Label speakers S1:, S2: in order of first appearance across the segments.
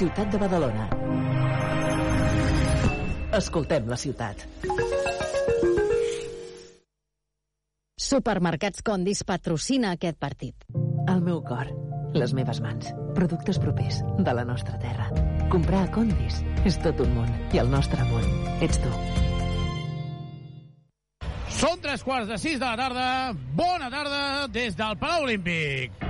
S1: Ciutat de Badalona. Escoltem la ciutat.
S2: Supermercats Condis patrocina aquest partit.
S1: El meu cor, les meves mans, productes propers de la nostra terra. Comprar a Condis és tot un món i el nostre món ets tu.
S3: Són tres quarts de sis de la tarda. Bona tarda des del Palau Olímpic.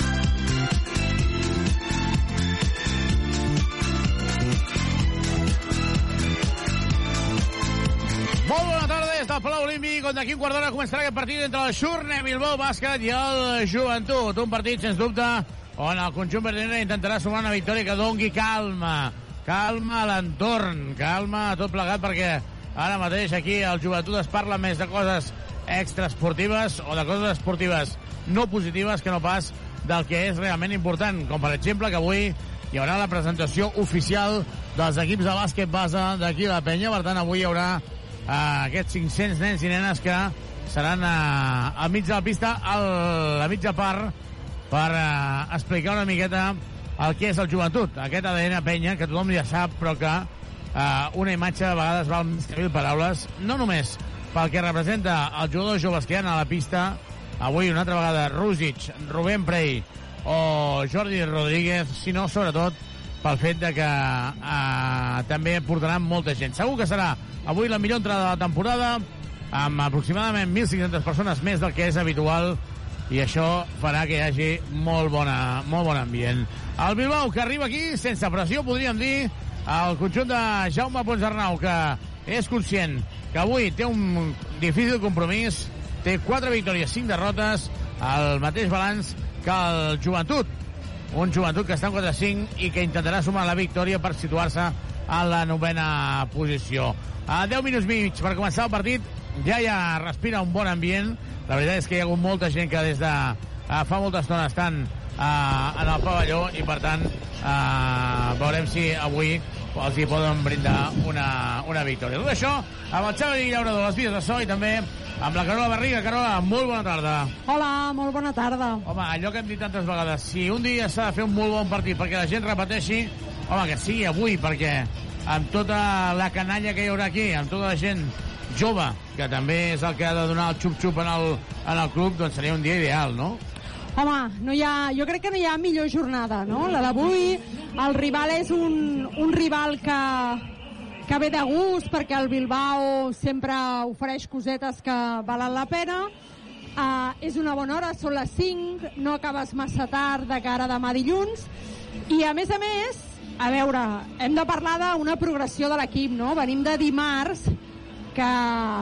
S3: D'aquí un quart d'hora començarà aquest partit entre el Xurne Bilbao Bàsquet i el Joventut. Un partit, sens dubte, on el conjunt verdinera intentarà sumar una victòria que dongui calma. Calma a l'entorn, calma a tot plegat, perquè ara mateix aquí el Joventut es parla més de coses extraesportives o de coses esportives no positives que no pas del que és realment important, com per exemple que avui hi haurà la presentació oficial dels equips de bàsquet base d'aquí la penya, per tant avui hi haurà eh, aquests 500 nens i nenes que seran eh, al mig de la pista, a la mitja part, per eh, explicar una miqueta el que és el joventut, aquest ADN penya, que tothom ja sap, però que eh, una imatge a vegades val més que mil paraules, no només pel que representa els jugadors joves que hi ha a la pista, avui una altra vegada Rúsic, Rubén Prey o Jordi Rodríguez, sinó sobretot pel fet de que eh, també portaran molta gent. Segur que serà avui la millor entrada de la temporada, amb aproximadament 1.500 persones més del que és habitual, i això farà que hi hagi molt, bona, molt bon ambient. El Bilbao, que arriba aquí sense pressió, podríem dir, el conjunt de Jaume Ponsarnau, que és conscient que avui té un difícil compromís, té 4 victòries, 5 derrotes, el mateix balanç que el joventut. Un joventut que està en 4-5 i que intentarà sumar la victòria per situar-se a la novena posició. A 10 minuts mig per començar el partit, ja ja respira un bon ambient. La veritat és que hi ha hagut molta gent que des de uh, fa molta estona estan uh, en el pavelló i, per tant, uh, veurem si avui els hi poden brindar una, una victòria. Tot això amb el Xavi Llaurador, les vies de so i també amb la Carola Barriga. Carola, molt bona tarda.
S4: Hola, molt bona tarda.
S3: Home, allò que hem dit tantes vegades, si un dia s'ha de fer un molt bon partit perquè la gent repeteixi, home, que sigui avui, perquè amb tota la canalla que hi haurà aquí, amb tota la gent jove, que també és el que ha de donar el xup-xup en, el, en el club, doncs seria un dia ideal, no?
S4: Home, no hi ha, jo crec que no hi ha millor jornada, no? La d'avui, el rival és un, un rival que, que ve de gust perquè el Bilbao sempre ofereix cosetes que valen la pena. Uh, és una bona hora, són les 5, no acabes massa tard de cara demà dilluns. I a més a més, a veure, hem de parlar d'una progressió de l'equip, no? Venim de dimarts, que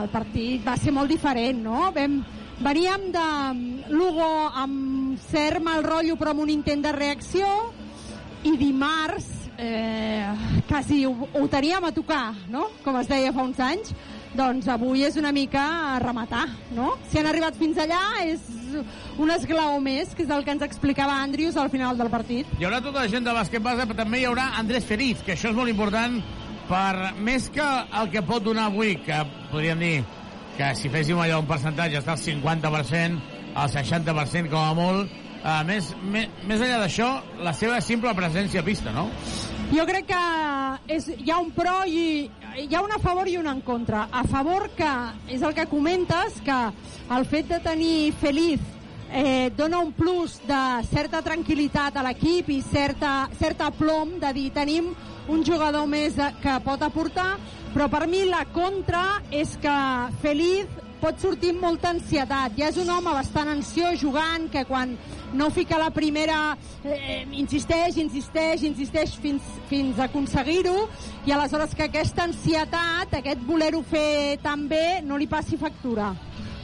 S4: el partit va ser molt diferent, no? Vam, veníem de Lugo amb cert mal rotllo però amb un intent de reacció i dimarts eh, quasi ho, ho teníem a tocar, no? Com es deia fa uns anys. Doncs avui és una mica a rematar, no? Si han arribat fins allà és un esglaó més, que és el que ens explicava Andrius al final del partit.
S3: Hi haurà tota la gent de bàsquet base, però també hi haurà Andrés Feliz, que això és molt important per més que el que pot donar avui, que podríem dir que si féssim allò un percentatge està al 50%, al 60% com a molt, uh, més, més, més enllà d'això, la seva simple presència a pista, no?
S4: Jo crec que és, hi ha un pro i hi ha un a favor i un en contra. A favor que és el que comentes, que el fet de tenir Feliz eh, dona un plus de certa tranquil·litat a l'equip i certa, certa plom de dir tenim un jugador més que pot aportar, però per mi la contra és que Feliz pot sortir amb molta ansietat. Ja és un home bastant ansiós jugant, que quan no fica la primera eh, insisteix, insisteix, insisteix fins, fins a aconseguir-ho i aleshores que aquesta ansietat, aquest voler-ho fer tan bé, no li passi factura.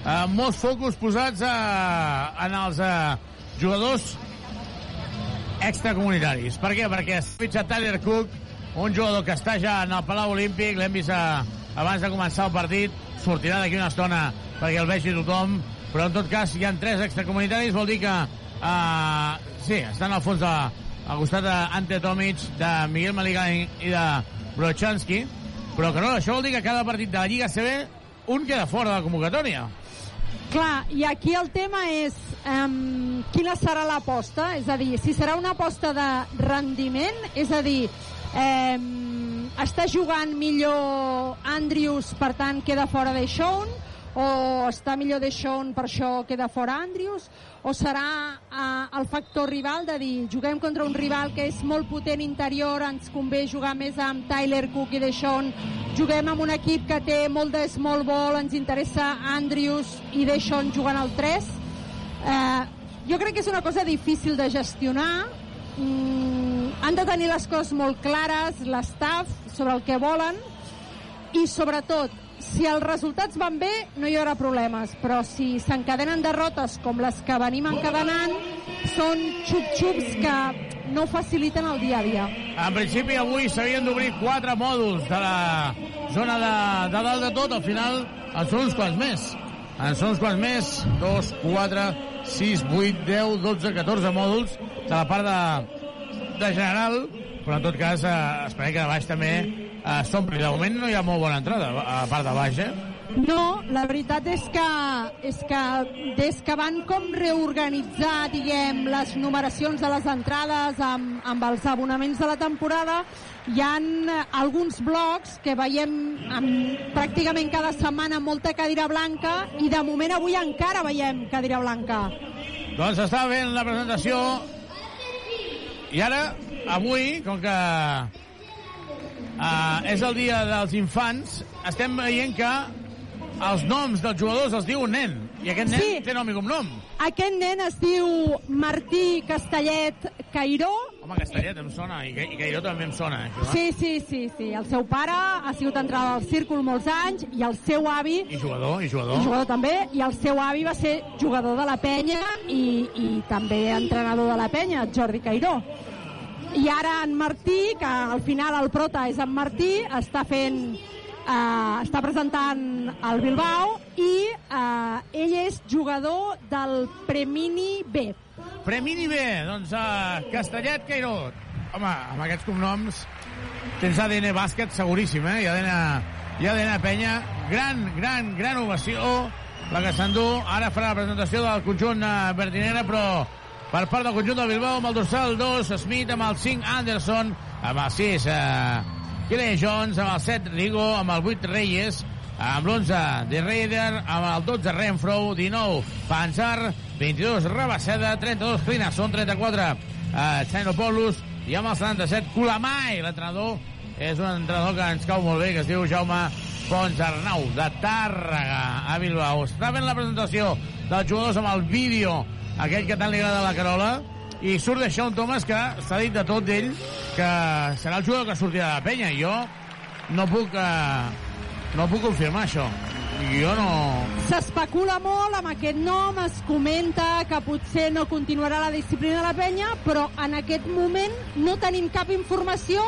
S3: Uh, molts focus posats uh, en els uh, jugadors extracomunitaris. Per què? Perquè s'ha fitxat Tyler Cook, un jugador que està ja en el Palau Olímpic, l'hem vist a, abans de començar el partit, sortirà d'aquí una estona perquè el vegi tothom, però en tot cas hi ha tres extracomunitaris, vol dir que uh, sí, estan al fons de, al costat d'Ante Tomic, de Miguel Maligany i de Brochanski, però que no, això vol dir que cada partit de la Lliga CB un queda fora de la convocatòria.
S4: Clar, i aquí el tema és um, quina serà l'aposta, és a dir, si serà una aposta de rendiment, és a dir, um, està jugant millor Andrews, per tant queda fora de Sean, o està millor de Sean, per això queda fora Andrews, o serà uh, el factor rival de dir, juguem contra un rival que és molt potent interior, ens convé jugar més amb Tyler Cook i de Sean, juguem amb un equip que té molt de small ball, ens interessa Andrews i de Sean jugant al 3. Uh, jo crec que és una cosa difícil de gestionar, mm, han de tenir les coses molt clares, l'estaff, sobre el que volen, i sobretot, si els resultats van bé, no hi haurà problemes, però si s'encadenen derrotes com les que venim encadenant, són xup-xups que no faciliten el dia a dia.
S3: En principi, avui s'havien d'obrir quatre mòduls de la zona de, de dalt de tot. Al final, en són uns quants més. En són uns quants més. 2, 4, 6, 8, 10, 12, 14 mòduls de la part de, de general. Però, en tot cas, eh, esperem que de baix també eh, s'ompli. De moment no hi ha molt bona entrada a part de baix, eh?
S4: No, la veritat és que, és que des que van com reorganitzar, diguem, les numeracions de les entrades amb, amb els abonaments de la temporada, hi han eh, alguns blocs que veiem amb, pràcticament cada setmana molta cadira blanca i de moment avui encara veiem cadira blanca.
S3: Doncs està fent la presentació i ara, avui, com que uh, és el dia dels infants, estem veient que els noms dels jugadors els diu un nen. I aquest nen
S4: Sí.
S3: té nom i cognom.
S4: Aquest nen es diu Martí Castellet Cairó.
S3: Home, Castellet em sona, i, i Cairó també em sona. Això, eh?
S4: Sí, sí, sí, sí. El seu pare ha sigut entrada al círcul molts anys i el seu avi
S3: I jugador, i jugador.
S4: i jugador també, i el seu avi va ser jugador de la penya i, i també entrenador de la penya, Jordi Cairó. I ara en Martí, que al final el prota és en Martí, està fent eh, està presentant el Bilbao i eh, ell és jugador del Premini B.
S3: Premini B, doncs uh, Castellet Cairó. Home, amb aquests cognoms tens ADN bàsquet seguríssim, eh? I ADN, i ADN penya. Gran, gran, gran ovació la que s'endú. Ara farà la presentació del conjunt uh, verdinera, però per part del conjunt del Bilbao amb el dorsal 2, Smith amb el 5, Anderson amb el 6, uh, Kelly Jones amb el 7, Rigo amb el 8, Reyes amb l'11 de Raider, amb el 12 Renfro, 19 Panzar, 22 Rabaseda, 32 Clinasson, 34 uh, Chainopoulos i amb el 77 Kulamai, l'entrenador és un entrenador que ens cau molt bé, que es diu Jaume Pons Arnau, de Tàrrega, a Bilbao. Està fent la presentació dels jugadors amb el vídeo, aquell que tant li agrada a la Carola, i surt de Sean Thomas, que s'ha dit de tot d'ell, que serà el jugador que sortirà de la penya. Jo no puc, eh, no puc confirmar això. Jo no...
S4: S'especula molt amb aquest nom, es comenta que potser no continuarà la disciplina de la penya, però en aquest moment no tenim cap informació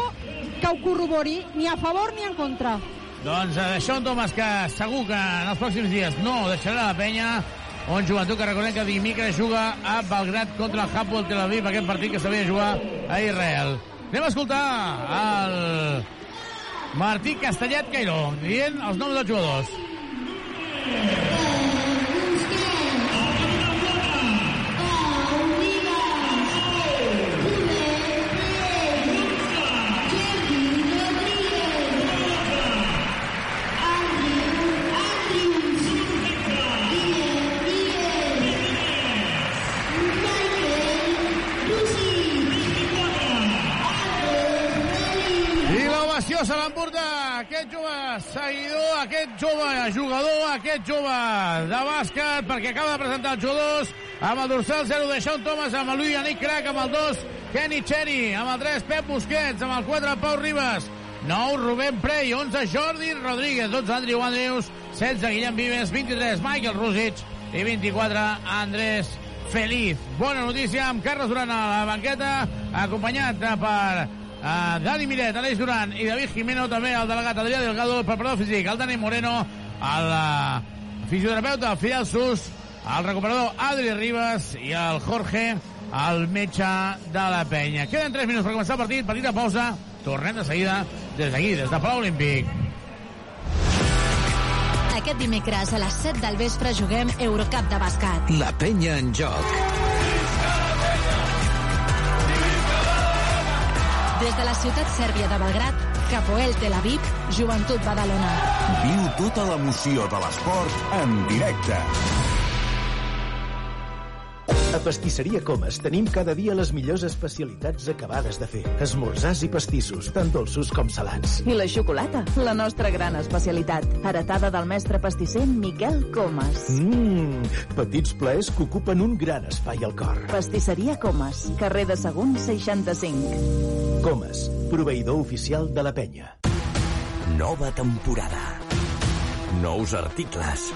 S4: que ho corrobori, ni a favor ni en contra.
S3: Doncs eh, això un Thomas que segur que en els pròxims dies no deixarà la penya un joventut que recordem que dimecres juga a Belgrat contra el Hapoel Tel Aviv, aquest partit que s'havia de jugar a Israel. Anem a escoltar el Martí Castellet Cairó dient els noms dels jugadors. Se l'emporta aquest jove seguidor, aquest jove jugador, aquest jove de bàsquet, perquè acaba de presentar els jugadors amb el dorsal 0 de Sean Thomas, amb el Louis Yannick Crac, amb el 2 Kenny Cherry, amb el 3 Pep Busquets, amb el 4 Pau Ribas, 9 Rubén Prey, 11 Jordi Rodríguez, 12 Andrew Andrews, 16 Guillem Vives, 23 Michael Rusic i 24 Andrés Feliz. Bona notícia amb Carles Duran a la banqueta, acompanyat per Uh, Dani Miret, Aleix Duran i David Jimeno, també el delegat Adrià Delgado, el preparador físic, el Dani Moreno, el uh, fisioterapeuta Fidel Sus, el recuperador Adri Ribas i el Jorge, el metge de la penya. Queden 3 minuts per començar el partit, petita pausa, tornem de seguida des d'aquí, des de Palau Olímpic.
S2: Aquest dimecres a les 7 del vespre juguem Eurocup de bàsquet.
S5: La penya en joc.
S2: Des de la ciutat sèrbia de Belgrat, Capoel Tel Aviv, Joventut Badalona.
S6: Viu tota l'emoció de l'esport en directe.
S7: A Pastisseria Comas tenim cada dia les millors especialitats acabades de fer. Esmorzars i pastissos, tant dolços com salats.
S8: I la xocolata, la nostra gran especialitat. Heretada del mestre pastisser Miquel Comas.
S7: Mmm, petits plaers que ocupen un gran espai al cor.
S8: Pastisseria Comas, carrer de Sagunt 65.
S7: Comas, proveïdor oficial de la penya.
S5: Nova temporada. Nous articles.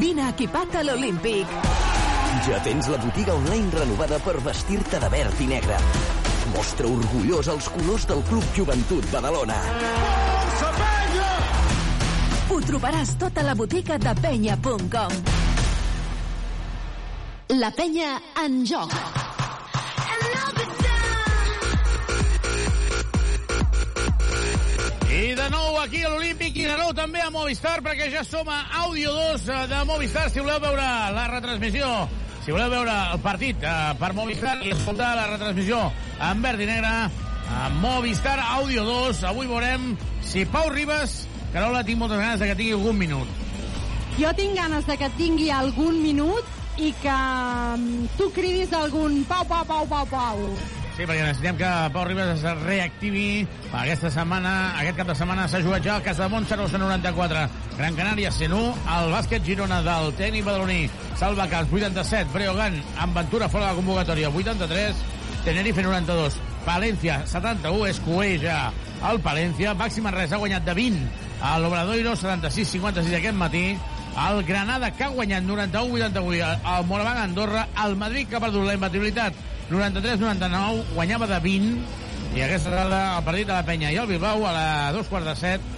S8: Vine equipat a l'Olímpic.
S5: Ja tens la botiga online renovada per vestir-te de verd i negre. Mostra orgullós els colors del Club Joventut Badalona.
S8: Ho trobaràs tot a la botiga de penya.com.
S2: La penya en joc.
S3: I de nou aquí a l'Olímpic i de nou també a Movistar perquè ja som a Àudio 2 de Movistar si voleu veure la retransmissió si voleu veure el partit eh, per Movistar i escoltar la retransmissió en verd i negre a Movistar Àudio 2 avui veurem si Pau Ribas Carola, tinc moltes ganes de que tingui algun minut
S4: Jo tinc ganes de que tingui algun minut i que mm, tu cridis algun pau, pau, pau, pau, pau.
S3: Sí, perquè necessitem que Pau Ribas es reactivi. Aquesta setmana, aquest cap de setmana s'ha jugat ja el cas de Montserrat 94. Gran Canària 101, el bàsquet Girona del tècnic badaloní. Salva Cas 87, Breogán amb Ventura fora de la convocatòria 83, Tenerife 92, Palència 71, es coeix ja el Palència. Màxim Manresa ha guanyat de 20 a l'Obradoiro 76-56 aquest matí. El Granada, que ha guanyat 91-88 al Moraván Andorra. El Madrid, que ha perdut la imbatibilitat 93-99, guanyava de 20. I aquesta tarda el partit de la Penya i el Bilbao a la dos quarts de set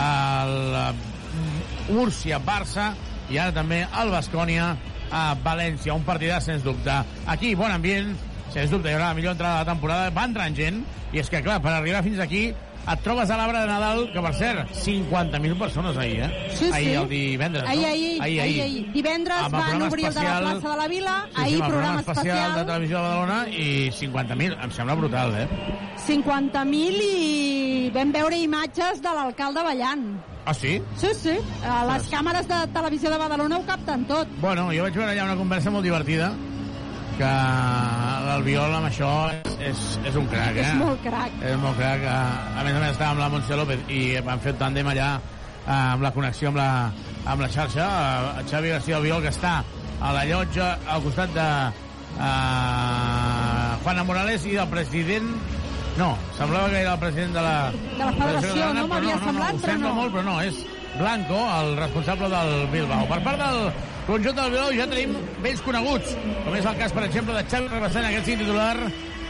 S3: el Múrcia-Barça i ara també el Bascònia a València. Un partidàs, sens dubte. Aquí, bon ambient, sens dubte, hi haurà la millor entrada de la temporada. Va entrant gent, i és que, clar, per arribar fins aquí et trobes a l'arbre de Nadal, que per cert, 50.000 persones ahir, eh?
S4: Sí,
S3: ahir
S4: sí.
S3: el divendres,
S4: Ahir,
S3: no?
S4: ahir, ahir, ahir, ahir. Divendres
S3: Amb
S4: van
S3: programa
S4: obrir el de la plaça de la Vila,
S3: Sí, sí,
S4: ahir
S3: el
S4: programa
S3: especial de
S4: especial,
S3: Televisió de Badalona i 50.000, em sembla brutal, eh?
S4: 50.000 i vam veure imatges de l'alcalde ballant.
S3: Ah, sí?
S4: Sí, sí, les càmeres de televisió de Badalona ho capten tot.
S3: Bueno, jo vaig veure allà una conversa molt divertida que l'Albiol amb això és, és, un crac, eh?
S4: És molt crac.
S3: És molt crac. A, més a més estava amb la Montse López i van fer un tàndem allà eh, amb la connexió amb la, amb la xarxa. Eh, Xavi García Albiol, que està a la llotja al costat de eh, Juana Morales i del president no, semblava que era el president de la...
S4: De la federació,
S3: catalana,
S4: no? M'havia
S3: no,
S4: semblat,
S3: no, ho
S4: però
S3: sembla
S4: no.
S3: molt, però no, és Blanco, el responsable del Bilbao. Per part del conjunt del Bilbao ja tenim vells coneguts, com és el cas, per exemple, de Xavi Rebassant, aquest sí titular,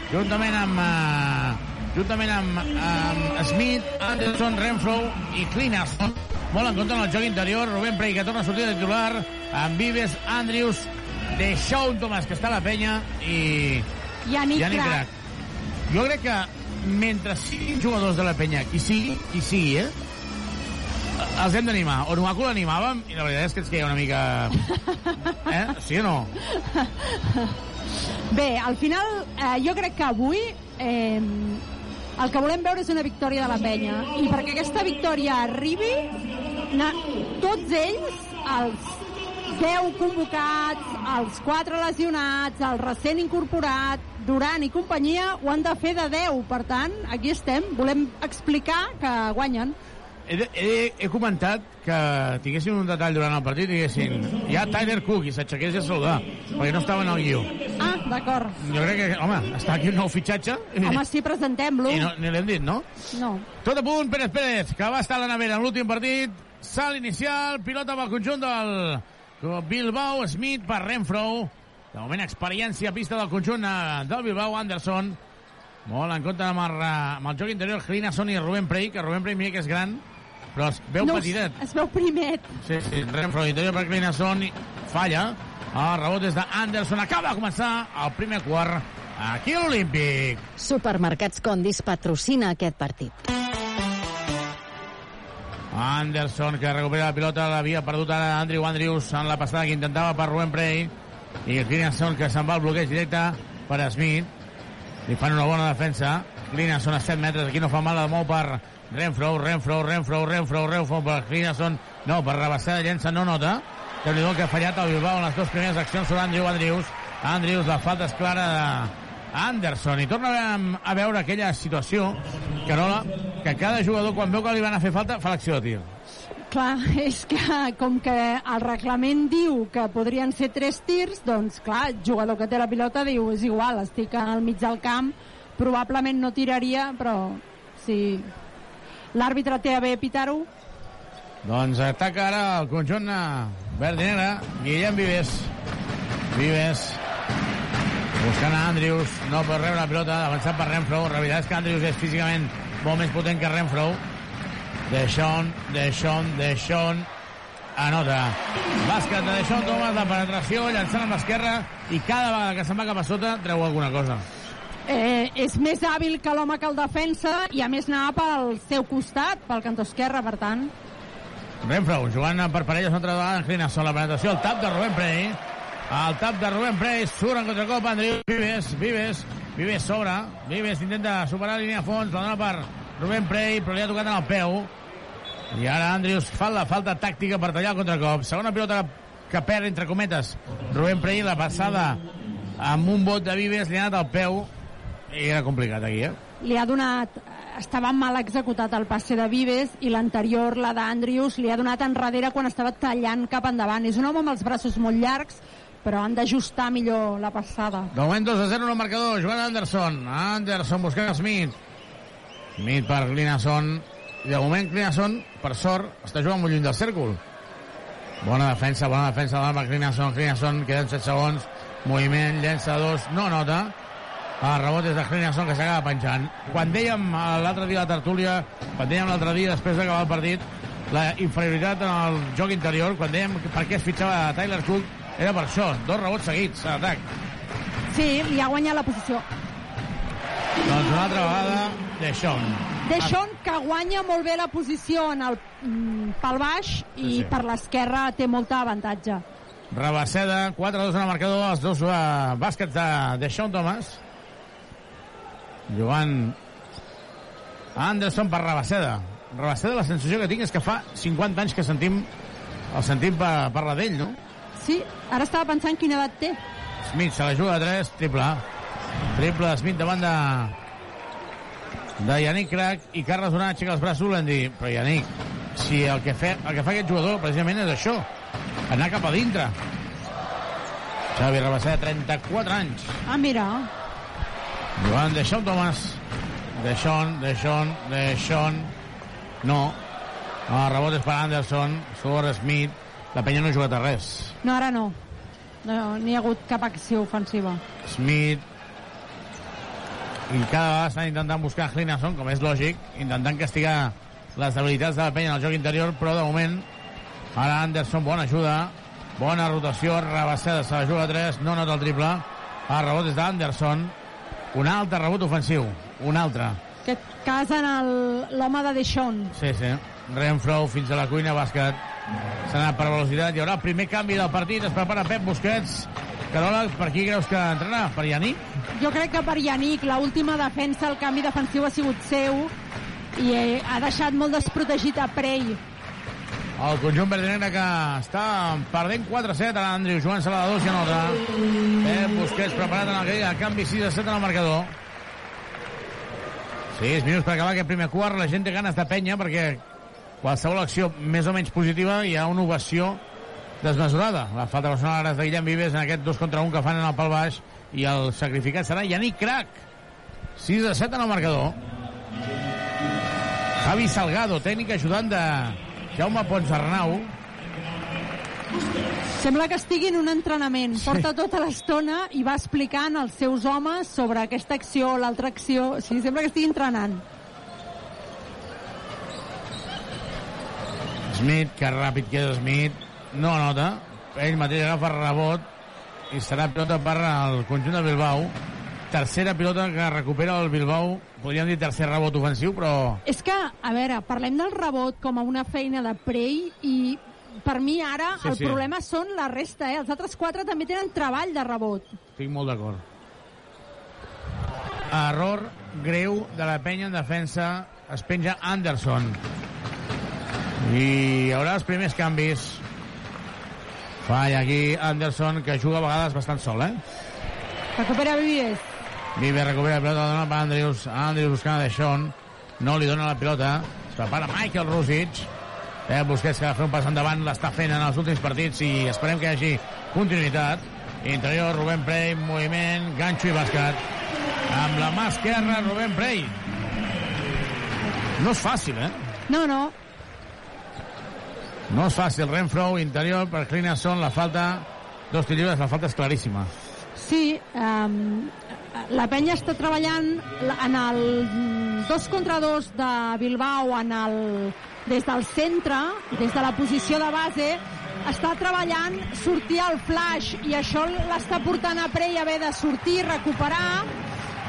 S3: juntament amb, uh, juntament amb, amb Smith, Anderson, Renfro i Klinas. Molt en compte en el joc interior, Rubén Prey, que torna a sortir de titular, amb Vives, Andrius, de Shaun Thomas, que està a la penya, i
S4: Yannick,
S3: Yannick.
S4: Crac.
S3: Jo crec que mentre siguin jugadors de la penya, qui sigui, qui sigui, eh? Els hem d'animar. O Nuaku l'animàvem, i la veritat és que ens queia una mica... Eh? Sí o no?
S4: Bé, al final, eh, jo crec que avui eh, el que volem veure és una victòria de la penya. I perquè aquesta victòria arribi, na, tots ells, els 10 convocats, els 4 lesionats, el recent incorporat, Duran i companyia, ho han de fer de 10. Per tant, aquí estem. Volem explicar que guanyen.
S3: He, he, he comentat que tinguessin un detall durant el partit i diguessin ja Tyler Cook i s'aixequés a saludar perquè no estava en el guió.
S4: Ah, d'acord.
S3: Jo crec que, home, està aquí un nou fitxatge
S4: Home, sí, presentem-lo.
S3: i no, ni l'hem dit, no?
S4: No.
S3: Tot a punt, Pérez Pérez, que va estar a la nevera en l'últim partit. Salt inicial, pilota pel conjunt del Bilbao, Smith per Renfro. De moment, experiència a pista del conjunt eh, del Bilbao, Anderson. Molt en compte amb el, amb el joc interior, Grinason i Rubén Prey, que Rubén Prey mira que és gran, però es veu
S4: no,
S3: petitet.
S4: Es veu primet.
S3: Sí, sí, Renfro, interior per Grinason, falla. El rebot és d'Anderson. Acaba de començar el primer quart aquí a l'Olímpic.
S9: Supermercats Condis patrocina aquest partit.
S3: Anderson, que recupera la pilota, l'havia perdut ara Andrew Andrews en la passada que intentava per Rubén Prey. I Glinasson, que se'n va al bloqueig directe per Smith. Li fan una bona defensa. Glinasson a 7 metres, aquí no fa mal, la mou per Renfro, Renfro, Renfro, Renfro, Renfro, per Glinasson. No, per Rabassada, llença, no nota. déu nhi que ha fallat el Bilbao en les dues primeres accions sobre Andrew Andrews. Andrews, la falta és clara de Anderson. I torna a- a veure aquella situació, Carola, que cada jugador, quan veu que li van a fer falta, fa l'acció de tir.
S4: Clar, és que com que el reglament diu que podrien ser tres tirs, doncs clar, el jugador que té la pilota diu és igual, estic al mig del camp, probablement no tiraria, però si l'àrbitre té a bé pitar-ho,
S3: Doncs ataca ara el conjunt eh, verd i negre. Guillem Vives. Vives. Buscant a Andrius. No pot rebre la pilota. Avançant per Renfro. La veritat és que Andrius és físicament molt més potent que Renfro. Deixón, Deixón, Deixón. Anota. Bàsquet de Deixón Thomas, la penetració, llançant amb l'esquerra i cada vegada que se'n va cap a sota treu alguna cosa.
S4: Eh, és més hàbil que l'home que el defensa i a més anava pel seu costat, pel cantó esquerre, per tant...
S3: Renfro, jugant per parelles una altra vegada en Clinason, la penetració, el tap de Rubén Prey. El tap de Rubén Prey, surt en contracop Andriu Vives, Vives, Vives sobre, Vives intenta superar la línia a fons, la dona per Rubén Prey, però li ha tocat en el peu. I ara Andrius fa la falta tàctica per tallar el contracop. Segona pilota que perd, entre cometes, Rubén Prey, la passada amb un bot de Vives, li ha anat al peu, i era complicat aquí, eh?
S4: li ha donat estava mal executat el passe de Vives i l'anterior, la d'Andrius, li ha donat enrere quan estava tallant cap endavant. És un home amb els braços molt llargs, però han d'ajustar millor la passada.
S3: De moment 2 a 0 en el marcador. Joan Anderson. Anderson buscant Smith. Smith per Glinason. I de moment Glinason, per sort, està jugant molt lluny del cèrcol. Bona defensa, bona defensa de l'Alba Glinason. Glinason, queden 7 segons. Moviment, llença dos, no nota. El rebot és de Glinason que s'acaba penjant. Quan dèiem eh, l'altre dia a la tertúlia, quan dèiem l'altre dia després d'acabar el partit, la inferioritat en el joc interior, quan dèiem per què es fitxava Tyler Cook, era per això, dos rebots seguits a l'atac.
S4: Sí, li ha guanyat la posició.
S3: Doncs una altra vegada, Deixón.
S4: Deixón, que guanya molt bé la posició en el mm, pel baix i
S3: Sí, sí.
S4: per l'esquerra té molta avantatge.
S3: Rabaseda, 4-2 en el marcador, els dos uh, bàsquets de Deixón Thomas. Jugant Anderson per Rabaseda. Rabaseda, la sensació que tinc és que fa 50 anys que sentim el sentim per, parlar d'ell, no?
S4: Sí, ara estava pensant quina edat té.
S3: Smith se la juga de 3, triple. Triple de Smith davant de de Yannick Crac i Carles Donat aixeca els braços l'han dit, però Yannick, si el que, fe, el que fa aquest jugador precisament és això, anar cap a dintre. Xavi Rabassé, 34 anys.
S4: Ah, mira.
S3: Joan Deixón Tomàs. Deixón, Deixón, Deixón. No. El rebot és per Anderson. Surt Smith. La penya no ha jugat a res.
S4: No, ara no. No, n'hi ha hagut cap acció ofensiva.
S3: Smith i cada vegada estan intentant buscar Hlinasson, com és lògic, intentant castigar les debilitats de la penya en el joc interior, però de moment ara Anderson, bona ajuda, bona rotació, rebassada, se la juga a 3, no nota el triple, el rebot és d'Anderson, un altre rebot ofensiu, un altre.
S4: Aquest cas en l'home de Deixón.
S3: Sí, sí. Renfro fins a la cuina, bàsquet. S'ha anat per velocitat. Hi haurà el primer canvi del partit. Es prepara Pep Busquets. Carola, per qui creus que entrarà? Per Yannick?
S4: Jo crec que per Yannick, l última defensa, el canvi defensiu ha sigut seu i eh, ha deixat molt desprotegit a Prey.
S3: El conjunt verdinegre que està perdent 4-7 a l'Andriu. Joan Salvador s'hi anota. Pep Busquets preparat en el, el canvi 6-7 en el marcador. 6 minuts per acabar aquest primer quart. La gent té ganes de penya perquè qualsevol acció més o menys positiva hi ha una ovació desmesurada. La falta personal ara és de Guillem Vives en aquest 2 contra 1 que fan en el pal baix i el sacrificat serà Yannick Crac. 6 a 7 en el marcador. Javi Salgado, tècnic ajudant de Jaume Ponsarnau.
S4: Sembla que estigui en un entrenament. Porta tota l'estona i va explicant als seus homes sobre aquesta acció o l'altra acció. O sigui, sembla que estigui entrenant.
S3: Smith, que ràpid que és Smith, no nota. Ell mateix agafa rebot i serà pilota per al conjunt de Bilbao. Tercera pilota que recupera el Bilbao. Podríem dir tercer rebot ofensiu, però
S4: És que, a veure, parlem del rebot com a una feina de Prey i per mi ara
S3: Sí,
S4: el
S3: sí.
S4: problema són la resta, eh? Els altres quatre també tenen treball de rebot.
S3: estic molt d'acord. Error greu de la penya en defensa. Es penja Anderson. I hi haurà els primers canvis. Falla aquí Anderson, que juga a vegades bastant sol, eh?
S4: Recupera Vives.
S3: Vive recupera la pilota, dona per Andrews. Andrews buscant a Deixón. No li dona la pilota. Es prepara Michael Rusic. Eh, Busquets que ha de fer un pas endavant, l'està fent en els últims partits i esperem que hi hagi continuïtat. Interior, Rubén Prey, moviment, ganxo i bàsquet. Amb la mà esquerra, Rubén Prey. No és fàcil, eh?
S4: No, no.
S3: No és fàcil. Renfro, interior per Clinasson, la falta... Dos lliures, la falta és claríssima.
S4: Sí, um, la penya està treballant en el 2 contra 2 de Bilbao en el, des del centre, des de la posició de base, està treballant sortir al flash i això l'està portant a Prey haver de sortir, recuperar,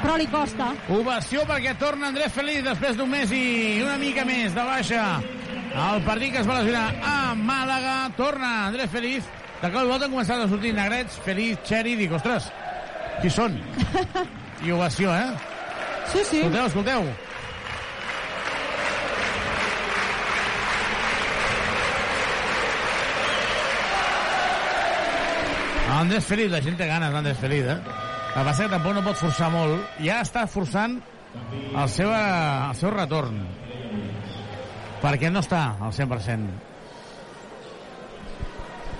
S4: però li costa.
S3: Ovació perquè torna Andrés Feliz després d'un mes i una mica més de baixa. El partit que es va lesionar a Màlaga. Torna Andrés Feliz. De cop i volta han començat a sortir negrets, Feliz, Xeri, dic, ostres, qui són? I ovació, eh?
S4: Sí, sí.
S3: Escolteu, escolteu. Andrés Feliz, la gent té ganes d'Andrés Feliz, eh? El que tampoc no pot forçar molt. Ja està forçant el seu, el seu retorn. Perquè no està al 100%.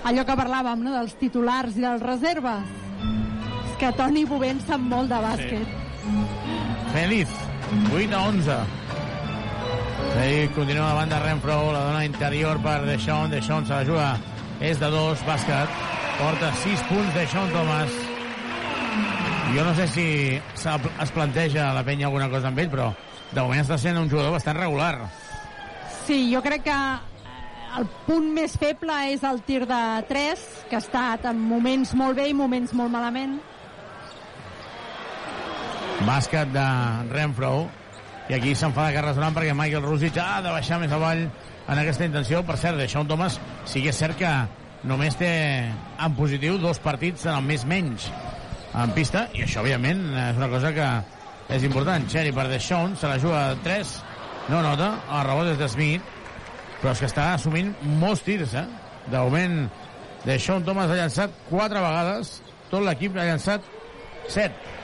S4: Allò que parlàvem, no?, dels titulars i dels reserves. És que Toni Bovent sap molt de bàsquet.
S3: Feliz, 8 a 11. Feliz continua davant de Renfro, la dona interior per Deixón, Deixón se la juga, és de dos, bàsquet, porta 6 punts Deixón Thomas. Jo no sé si es planteja la penya alguna cosa amb ell, però de moment està sent un jugador bastant regular.
S4: Sí, jo crec que eh, el punt més feble és el tir de 3, que ha estat en moments molt bé i moments molt malament.
S3: Bàsquet de Renfro, i aquí s'enfada Carles Durant perquè Michael Rusic ha de baixar més avall en aquesta intenció. Per cert, Deixón Thomas sí que és cert que només té en positiu dos partits en el més menys en pista, i això, òbviament, és una cosa que és important. Cherry per Deixón, se la juga a 3, no nota, el rebot és de Smith, però és que està assumint molts tirs, eh? De moment, Deixón Thomas ha llançat quatre vegades tot l'equip ha llançat 7.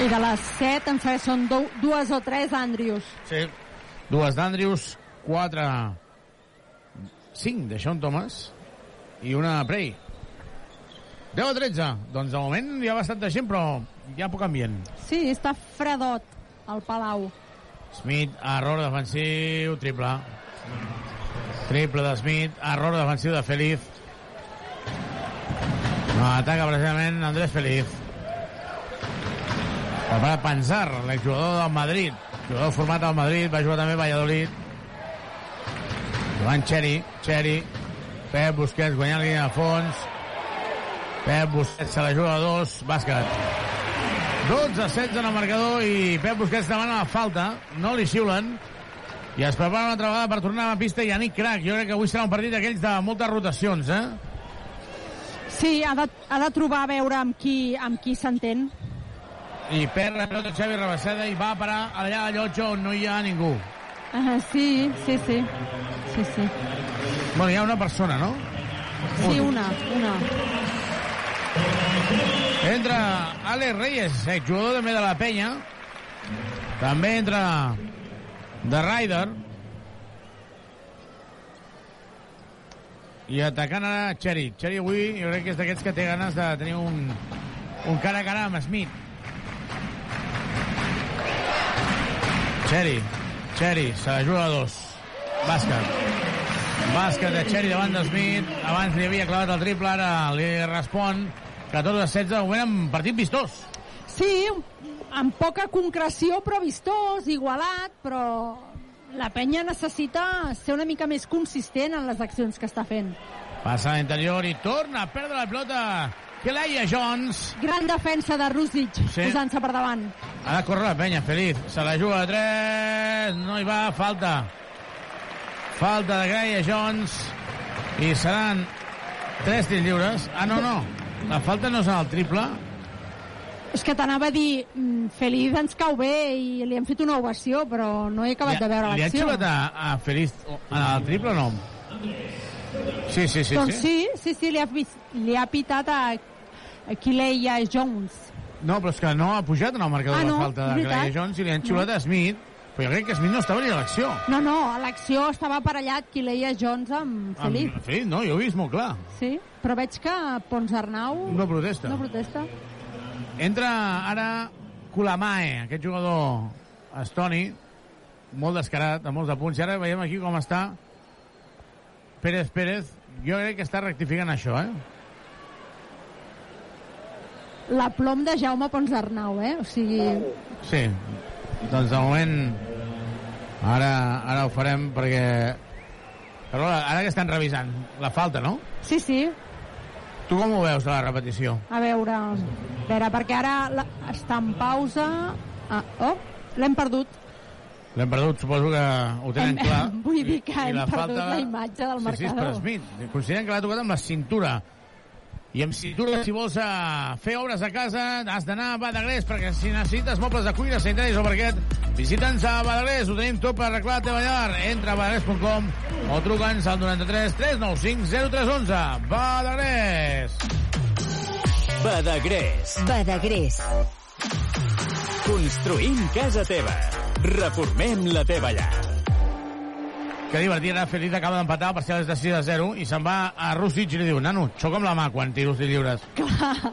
S4: I de les 7 em sembla que són du dues o tres Andrius.
S3: Sí. Dues d'Andrius, quatre... Cinc de Sean Thomas i una Prey. 10 a 13. Doncs de moment hi ha bastant de gent, però hi ha poc ambient.
S4: Sí, està fredot al Palau.
S3: Smith, error defensiu, triple. Triple de Smith, error defensiu de Feliz. No, ataca precisament Andrés Feliz. Prepara Panzar, l'exjugador del Madrid. Jugador format al Madrid, va jugar també Valladolid. Joan Cheri, Cheri. Pep Busquets guanyant línia de fons. Pep Busquets se la juga a dos, bàsquet. 12 a 16 en el marcador i Pep Busquets demana la falta, no li xiulen i es prepara una altra vegada per tornar a la pista Yannick Crac, jo crec que avui serà un partit d'aquells de moltes rotacions, eh?
S4: Sí, ha de, ha de trobar a veure amb qui, amb qui s'entén.
S3: I perd la pelota Xavi Rebassada i va a parar allà a Llotja on no hi ha ningú.
S4: Uh, sí, sí, sí. Sí, sí.
S3: Bueno, hi ha una persona, no?
S4: Sí, una, una.
S3: Entra Alex Reyes, exjugador també de la penya. També entra de Ryder. I atacant ara Cherry. Cherry avui jo crec que és d'aquests que té ganes de tenir un, un cara a cara amb Smith. Cherry. Cherry, se la juga a dos. Bàsquet. Bàsquet de Cherry davant de Smith. Abans li havia clavat el triple, ara li respon. 14 a 16, de moment partit vistós.
S4: Sí, amb poca concreció, però vistós, igualat, però la penya necessita ser una mica més consistent en les accions que està fent.
S3: Passa a l'interior i torna a perdre la pelota Keleia Jones.
S4: Gran defensa de Rusic,
S3: Sí.
S4: posant-se per davant.
S3: Ha de córrer la penya, Feliz. Se la juga a 3. No hi va, falta. Falta de Greia Jones. I seran 3 tirs lliures. Ah, no, no. La falta no és en el triple.
S4: És que t'anava a dir, mm, Feliz ens cau bé i li hem fet una ovació, però no he acabat de veure
S3: li ha
S4: l'acció.
S3: xulat a, a Feliz en el triple o no? Sí, sí, sí.
S4: doncs
S3: sí.
S4: sí, sí, sí, li ha, li ha pitat a Kileia Jones.
S3: No, però és que no ha pujat en el marcador
S4: Ah, no,
S3: la falta de. Greia Jones i li han xulat a Smith. Però jo crec que Smith no estava ni a l'acció.
S4: No, no, a l'acció estava aparellat Kileia Jones amb Feliz.
S3: Amb Feliz, no, jo ho he vist molt clar.
S4: Sí, però veig que Pons Arnau
S3: No protesta.
S4: no protesta.
S3: Entra ara Kulamae, aquest jugador estoni, molt descarat, amb molts de punts. I ara veiem aquí com està Pérez Pérez. Jo crec que està rectificant això, eh?
S4: La plom de Jaume Pons Arnau, eh? O sigui,
S3: Sí. Doncs de moment ara, ara ho farem perquè... Però ara que estan revisant la falta, no?
S4: sí, sí,
S3: Tu com ho veus, la repetició?
S4: a veure, a veure, perquè ara la, està en pausa... Ah, oh, l'hem perdut.
S3: L'hem perdut, suposo que ho tenen
S4: Hem-
S3: clar.
S4: vull dir que
S3: I
S4: hem
S3: la
S4: perdut
S3: falta-
S4: la imatge del
S3: Sí, sí, és per
S4: marcador.
S3: Smith. Consideren que l'ha tocat amb la cintura. I amb cintura, si vols eh, fer obres a casa, has d'anar a Badagrés, perquè si necessites mobles de cuina, sanitaris o parquet, visita'ns a Badagrés, ho tenim tot per arreglar la teva llar. Entra a badagrés.com o truca'ns al 93 395 0311. Badagrés!
S10: Badagrés.
S11: Badagrés.
S10: Construïm casa teva. Reformem la teva llar.
S3: Que divertit, ara Feliz acaba d'empatar el parcial és de 6 a 0 i se'n va a Rússic i li diu, nano, xoca amb la mà quan tiro els tirs lliures.
S4: Clar,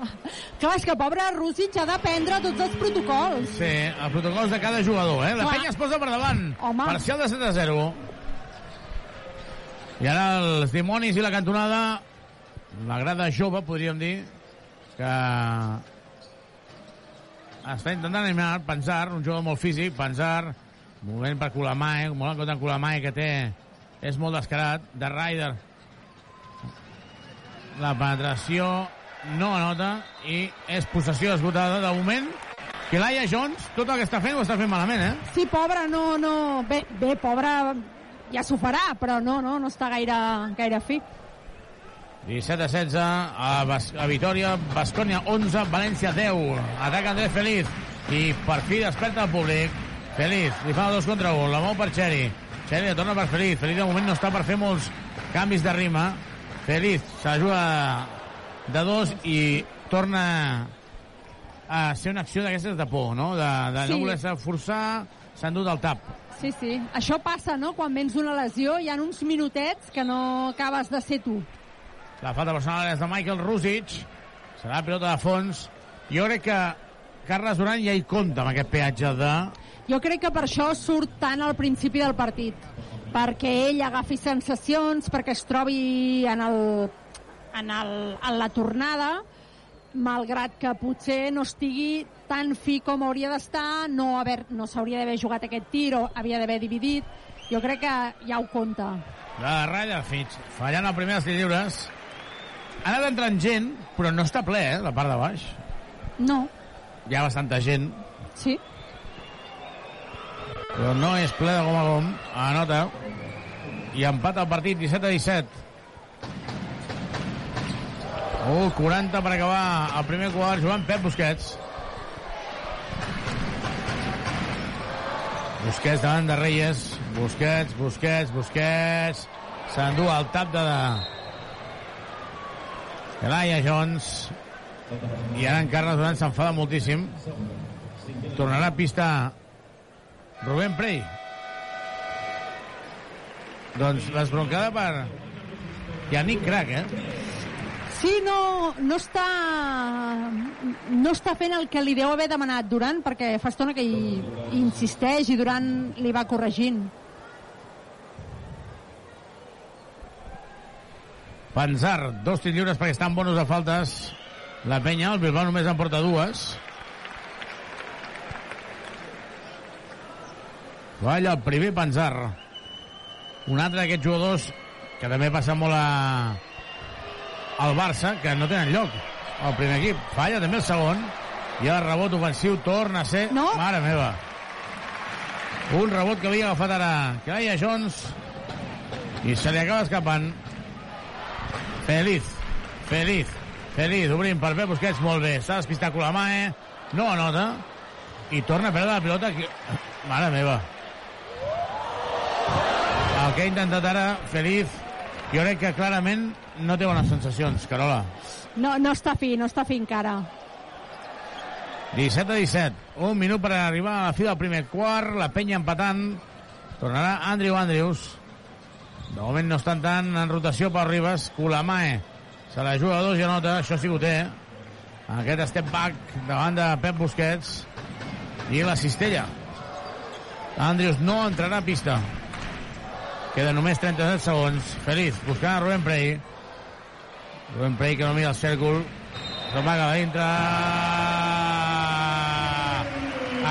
S4: clar, és que pobre Rússic ha d'aprendre tots els protocols.
S3: Sí, els protocols de cada jugador, eh? La
S4: Clar.
S3: penya es posa per davant.
S4: Home.
S3: Parcial de 7 a 0. I ara els dimonis i la cantonada, la grada jove, podríem dir, que està intentant animar Pensar, un jugador molt físic, Pensar, moment per Kulamae, molt en compte en Kulamae, que té, és molt descarat, de Ryder. La penetració no anota i és possessió esgotada. De moment, que Laia Jones, tot el que està fent ho està fent malament, eh?
S4: Sí, pobre, no, no... Bé, bé pobre, ja s'ho farà, però no, no, no està gaire, gaire fi.
S3: 17 a 16 a, Bas a Vitoria, Bascònia 11, València 10. Ataca Andrés Feliz i per fi desperta el públic. Feliz, li fa dos contra un, la mou per Xeri. Xeri la torna per Feliz. Feliz de moment no està per fer molts canvis de rima. Feliz s'ajuda de dos i torna a ser una acció d'aquestes de por, no? De, de
S4: Sí.
S3: no voler-se forçar, s'han dut el tap.
S4: Sí, sí. Això passa, no? Quan vens d'una lesió hi ha uns minutets que no acabes de ser tu.
S3: La falta personal és de Michael Rusic. Serà pilota de fons. Jo crec que Carles Duran ja hi compta amb aquest peatge de...
S4: Jo crec que per això surt tant al principi del partit, perquè ell agafi sensacions, perquè es trobi en, el, en, el, en la tornada, malgrat que potser no estigui tan fi com hauria d'estar, no, haver, no s'hauria d'haver jugat aquest tir o havia d'haver dividit. Jo crec que ja ho compta.
S3: La ratlla Fitch, fallant el primer dels tirs lliures. Ha anat entrant gent, però no està ple, eh, la part de baix.
S4: No,
S3: Hi ha bastanta gent,
S4: sí.
S3: Però no és ple de gom a gom. Anota. I empat el partit, 17 a 17. Uh, 40 per acabar el primer quart, jugant Pep Busquets. Busquets davant de Reyes. Busquets, Busquets, Busquets. S'endú el tap de... Elaya Jones. I ara en Carles Duran s'enfada moltíssim. Tornarà a pista Rubén Prey. Doncs l'esbroncada per Yannick Crac, eh?
S4: Sí, no, no està no està fent el que li deu haver demanat Durant perquè fa estona que hi, hi insisteix i Durant li va corregint.
S3: Panzar, dos tirs lliures perquè estan bonus de faltes. La penya, el Bilbao només en porta dues. Balla el primer Panzar. Un altre d'aquests jugadors que també passa molt a... al Barça, que no tenen lloc al primer equip. Falla també el segon. I el rebot ofensiu torna a ser...
S4: No.
S3: Mare meva. Un rebot que havia agafat ara Craia Jones i se li acaba escapant. Feliz, feliz, feliz, obrint per Pep Busquets, molt bé, s'ha despistat Colamae, no anota, i torna a perdre la pilota, que... mare meva. El que ha intentat ara, Feliz, jo crec que clarament no té bones sensacions, Carola.
S4: No, no està fi, no està fi encara.
S3: 17 a 17, un minut per arribar a la fi del primer quart, la penya empatant, tornarà Andrew Andrews, de moment no estan tant en rotació per Ribas. Colamae se la juga a dos i anota. Això sí que ho té. Aquest step back davant de Pep Busquets. I la cistella. Andrews no entrarà a pista. Queda només 37 segons. Feliç, buscant a Rubén Prey. Rubén Prey que no mira el cèrcol. S'amaga dintre.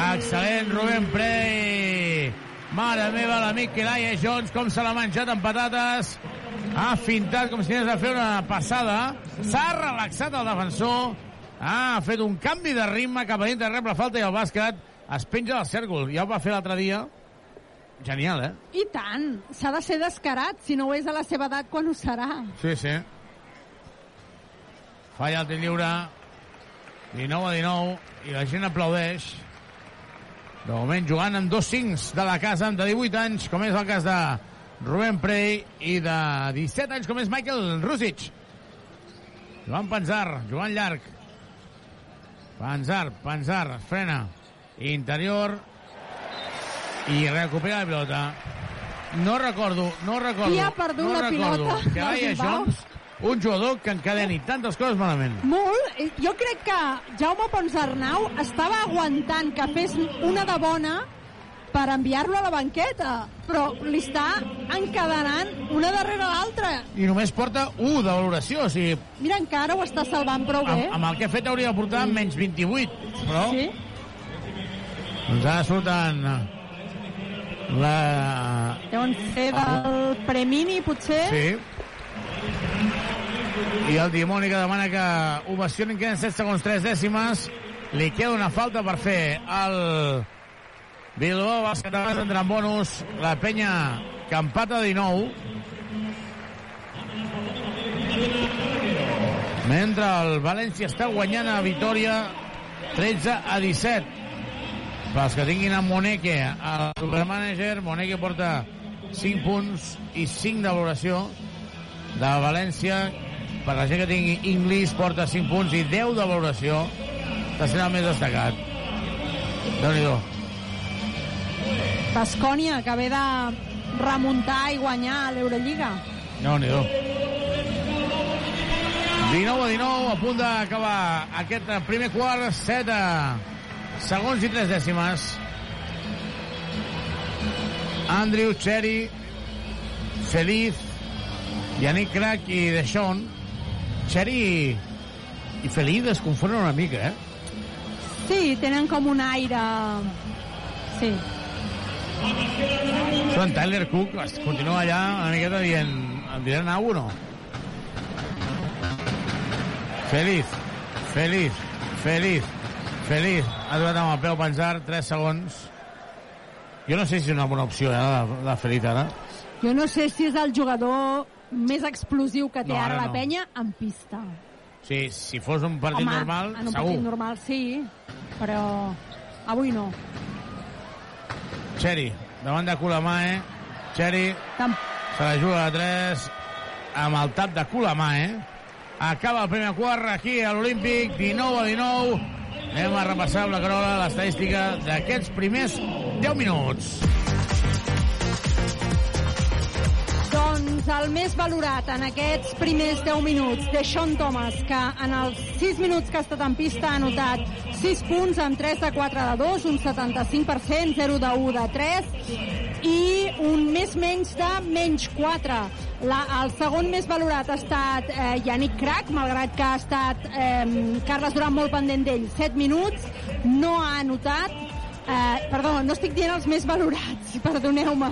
S3: Excel·lent Rubén Prey. Mare meva, l'amic Kelaya Jones, com se l'ha menjat amb patates. Ha fintat com si anés a fer una passada. S'ha relaxat el defensor. Ha fet un canvi de ritme cap a dintre, rep la falta i el bàsquet es penja del cèrcol. Ja ho va fer l'altre dia. Genial, eh?
S4: I tant, s'ha de ser descarat, si no ho és a la seva edat, quan ho serà?
S3: Sí, sí. Falla el tir lliure. 19 a 19. I la gent aplaudeix. De moment jugant amb dos cincs de la casa, amb de 18 anys, com és el cas de Rubén Prey, i de 17 anys, com és Michael Rusic. Joan Panzar, jugant llarg. Panzar, Panzar, frena. Interior. I recupera la pilota. No recordo, no recordo.
S4: Qui ha perdut
S3: no
S4: la
S3: recordo
S4: pilota
S3: Que Laia? Jones, un jugador que encadeni tantes coses malament.
S4: Molt. Eh, Jo crec que Jaume Pons Arnau estava aguantant que fes una de bona per enviar-lo a la banqueta, però li està encadenant una darrere l'altra.
S3: I només porta 1 de valoració, o sigui,
S4: Mira, encara ho està salvant prou bé.
S3: amb, amb el que ha fet hauria de portar menys 28, però
S4: Sí?
S3: doncs ara surten la...
S4: Deuen ser del Premini, potser?
S3: Sí. I el dimoni que demana que ovacionin, queden 7 segons 3 dècimes. Li queda una falta per fer el Bilbao bàsquet abans d'entrar en bonus. La penya que empata 19. Mentre el València està guanyant a Vitoria 13 a 17. Pels que tinguin en Moneke, el supermanager, Moneke porta 5 punts i 5 de valoració de València, per la gent que tingui English, porta 5 punts i 10 de valoració. Està sent el més destacat. Déu-n'hi-do.
S4: Bascònia, que ve de remuntar i guanyar a l'Eurolliga.
S3: Déu-n'hi-do. 19 a 19, a punt d'acabar aquest primer quart, 7 segons i 3 dècimes. Andrew, Cherry, Feliz, Yannick Crack i Deshaun. Cherry i, i Feliz es confonen una mica, eh?
S4: Sí, tenen com un aire... Sí.
S3: Són Tyler Cook es continua allà una miqueta dient em diran alguna o no? Feliz, feliz, feliz, feliz. Ha durat amb el peu pensar 3 segons. Jo no sé si és una bona opció, eh, la, la Feliz ara.
S4: Jo no sé si és el jugador més explosiu que té
S3: No,
S4: ara
S3: ara
S4: la
S3: no.
S4: penya en pista.
S3: Sí, si fos un partit
S4: Home,
S3: normal,
S4: en un
S3: segur.
S4: partit normal sí, però avui no.
S3: Cherry, davant de Colamae. Cherry
S4: Tam
S3: se la juga a 3 amb el tap de Colamae. Acaba el primer quart aquí a l'Olímpic, 19 a 19. Anem a repassar amb la Carola l'estadística d'aquests primers 10 minuts.
S4: Doncs el més valorat en aquests primers 10 minuts de Sean Thomas, que en els 6 minuts que ha estat en pista ha anotat 6 punts amb 3 de 4 de 2, un 75%, 0 de 1 de 3 i un més menys de menys 4. La, el segon més valorat ha estat eh, Yannick Crac, malgrat que ha estat eh, Carles Durant molt pendent d'ell, 7 minuts, no ha anotat Eh, perdó, no estic dient els més valorats, perdoneu-me,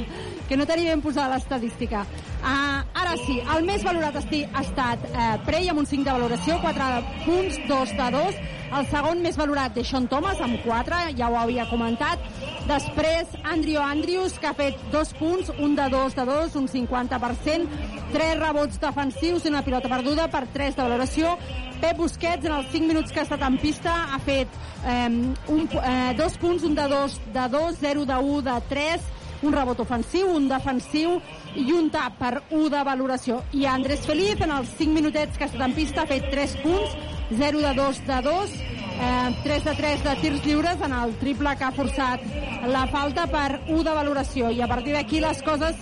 S4: que no tenia ben posada l'estadística. Uh, ara sí, el més valorat ha estat uh, Prey amb un 5 de valoració, 4 punts, 2 de 2. El segon més valorat de Sean Thomas amb 4, ja ho havia comentat. Després, Andrew Andrews, que ha fet 2 punts, un de 2 de 2, un 50%, 3 rebots defensius i una pilota perduda per 3 de valoració. Pep Busquets, en els 5 minuts que ha estat en pista, ha fet eh, un, eh, dos punts, un de 2 de 2, 0 de 1 de 3, un rebot ofensiu, un defensiu i un tap per 1 de valoració. I Andrés Feliz, en els 5 minutets que ha estat en pista, ha fet 3 punts, 0 de 2 de 2, eh, 3 de 3 de tirs lliures en el triple que ha forçat la falta per 1 de valoració. I a partir d'aquí les coses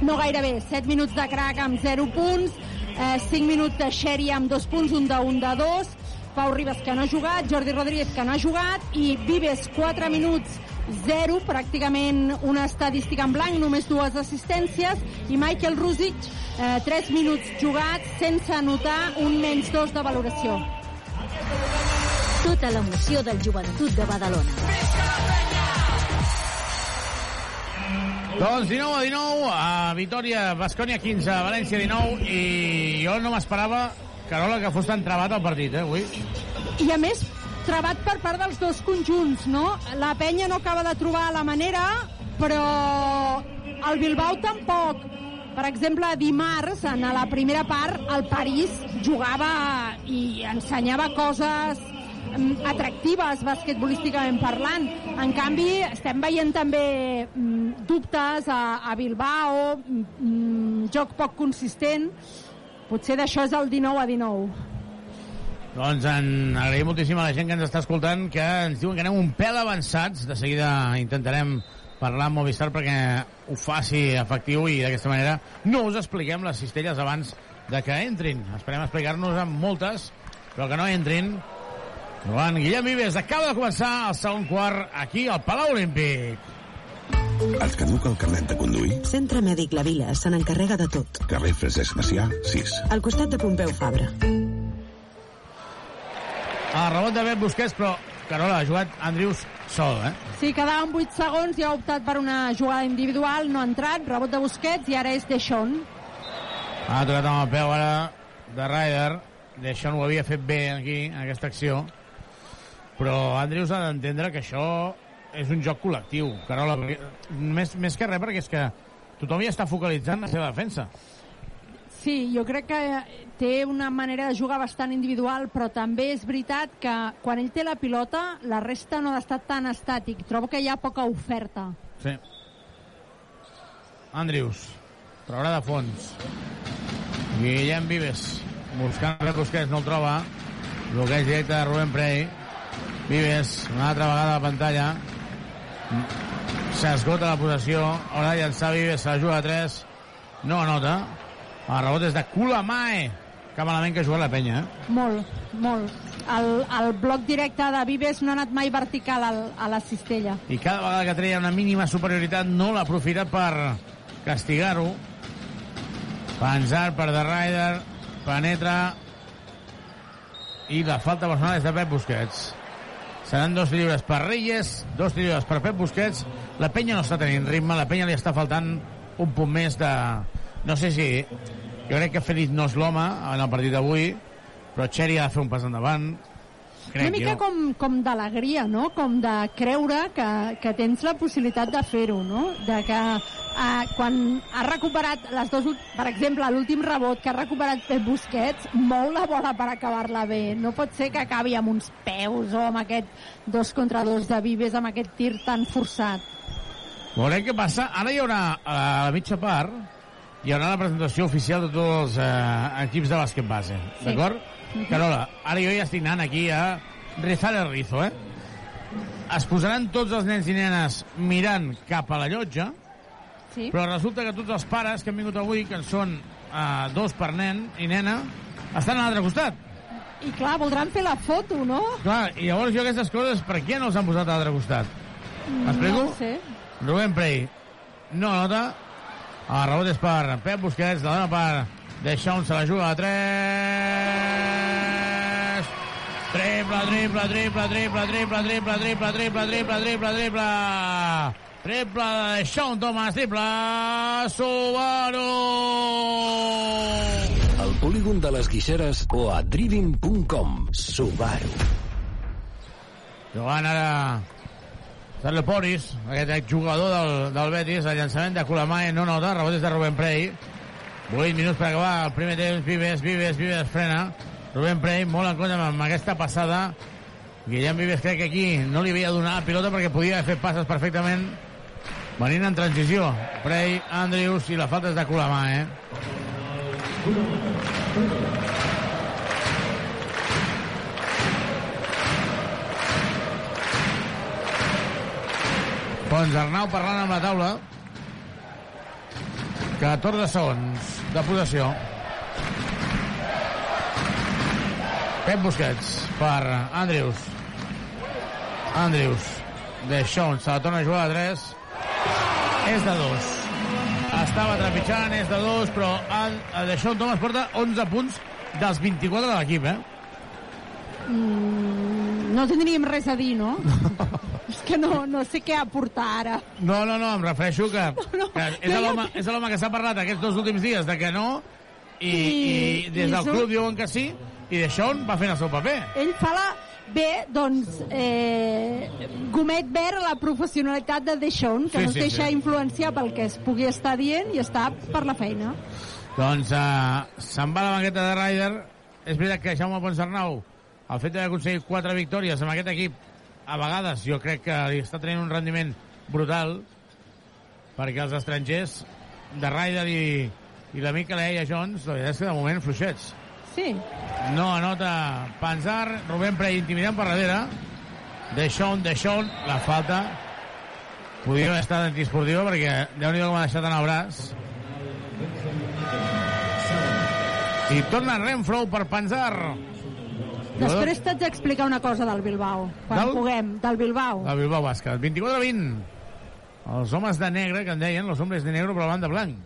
S4: no gaire bé. 7 minuts de crack amb 0 punts, eh, 5 minuts de Sherry amb 2 punts, un de 1 de 2, Pau Ribas que no ha jugat, Jordi Rodríguez que no ha jugat i Vives 4 minuts 0, pràcticament una estadística en blanc, només dues assistències i Michael Rusic eh, 3 minuts jugats sense anotar un menys 2 de valoració.
S2: Tota l'emoció del joventut de Badalona.
S3: Doncs 19 a 19, a Vitoria, Bascònia 15, València 19, i jo no m'esperava, Carola, que fos tan trebat el partit, eh, avui.
S4: I a més, trebat per part dels dos conjunts, no? La penya no acaba de trobar la manera, però el Bilbao tampoc. Per exemple, dimarts, en la primera part, el París jugava i ensenyava coses mm, atractives basquetbolísticament parlant. En canvi, estem veient també mm, dubtes a, a Bilbao, mm, joc poc consistent. Potser d'això és el 19 a 19.
S3: Doncs en agraïm moltíssim a la gent que ens està escoltant, que ens diuen que anem un pèl avançats. De seguida intentarem parlar amb Movistar perquè ho faci efectiu i d'aquesta manera no us expliquem les cistelles abans de que entrin. Esperem explicar-nos amb moltes, però que no entrin. Joan Guillem Vives acaba de començar el segon quart aquí al Palau Olímpic.
S6: Et caduca el carnet de conduir?
S9: Centre Mèdic La Vila se n'encarrega de tot.
S6: Carrer Francesc Macià, 6.
S9: Al costat de Pompeu Fabra.
S3: A rebot de Ben Busquets, però Carola ha jugat Andrius sol, eh?
S4: Sí, quedaven 8 segons i ha optat per una jugada individual, no ha entrat, rebot de Busquets i ara és Deixón.
S3: Ha tocat amb el peu ara de Ryder. Deixón ho havia fet bé aquí, en aquesta acció. Però Andrius ha d'entendre que això és un joc col·lectiu, Carola, perquè, més, més que res perquè és que tothom ja està focalitzant la seva defensa.
S4: Sí, jo crec que té una manera de jugar bastant individual, però també és veritat que quan ell té la pilota, la resta no ha d'estar tan estàtic. Trobo que hi ha poca oferta.
S3: Sí. Andrius, traurà de fons. Guillem Vives. buscant Pep Busquets, no el troba. Bloqueig directe de Rubén Prey. Vives, una altra vegada a la pantalla. S'esgota la possessió. Haurà de llançar Vives, se la juga a 3. No anota. El rebot és de Kulamae. Que malament que juga la penya, eh?
S4: Molt, molt. El, el bloc directe de Vives no ha anat mai vertical al, a la cistella.
S3: I cada vegada que treia una mínima superioritat no l'ha aprofitat per castigar-ho. Panzar per The Rider, penetra i la falta personal és de Pep Busquets. Seran dos lliures per Reyes, dos lliures per Pep Busquets. La penya no està tenint ritme, la penya li està faltant un punt més de... No sé si... Jo crec que Félix no és l'home en el partit d'avui, però Xeri ha de fer un pas endavant. Crec
S4: Una mica
S3: jo.
S4: com, com d'alegria, no? Com de creure que, que tens la possibilitat de fer-ho, no? De que eh, quan ha recuperat les ult- per exemple, l'últim rebot que ha recuperat Pep Busquets, mou la bola per acabar-la bé. No pot ser que acabi amb uns peus o amb aquest dos contra dos de Vives, amb aquest tir tan forçat.
S3: Veurem què passa. Ara hi haurà, a la mitja part, hi haurà la presentació oficial de tots els eh, equips de bàsquet base.
S4: Sí.
S3: D'acord?
S4: Mhm.
S3: Carola, ara jo ja estic anant aquí a rizar el rizo, eh? Es posaran tots els nens i nenes mirant cap a la llotja,
S4: Sí.
S3: però resulta que tots els pares que han vingut avui, que en són eh, dos per nen i nena, estan a l'altre costat.
S4: I clar, voldran fer la foto, no?
S3: Clar, i llavors jo aquestes coses, per què no els han posat a l'altre costat? M'explico?
S4: No sé.
S3: Rubén Prey no nota el rebot és per Pep Busquets la dona per deixar un se la juga a 3 triple, triple, triple, triple, triple, triple, triple, triple, triple, triple, triple triple de Sean Thomas, triple Subaru
S10: Al polígon de les Guixeres o a driving.com. Subaru.
S3: jugant ara Sergio Poris, aquest jugador del, del Betis, el llançament de Colamae no nota, rebot és de Rubén Prey. 8 minuts per acabar el primer temps, Vives, Vives, Vives frena. Rubén Prey molt en compte amb aquesta passada. Guillem Vives crec que aquí no li havia donat la pilota perquè podia fet passes perfectament venint en transició. Prey, Andrews i la falta és de Colamae. Eh? Pons Arnau parlant amb la taula. 14 segons de possessió. Pep Busquets per Andrews. Andrews. De Sean, se la torna a jugar a 3. És de 2. Estava trepitjant, és de 2, però el de Sean Thomas porta 11 punts dels 24 de l'equip, eh?
S4: Mm, no tindríem res a dir, no? És que no, no sé què aportar ara.
S3: No, no, no, em refereixo que, que és
S4: no,
S3: l'home és l'home que s'ha parlat aquests dos últims dies de que no i, i,
S4: I-
S3: des
S4: i
S3: del club diuen que sí i d'això va fent el seu paper.
S4: Ell fa la... Bé, doncs, eh, gomet verd a la professionalitat de Deixón, que
S3: Sí,
S4: no es
S3: sí,
S4: deixa
S3: sí.
S4: influenciar pel que es pugui estar dient i està per la feina.
S3: Doncs uh, se'n va la banqueta de Ryder. És veritat que Jaume Ponsarnau, el fet d'haver aconseguit quatre victòries amb aquest equip, a vegades jo crec que li està tenint un rendiment brutal, perquè els estrangers de Ryder i, i l'amic que l'Eia Jones, la veritat és que de moment fluixets.
S4: Sí.
S3: No anota Panzar, Rubén Prey intimidant per darrere. Deixón, Deixón, la falta. Podria haver estat antiesportiva perquè déu nhi com ha deixat en el braç. I torna Renfro per Panzar.
S4: Després t'haig d'explicar una cosa del Bilbao, quan
S3: Del?
S4: puguem, del Bilbao.
S3: El Bilbao Bàsquet. 24 a 20. Els homes de negre, que en deien, los hombres de negre, però van de blanc.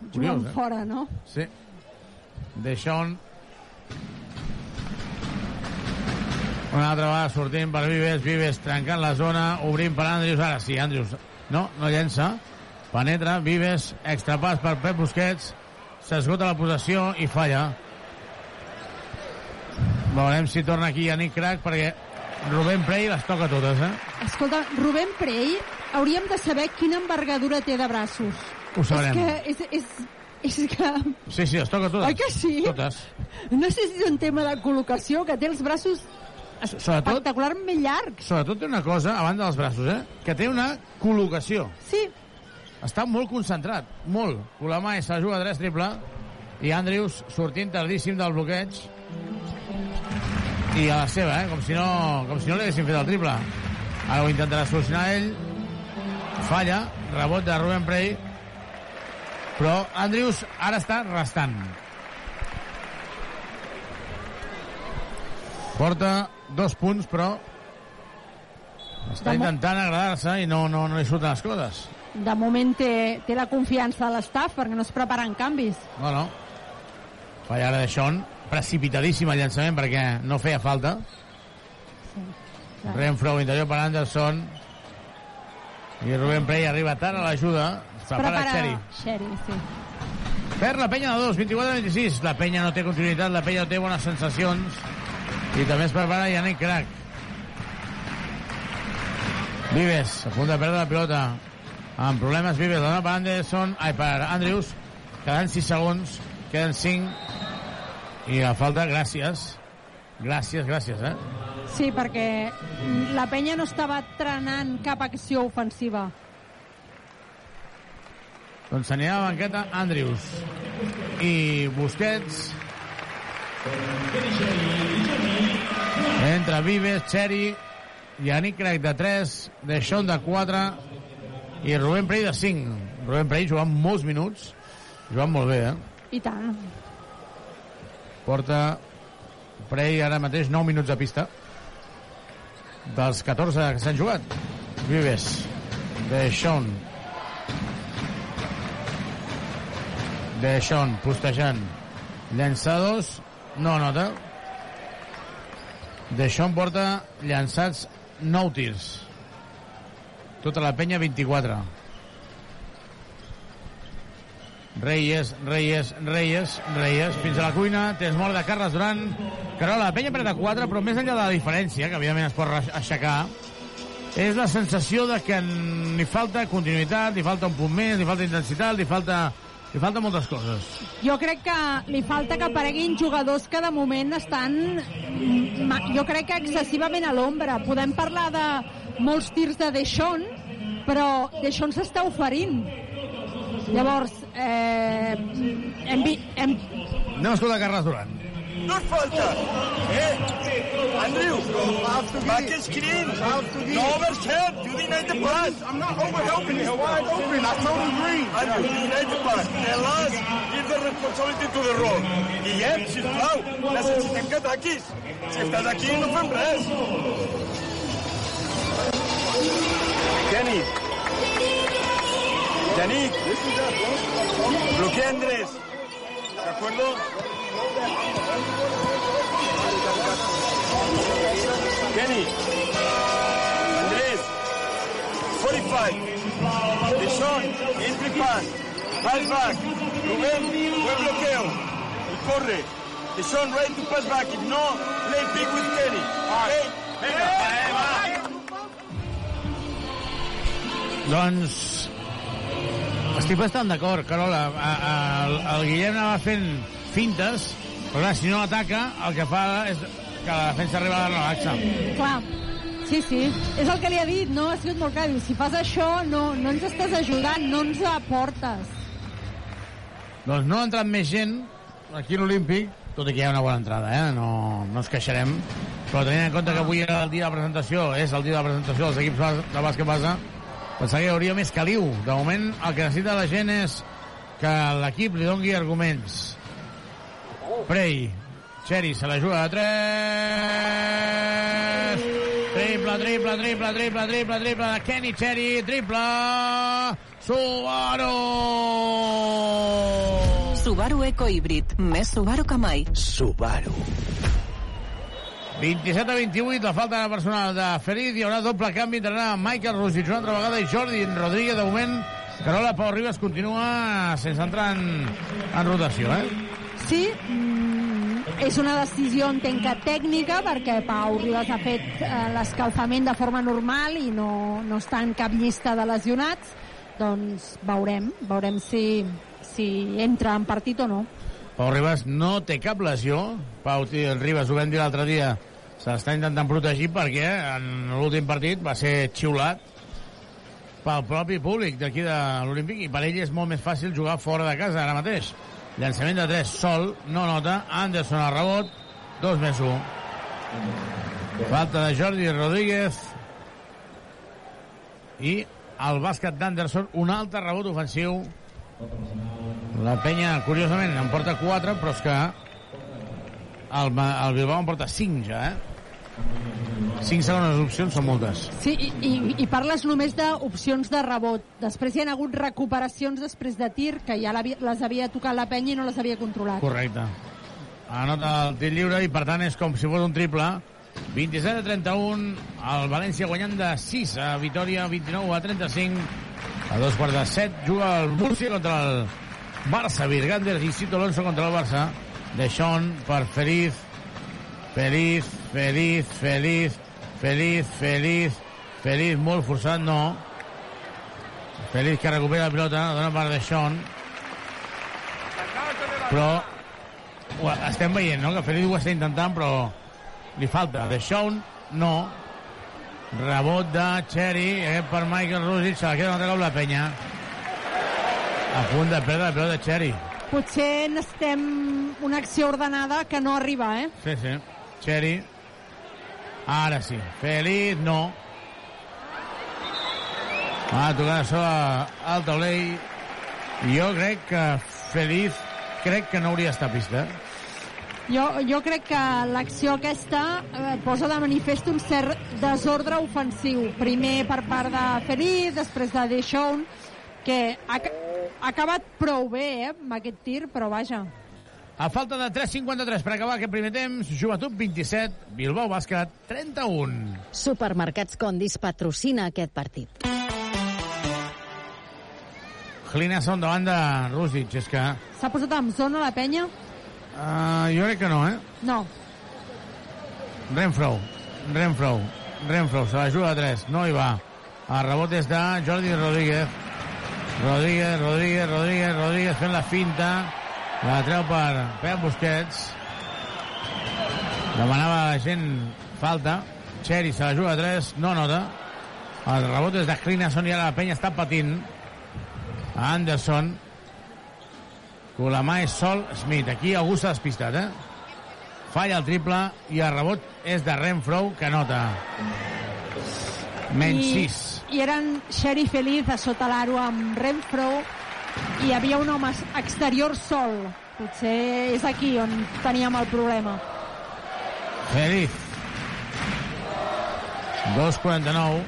S4: Jugant
S3: Curiós, eh?
S4: fora, no?
S3: Sí. Deixón. Una altra vegada sortint per Vives, Vives trencant la zona, obrint per Andrius, ara sí, Andrius, no, no llença, penetra, Vives, extrapàs per Pep Busquets, s'esgota la possessió i falla. Veurem si torna aquí Yannick Crac, perquè Rubén Prey les toca totes, eh?
S4: Escolta, Rubén Prey, hauríem de saber quina envergadura té de braços.
S3: Ho sabrem.
S4: És que... És, és, és que...
S3: Sí, sí, les toca totes.
S4: Oi que sí?
S3: Totes.
S4: No sé si és un tema de col·locació, que té els braços
S3: Sobretot,
S4: espectacularment llargs.
S3: sobretot té una cosa, a banda dels braços, eh? Que té una col·locació.
S4: Sí.
S3: Està molt concentrat, molt. Colamae se la juga a 3 triple. i Andrews sortint tardíssim del bloqueig i a la seva, eh? com si no, com si no li haguessin fet el triple. Ara ho intentarà solucionar ell. Falla, rebot de Ruben Prey. Però Andrews ara està restant. Porta dos punts però està
S4: De
S3: intentant agradar-se i no, no, no li surten les coses
S4: De moment té, té la confiança de l'estaf perquè no es preparen canvis.
S3: no, no falla ara de Sean precipitadíssim el llançament perquè no feia falta Renfro interior per Anderson i Rubén Prey arriba tard a l'ajuda
S4: Es
S3: prepara Xeri
S4: Xeri, sí.
S3: Per la penya de 2, 24-26. La penya no té continuïtat, la penya no té bones sensacions. I també es prepara Yannick Crac. Vives, a punt de perdre la pilota. Amb problemes, Vives, la dona per Anderson, ai, per Andrews. Queden 6 segons, queden 5. I la falta, gràcies. Gràcies, gràcies, eh?
S4: Sí, perquè la penya no estava trenant cap acció ofensiva.
S3: Doncs anirà a la banqueta Andrews. I Busquets. Entra Vives, Cheri, Yannick Craig de 3, Deixón de 4 i Rubén Prey de 5. Rubén Prey jugant molts minuts, jugant molt bé, eh?
S4: I tant.
S3: Porta Prey ara mateix 9 minuts de pista dels 14 que s'han jugat. Vives, Deixón, Deixón, postejant. Llançadors, no nota. Deixón porta llançats 9 tirs. Tota la penya 24. Reyes, Reyes, Reyes, Reyes, fins a la cuina, tens mort de Carles Duran. Carola, la penya perd de 4, però més enllà de la diferència, que evidentment es pot aixecar, és la sensació de que li falta continuïtat, li falta un punt més, li falta intensitat, li falta, li falta moltes coses.
S4: Jo crec que li falta que apareguin jugadors que de moment estan, jo crec que excessivament a l'ombra. Podem parlar de molts tirs de Deixón, però Deixón s'està oferint. Llavors, eh, hem, vi- hem,
S3: Anem a escoltar Carles Duran.
S12: No és falta. Eh? Andrew, back is screen. No overshot. You denied the pass. I'm not overhelping. It's wide open. I totally agree. Andrew, you denied the pass. Us. Give the responsibility to the role. Guillem, sisplau, necessitem que ataquis. Si estàs aquí no fem res. Kenny. Yannick. Bloquea a Andrés. ¿De acuerdo? Kenny. Andrés. 45. Dishon. Entry pass. Pass back. Rubén. Buen bloqueo. Y corre. Dishon ready to pass back. If no, play big with Kenny. Okay? Venga.
S3: Doncs estic bastant d'acord, Carola. A, a, el, el Guillem anava fent fintes, però clar, si no ataca, el que fa és que la defensa arriba a la relaxa.
S4: clar, sí, sí, és el que li ha dit, no? Ha sigut molt clar. Diu, si fas això, no, no ens estàs ajudant, no ens aportes.
S3: Doncs no ha entrat més gent aquí a l'Olímpic, tot i que hi ha una bona entrada, eh? no, no ens queixarem, però tenint en compte que avui era el dia de la presentació, és el dia de la presentació dels equips de bàsquet base, pensava que hi hauria més caliu. De moment, el que necessita la gent és que l'equip li dongui arguments. Prey, Xeri se la juga de 3 triple, triple, triple, triple, triple, triple de Kenny Xeri, triple Subaru
S1: Subaru Eco Híbrid. Més Subaru que mai.
S10: Subaru.
S3: 27 a 28, la falta de personal de Ferit, hi haurà doble canvi, entrarà Michael Rosic una altra vegada i Jordi Rodríguez, de moment, Carola Pau Ribas continua sense entrar en, en rotació, eh?
S4: Sí, mm, és una decisió, entenc que tècnica, perquè Pau Ribas ha fet eh, l'escalfament de forma normal i no, no està en cap llista de lesionats, doncs veurem, veurem si, si entra en partit o no.
S3: Pau Ribas no té cap lesió. Pau Ribas, ho vam dir l'altre dia, s'està intentant protegir perquè en l'últim partit va ser xiulat pel propi públic d'aquí de l'Olímpic i per ell és molt més fàcil jugar fora de casa ara mateix. Llançament de 3, sol, no nota. Anderson al rebot, 2 més 1. Falta de Jordi Rodríguez. I el bàsquet d'Anderson, un altre rebot ofensiu. La penya, curiosament, en porta 4, però és que el, el Bilbao en porta 5 ja, eh? 5 segones opcions són moltes.
S4: Sí, i, i, i parles només d'opcions de rebot. Després hi ha hagut recuperacions després de tir, que ja l'havia- les havia tocat la penya i no les havia controlat.
S3: Correcte. Anota el tir lliure i, per tant, és com si fos un triple. 27 a 31, el València guanyant de 6 a Vitoria, 29 a 35. A dos quarts de 7 juga el Múrcia contra el Barça. Virgander i Cito Alonso contra el Barça. De Sean per Feliz. Feliz, feliz, feliz, feliz, feliz, feliz, molt forçat, no. Feliz que recupera la pilota, dona per de Sean. Però estem veient, no?, que Feliz ho està intentant, però li falta. De Sean, no. Rebot de Cherry, eh, per Michael Rusic, se la queda un altre cop la penya. A punt de perdre la pilota de Cherry.
S4: Potser necessitem una acció ordenada que no arriba, eh?
S3: Sí, sí. Cherry. Ara sí. Feliz, no. Va tocar sobre el taulell. Jo crec que Feliz crec que no hauria d'estar a pista. eh?
S4: Jo, jo crec que l'acció aquesta eh, posa de manifest un cert desordre ofensiu. Primer per part de Feliz, després de Deschon, que ha, ha acabat prou bé eh, amb aquest tir, però vaja.
S3: A falta de 3.53 per acabar aquest primer temps, Joventut 27, Bilbao Bàsquet 31.
S9: Supermercats Condis patrocina aquest partit.
S3: Clinason davant de Rússic, és que...
S4: S'ha posat en zona la penya?
S3: Uh, jo crec que no, eh?
S4: No.
S3: Renfro, Renfro, Renfro, se la juga a 3, no hi va. El rebot és de Jordi Rodríguez. Rodríguez, Rodríguez, Rodríguez, Rodríguez fent la finta. La treu per Pep Busquets. Demanava la gent falta. Cherry se la juga a 3, no nota. El rebot és de Clinason i ara la penya està patint. Anderson. Colamà és sol, Smith. Aquí algú s'ha despistat, eh? Falla el triple i el rebot és de Renfro, que nota. Menys
S4: I,
S3: 6.
S4: I eren Sherry Feliz a sota l'aro amb Renfro i hi havia un home exterior sol. Potser és aquí on teníem el problema.
S3: Feliz. 2'49.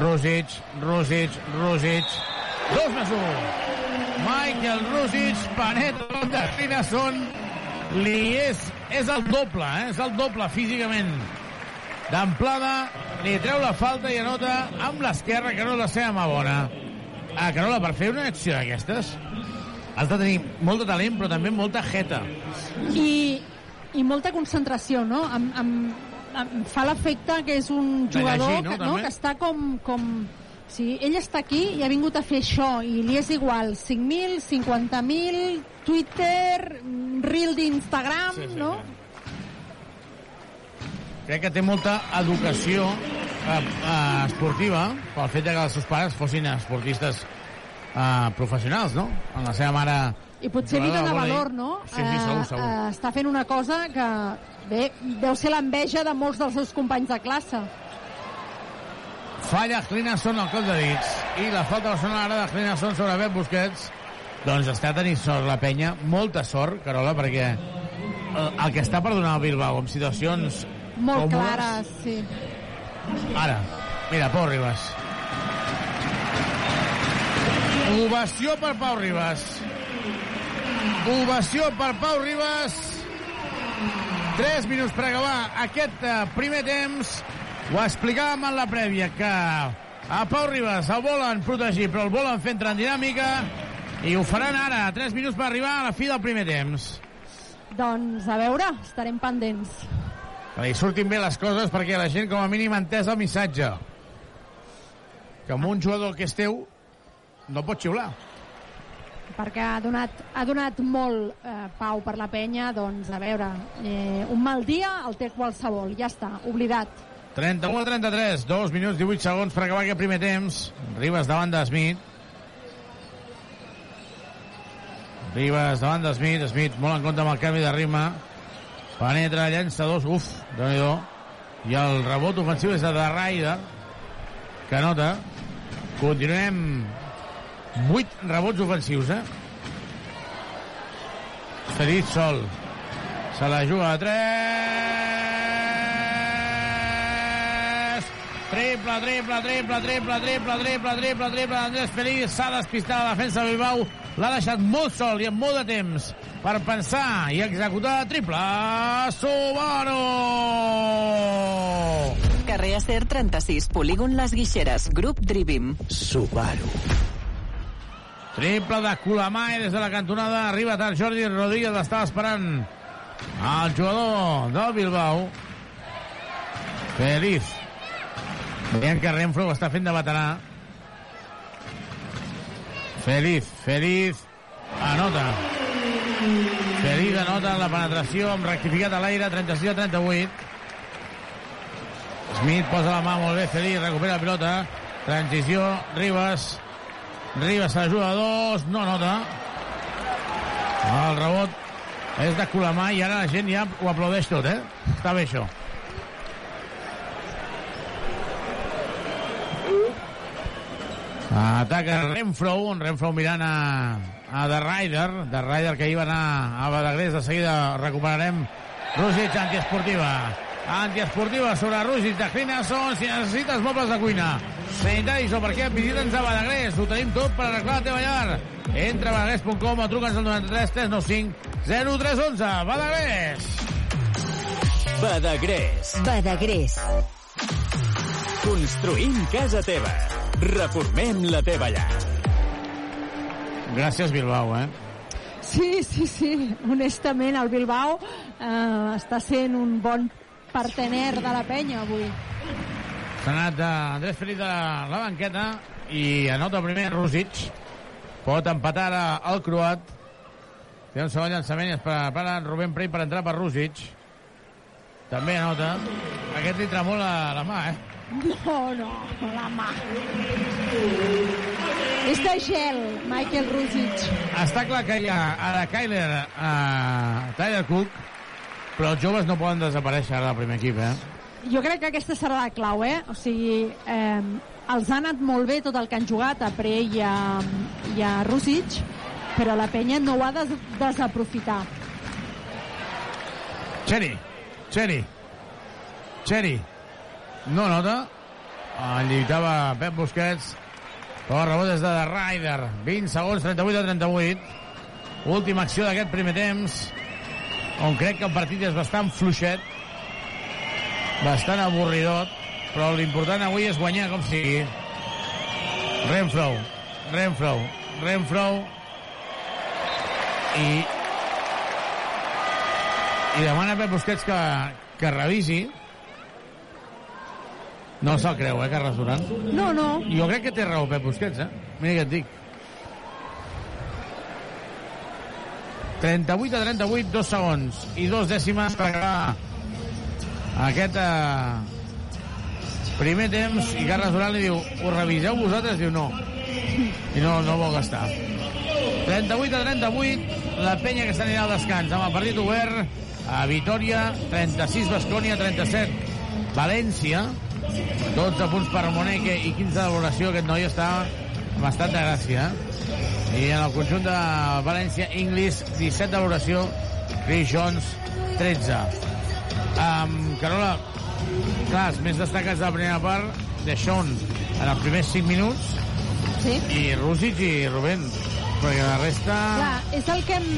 S3: Rosic, Rosic, Rosic. 2 més 1. Michael Rosic, penetra de Finasson. Li és, és el doble, eh? és el doble físicament. D'amplada, li treu la falta i anota amb l'esquerra, que no és la seva mà bona. Ah, Carola, per fer una acció d'aquestes, has de tenir molt de talent, però també molta jeta.
S4: I, i molta concentració, no? Em, em, em fa l'efecte que és un jugador
S3: llegir, no,
S4: que, no,
S3: també?
S4: que està com, com... Sigui, ell està aquí i ha vingut a fer això i li és igual 5.000, 50.000 Twitter, reel d'Instagram,
S3: Sí, sí,
S4: no?
S3: crec que té molta educació eh, eh, esportiva pel fet que els seus pares fossin esportistes eh, professionals, no? En la seva mare...
S4: I potser li dona valor, no?
S3: Sí, sí, segur, segur.
S4: Eh, està fent una cosa que, bé, deu ser l'enveja de molts dels seus companys de classe.
S3: Falla Clinason al cop de dits i la falta personal ara de Clinason sobre Pep Busquets doncs està tenint sort la penya, molta sort, Carola, perquè el, el que està per donar el Bilbao en situacions
S4: Molt
S3: còmodes,
S4: clares, sí.
S3: Ara, mira, Pau Ribas. Ovació per Pau Ribas. Ovació per Pau Ribas. 3 minuts per acabar aquest eh, primer temps. Ho explicàvem en la prèvia, que a Pau Ribas el volen protegir, però el volen fer entrar en dinàmica, i ho faran ara, 3 minuts per arribar a la fi del primer temps.
S4: Doncs a veure, estarem pendents.
S3: Que li surtin bé les coses perquè la gent com a mínim ha entès el missatge. Que amb un jugador que és teu no pot xiular.
S4: perquè ha donat, ha donat molt eh, pau per la penya, doncs a veure, eh, un mal dia el té qualsevol, ja està, oblidat.
S3: 31 a 33, 2 minuts 18 segons per acabar aquest primer temps. Ribas davant de Smith. Ribas davant de Smith. Smith molt en compte amb el canvi de ritme. Penetra, llença dos. Uf, déu nhi I el rebot ofensiu és de Ryder, que nota. Continuem 8 rebots ofensius, eh? Ferit sol. Se la juga a 3. Triple, triple, triple, triple, triple, triple, triple, triple. Andrés Feliz s'ha despistat la defensa de Bilbao. L'ha deixat molt sol i amb molt de temps per pensar i executar triple. Subaru!
S1: Carrer Acer 36, polígon Les Guixeres, grup Drivim.
S13: Subaru.
S3: Triple de Colamae des de la cantonada. Arriba tard Jordi Rodríguez, l'estava esperant el jugador del Bilbao. Feliz. Veiem que Renfro ho està fent de veterà. Feliz, Feliz. Anota. Feliz anota la penetració amb rectificat a l'aire, 36 a 38. Smith posa la mà molt bé, Feliz recupera la pilota. Transició, Ribas. Ribas a dos, no nota. El rebot és de Colamà i ara la gent ja ho aplaudeix tot, eh? Està bé això. Ataca Renfro, un Renfro mirant a, a The Rider, The Rider que hi va anar a Badagrés, de seguida recuperarem Rússic, antiesportiva. Antiesportiva sobre Rússic de Clinason, si necessites mobles de cuina, sanitaris o per què, visita'ns a Badagrés, ho tenim tot per arreglar la teva llar. Entra a badagrés.com o truca'ns al 93 395 0311. Badagrés!
S10: Badagrés.
S14: Badagrés.
S10: Construïm casa teva. Reformem la teva llar.
S3: Gràcies, Bilbao, eh?
S4: Sí, sí, sí. Honestament, el Bilbao eh, està sent un bon partener de la penya avui.
S3: S'ha anat Andrés Feliz de la banqueta i anota primer Rússic. Pot empatar ara el croat. Té un segon llançament i es prepara Rubén Prey per entrar per Rússic. També anota. Aquest li tremola la mà, eh?
S4: No, no, la mà. És de gel, Michael Rusic.
S3: Està clar que hi ha ara Kyler, uh, Tyler Cook, però els joves no poden desaparèixer ara del primer equip, eh?
S4: Jo crec que aquesta serà la clau, eh? O sigui, eh, els ha anat molt bé tot el que han jugat a Pre i a, i a Rusic, però la penya no ho ha de desaprofitar.
S3: Cheri, Cheri, Cheri, no nota, en lluitava Pep Busquets, però rebot és de The Ryder, 20 segons, 38 a 38, última acció d'aquest primer temps, on crec que el partit és bastant fluixet, bastant avorridot, però l'important avui és guanyar com sigui. Renfro, Renfro, Renfro, i i demana a Pep Busquets que, que revisi no se'l creu, eh, Carles Duran?
S4: No, no.
S3: Jo crec que té raó Pep Busquets, eh? Mira què et dic. 38 a 38, dos segons i dos dècimes per acabar aquest eh, primer temps i Carles Duran li diu ho reviseu vosaltres? Diu no i no, no vol gastar 38 a 38 la penya que s'anirà al descans amb el partit obert a Vitoria 36 Bascònia 37 València 12 punts per Moneque i 15 de valoració aquest noi està amb estat de gràcia i en el conjunt de València English 17 de valoració Chris Jones 13 um, Carola clar, els més destacats de la primera part de Sean en els primers 5 minuts
S4: sí.
S3: i Rússic i Rubén perquè la resta...
S4: Clar, és el que hem...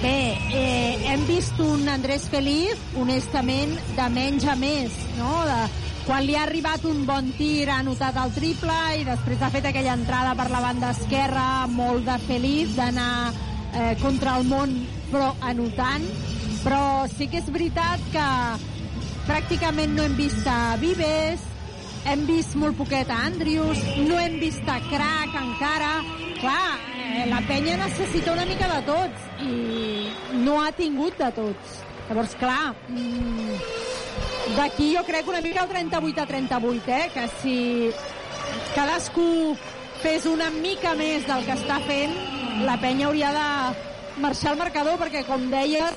S4: Bé, eh, hem vist un Andrés Feliz, honestament, de menys a més, no? De, quan li ha arribat un bon tir ha anotat el triple i després ha fet aquella entrada per la banda esquerra molt de feliç d'anar eh, contra el món però anotant però sí que és veritat que pràcticament no hem vist a Vives hem vist molt poquet a Andrius no hem vist a Crac encara clar, eh, la penya necessita una mica de tots i no ha tingut de tots llavors clar mm, d'aquí jo crec una mica el 38 a 38 eh? que si cadascú fes una mica més del que està fent la penya hauria de marxar al marcador perquè, com deies,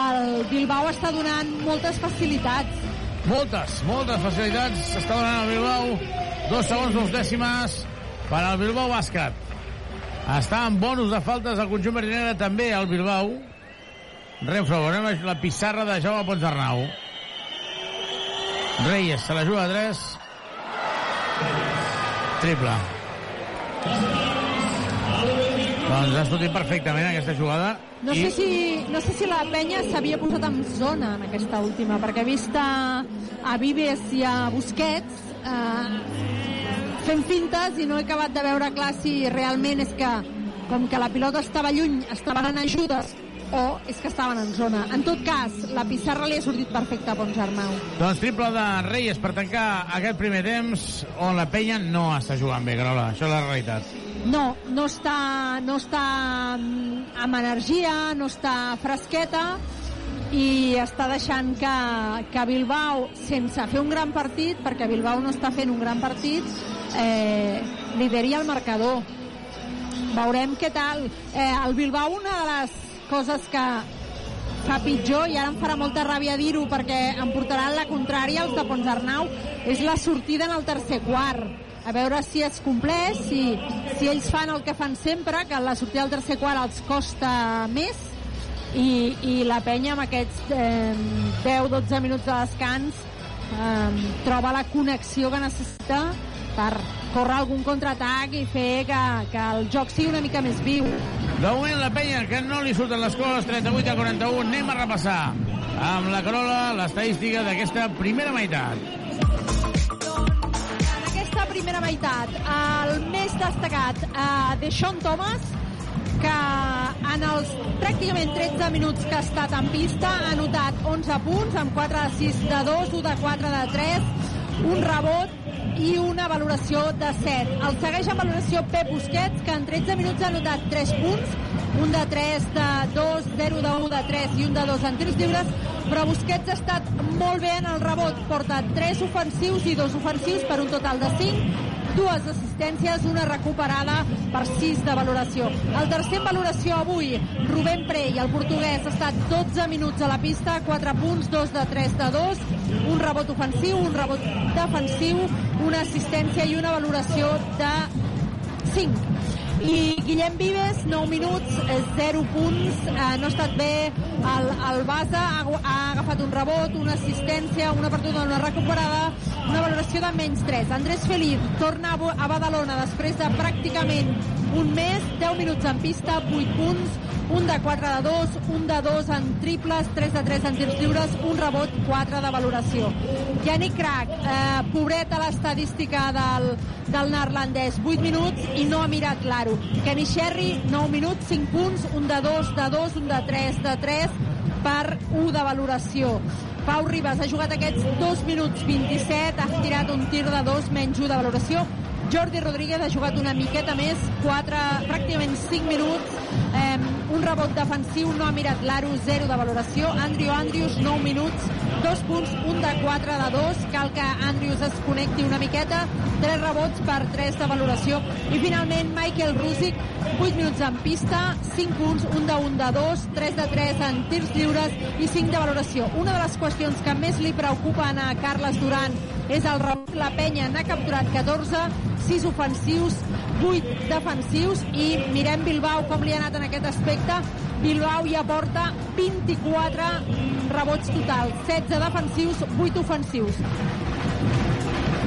S4: el Bilbao està donant moltes facilitats.
S3: Moltes, moltes facilitats està donant el Bilbao. Dos segons, dos dècimes per al Bilbao Bàsquet. Està en bonus de faltes al conjunt verdinera també el Bilbao. Renfro, veurem la pissarra de Jaume Ponsarnau. Reyes se la juga a 3. Triple. Doncs ha sortit perfectament aquesta jugada.
S4: No sé, si, no sé si la penya s'havia posat en zona en aquesta última, perquè he vist a, a Vives i a Busquets eh, fent fintes i no he acabat de veure clar si realment és que com que la pilota estava lluny, estaven en ajudes o és que estaven en zona. En tot cas, la pissarra li ha sortit perfecta a Pons Arnau.
S3: Doncs triple de Reyes per tancar aquest primer temps on la penya no està jugant bé, Grola. Això és la realitat.
S4: No, no està, no està mm, amb energia, no està fresqueta i està deixant que, que Bilbao, sense fer un gran partit, perquè Bilbao no està fent un gran partit, eh, lideri el marcador. Veurem què tal. Eh, el Bilbao, una de les coses que fa pitjor, i ara em farà molta ràbia dir-ho perquè em portaran la contrària els de Pons Arnau, és la sortida en el tercer quart. A veure si es compleix, si, si ells fan el que fan sempre, que la sortida del tercer quart els costa més, i, i la penya amb aquests eh, 10-12 minuts de descans eh, troba la connexió que necessita per córrer algun contraatac i fer que, que el joc sigui una mica més viu.
S3: De moment la penya que no li surten les coses 38 a 41 anem a repassar amb la Carola l'estadística d'aquesta primera meitat
S4: primera meitat. El més destacat, eh, de Sean Thomas, que en els pràcticament 13 minuts que ha estat en pista ha notat 11 punts, amb 4 de 6 de 2, 1 de 4 de 3, un rebot i una valoració de 7. El segueix en valoració Pep Busquets, que en 13 minuts ha notat 3 punts, un de 3 de 2, 0 de 1 de 3 i un de 2 en tirs lliures, però Busquets ha estat molt bé en el rebot, porta 3 ofensius i 2 ofensius per un total de 5, dues assistències, una recuperada per 6 de valoració. El tercer en valoració avui, Rubén Prey, el portuguès, ha estat 12 minuts a la pista, 4 punts, 2 de 3 de 2, un rebot ofensiu, un rebot defensiu, una assistència i una valoració de 5. I Guillem Vives, 9 minuts, 0 punts, eh, no ha estat bé el, el base, ha, ha agafat un rebot, una assistència, una perduda, una recuperada, una valoració de menys 3. Andrés Felip torna a Badalona després de pràcticament un mes, 10 minuts en pista, 8 punts, un de 4 de 2, un de 2 en triples, 3 de 3 en tirs lliures, un rebot, 4 de valoració. Yannick Crac, eh, pobret a l'estadística del, del neerlandès, 8 minuts i no ha mirat l'aro. Kenny Sherry, 9 minuts, 5 punts, un de 2 de 2, un de 3 de 3 per 1 de valoració. Pau Ribas ha jugat aquests 2 minuts 27, ha tirat un tir de 2 menys 1 de valoració. Jordi Rodríguez ha jugat una miqueta més, 4, pràcticament 5 minuts, eh, un rebot defensiu, no ha mirat l'aro, 0 de valoració. Andrew Andrews, 9 minuts, 2 punts, 1 de 4 de 2. Cal que Andrews es connecti una miqueta, 3 rebots per 3 de valoració. I finalment Michael Rusic, 8 minuts en pista, 5 punts, 1 de 1 de 2, 3 de 3 en tirs lliures i 5 de valoració. Una de les qüestions que més li preocupen a Carles Duran és el rebot. La penya n'ha capturat 14, 6 ofensius, 8 defensius i mirem Bilbao com li ha anat en aquest aspecte. Bilbao ja porta 24 rebots total, 16 defensius, 8 ofensius.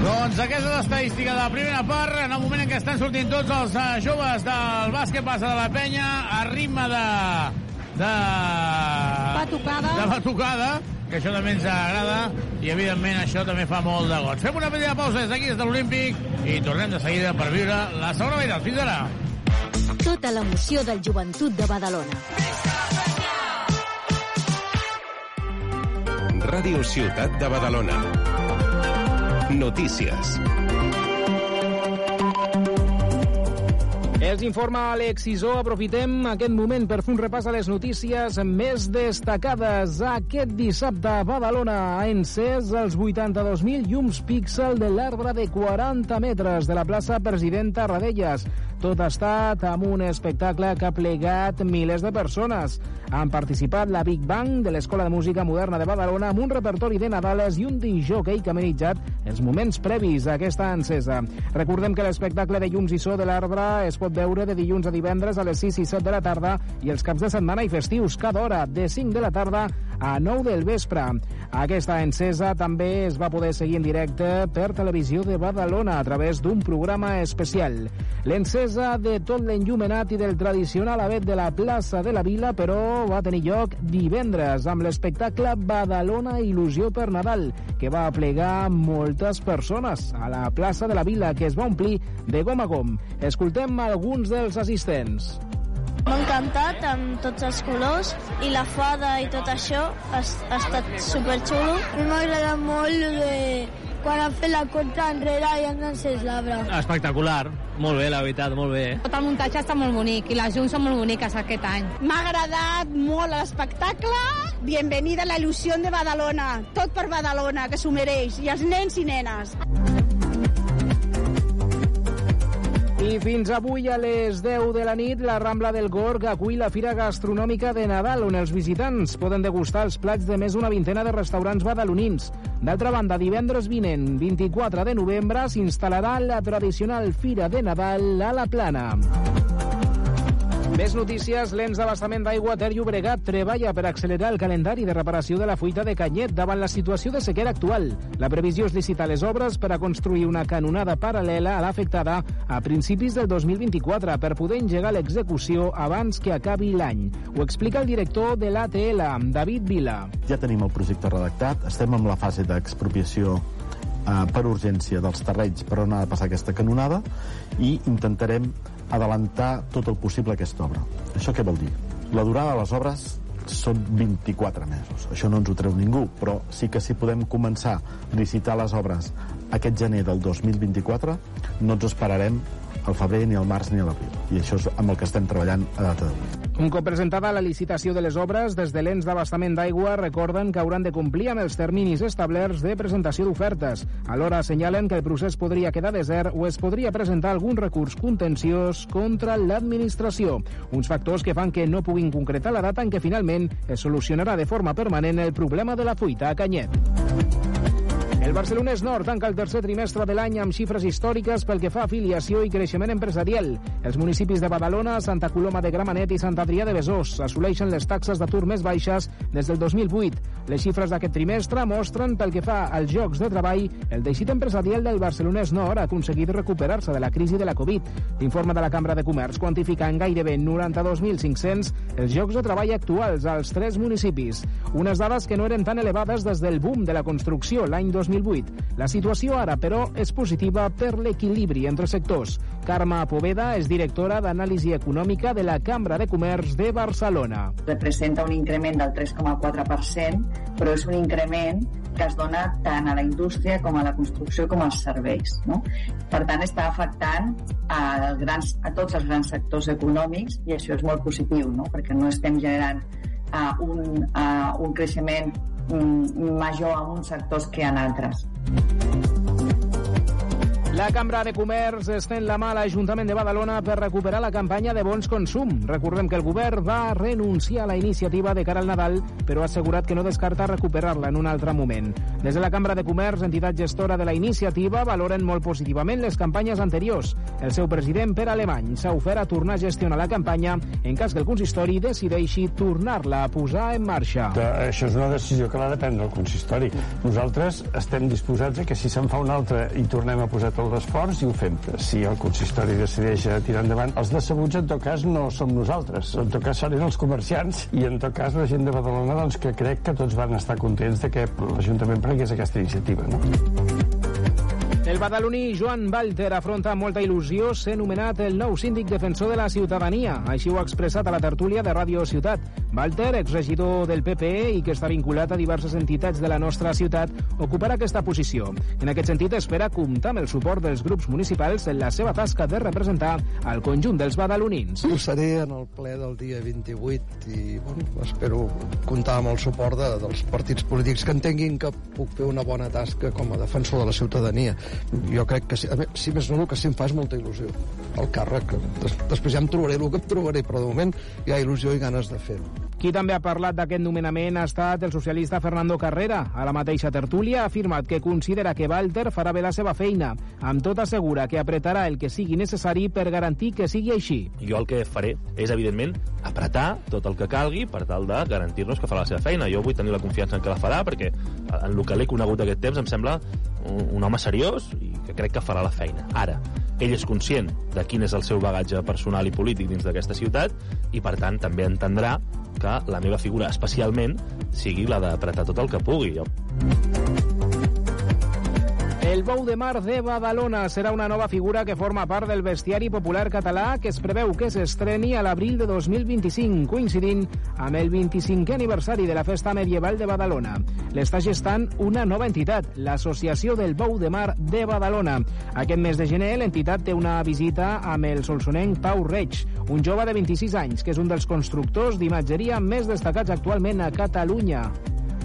S3: Doncs aquesta és l'estadística de la primera part, en el moment en què estan sortint tots els uh, joves del bàsquet passa de la penya a ritme de... de...
S4: Batucada.
S3: De batucada, que això també ens agrada, i evidentment això també fa molt de goig. Fem una petita pausa des d'aquí, des de l'Olímpic, i tornem de seguida per viure la segona meitat. Fins ara.
S2: Tota l'emoció del joventut de Badalona.
S15: Ràdio Ciutat de Badalona. Notícies.
S16: Els informa Alex Isó. Aprofitem aquest moment per fer un repàs a les notícies més destacades. Aquest dissabte a Badalona ha encès els 82.000 llums píxel de l'arbre de 40 metres de la plaça Presidenta Radelles. Tot ha estat amb un espectacle que ha plegat milers de persones. Han participat la Big Bang de l'Escola de Música Moderna de Badalona amb un repertori de Nadales i un disjockey que ha amenitzat els moments previs a aquesta encesa. Recordem que l'espectacle de llums i so de l'arbre es pot veure de dilluns a divendres a les 6 i 7 de la tarda i els caps de setmana i festius cada hora de 5 de la tarda a 9 del vespre. Aquesta encesa també es va poder seguir en directe per televisió de Badalona a través d'un programa especial. L'encesa de tot l'enllumenat i del tradicional avet de la plaça de la Vila, però va tenir lloc divendres amb l'espectacle Badalona Il·lusió per Nadal, que va plegar moltes persones a la plaça de la Vila, que es va omplir de gom a gom. Escoltem alguns dels assistents.
S17: M'ha encantat amb tots els colors i la fada i tot això ha, ha estat superxulo. A mi m'ha agradat molt de quan han fet la contra enrere i han encès l'arbre.
S18: Espectacular, molt bé, la veritat, molt bé.
S19: Tot el muntatge està molt bonic i les llums són molt boniques aquest any.
S20: M'ha agradat molt l'espectacle. Bienvenida a la il·lusió de Badalona. Tot per Badalona, que s'ho mereix. I els nens i nenes.
S16: I fins avui a les 10 de la nit, la Rambla del Gorg acull la Fira Gastronòmica de Nadal, on els visitants poden degustar els plats de més d'una vintena de restaurants badalonins. D'altra banda, divendres vinent, 24 de novembre, s'instal·larà la tradicional Fira de Nadal a la Plana. Més notícies, l'ens d'abastament d'aigua Ter Llobregat treballa per accelerar el calendari de reparació de la fuita de Canyet davant la situació de sequera actual. La previsió és licitar les obres per a construir una canonada paral·lela a l'afectada a principis del 2024 per poder engegar l'execució abans que acabi l'any. Ho explica el director de l'ATL, David Vila.
S21: Ja tenim el projecte redactat, estem en la fase d'expropiació eh, per urgència dels terrenys per on ha de passar aquesta canonada i intentarem adelantar tot el possible aquesta obra. Això què vol dir? La durada de les obres són 24 mesos. Això no ens ho treu ningú, però sí que si podem començar a licitar les obres aquest gener del 2024, no ens esperarem al febrer, ni al març, ni a l'abril. I això és amb el que estem treballant a data d'avui.
S16: Un cop presentada la licitació de les obres, des de l'ens d'abastament d'aigua recorden que hauran de complir amb els terminis establerts de presentació d'ofertes. Alhora assenyalen que el procés podria quedar desert o es podria presentar algun recurs contenciós contra l'administració. Uns factors que fan que no puguin concretar la data en què finalment es solucionarà de forma permanent el problema de la fuita a Canyet. El Barcelonès Nord tanca el tercer trimestre de l'any amb xifres històriques pel que fa a afiliació i creixement empresarial. Els municipis de Badalona, Santa Coloma de Gramenet i Sant Adrià de Besòs assoleixen les taxes d'atur més baixes des del 2008. Les xifres d'aquest trimestre mostren, pel que fa als jocs de treball, el teixit empresarial del Barcelonès Nord ha aconseguit recuperar-se de la crisi de la Covid. L'informe de la Cambra de Comerç quantifica en gairebé 92.500 els jocs de treball actuals als tres municipis. Unes dades que no eren tan elevades des del boom de la construcció l'any 2008 2008. La situació ara, però, és positiva per l'equilibri entre sectors. Carme Poveda és directora d'anàlisi econòmica de la Cambra de Comerç de Barcelona.
S22: Representa un increment del 3,4%, però és un increment que es dona tant a la indústria com a la construcció com als serveis. No? Per tant, està afectant a, grans, a tots els grans sectors econòmics i això és molt positiu, no? perquè no estem generant uh, un, uh, un creixement major en uns sectors que en altres.
S16: La Cambra de Comerç estén la mà a l'Ajuntament de Badalona per recuperar la campanya de bons consum. Recordem que el govern va renunciar a la iniciativa de cara al Nadal, però ha assegurat que no descarta recuperar-la en un altre moment. Des de la Cambra de Comerç, entitat gestora de la iniciativa, valoren molt positivament les campanyes anteriors. El seu president, Pere Alemany, s'ha ofert a tornar a gestionar la campanya en cas que el consistori decideixi tornar-la a posar en marxa.
S23: Això és una decisió que l'ha de prendre el consistori. Nosaltres estem disposats a que si se'n fa una altra i tornem a posar tot l'esforç i ho fem. Si el consistori decideix tirar endavant, els decebuts en tot cas no som nosaltres, en tot cas seran els comerciants i en tot cas la gent de Badalona doncs, que crec que tots van estar contents de que l'Ajuntament prengués aquesta iniciativa. No?
S16: El badaloní Joan Walter afronta amb molta il·lusió ser nomenat el nou síndic defensor de la ciutadania. Així ho ha expressat a la tertúlia de Ràdio Ciutat. Walter, exregidor del PP i que està vinculat a diverses entitats de la nostra ciutat, ocuparà aquesta posició. En aquest sentit, espera comptar amb el suport dels grups municipals en la seva tasca de representar al conjunt dels badalonins.
S24: Ho seré en el ple del dia 28 i bueno, espero comptar amb el suport de, dels partits polítics que entenguin que puc fer una bona tasca com a defensor de la ciutadania. Jo crec que, a més, si més no, el que sí em fa és molta il·lusió. El càrrec, des, després ja em trobaré el que em trobaré, però de moment hi ha il·lusió i ganes de fer-ho.
S16: Qui també ha parlat d'aquest nomenament ha estat el socialista Fernando Carrera. A la mateixa tertúlia ha afirmat que considera que Walter farà bé la seva feina. Amb tot assegura que apretarà el que sigui necessari per garantir que sigui així.
S15: Jo el que faré és, evidentment, apretar tot el que calgui per tal de garantir-nos que farà la seva feina. Jo vull tenir la confiança en que la farà perquè en el que l'he conegut aquest temps em sembla un, home seriós i que crec que farà la feina. Ara, ell és conscient de quin és el seu bagatge personal i polític dins d'aquesta ciutat i, per tant, també entendrà que la meva figura, especialment, sigui la d'apretar tot el que pugui.
S16: El bou de mar de Badalona serà una nova figura que forma part del bestiari popular català que es preveu que s'estreni a l'abril de 2025, coincidint amb el 25è aniversari de la Festa Medieval de Badalona. L'està gestant una nova entitat, l'Associació del Bou de Mar de Badalona. Aquest mes de gener, l'entitat té una visita amb el solsonenc Pau Reig, un jove de 26 anys, que és un dels constructors d'imatgeria més destacats actualment a Catalunya.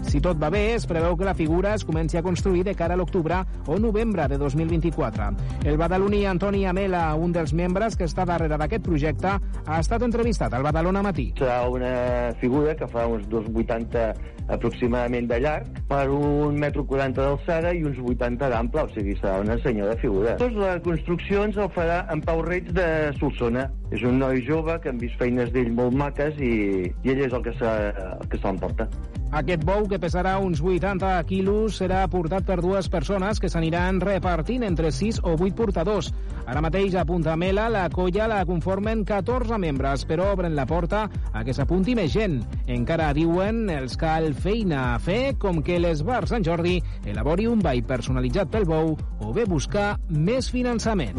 S16: Si tot va bé, es preveu que la figura es comenci a construir de cara a l'octubre o novembre de 2024. El badaloní Antoni Amela, un dels membres que està darrere d'aquest projecte, ha estat entrevistat al Badalona Matí.
S22: Serà una figura que fa uns 2,80 aproximadament de llarg, per un metro 40 d'alçada i uns 80 d'ample, o sigui, serà una senyora figura. Tota la construcció ens el farà en Pau Reig de Solsona. És un noi jove que han vist feines d'ell molt maques i, i ell és el que s'emporta.
S16: Aquest bou, que pesarà uns 80 quilos, serà portat per dues persones que s'aniran repartint entre 6 o 8 portadors. Ara mateix a Punta Mela la colla la conformen 14 membres, però obren la porta a que s'apunti més gent. Encara diuen els cal feina a fer, com que l'Esbar Sant Jordi elabori un ball personalitzat pel bou o bé buscar més finançament.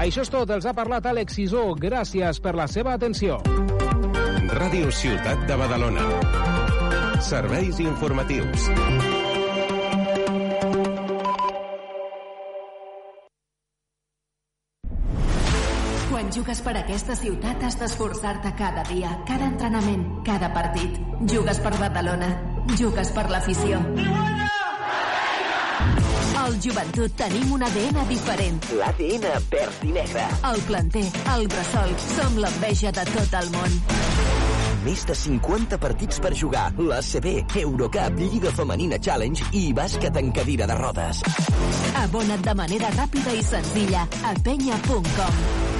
S16: Això és tot, els ha parlat Àlex Sisó. Gràcies per la seva atenció.
S25: Ràdio Ciutat de Badalona. Serveis informatius.
S2: Quan jugues per aquesta ciutat has d'esforçar-te cada dia, cada entrenament, cada partit. Jugues per Badalona. Jugues per l'afició. Al Joventut tenim un ADN diferent.
S5: L'ADN verd i negre.
S2: El planter, el bressol, som l'enveja de tot el món.
S5: Més de 50 partits per jugar. L'ACB, Eurocup, Lliga Femenina Challenge i bàsquet en cadira de rodes.
S2: Abona't de manera ràpida i senzilla a penya.com.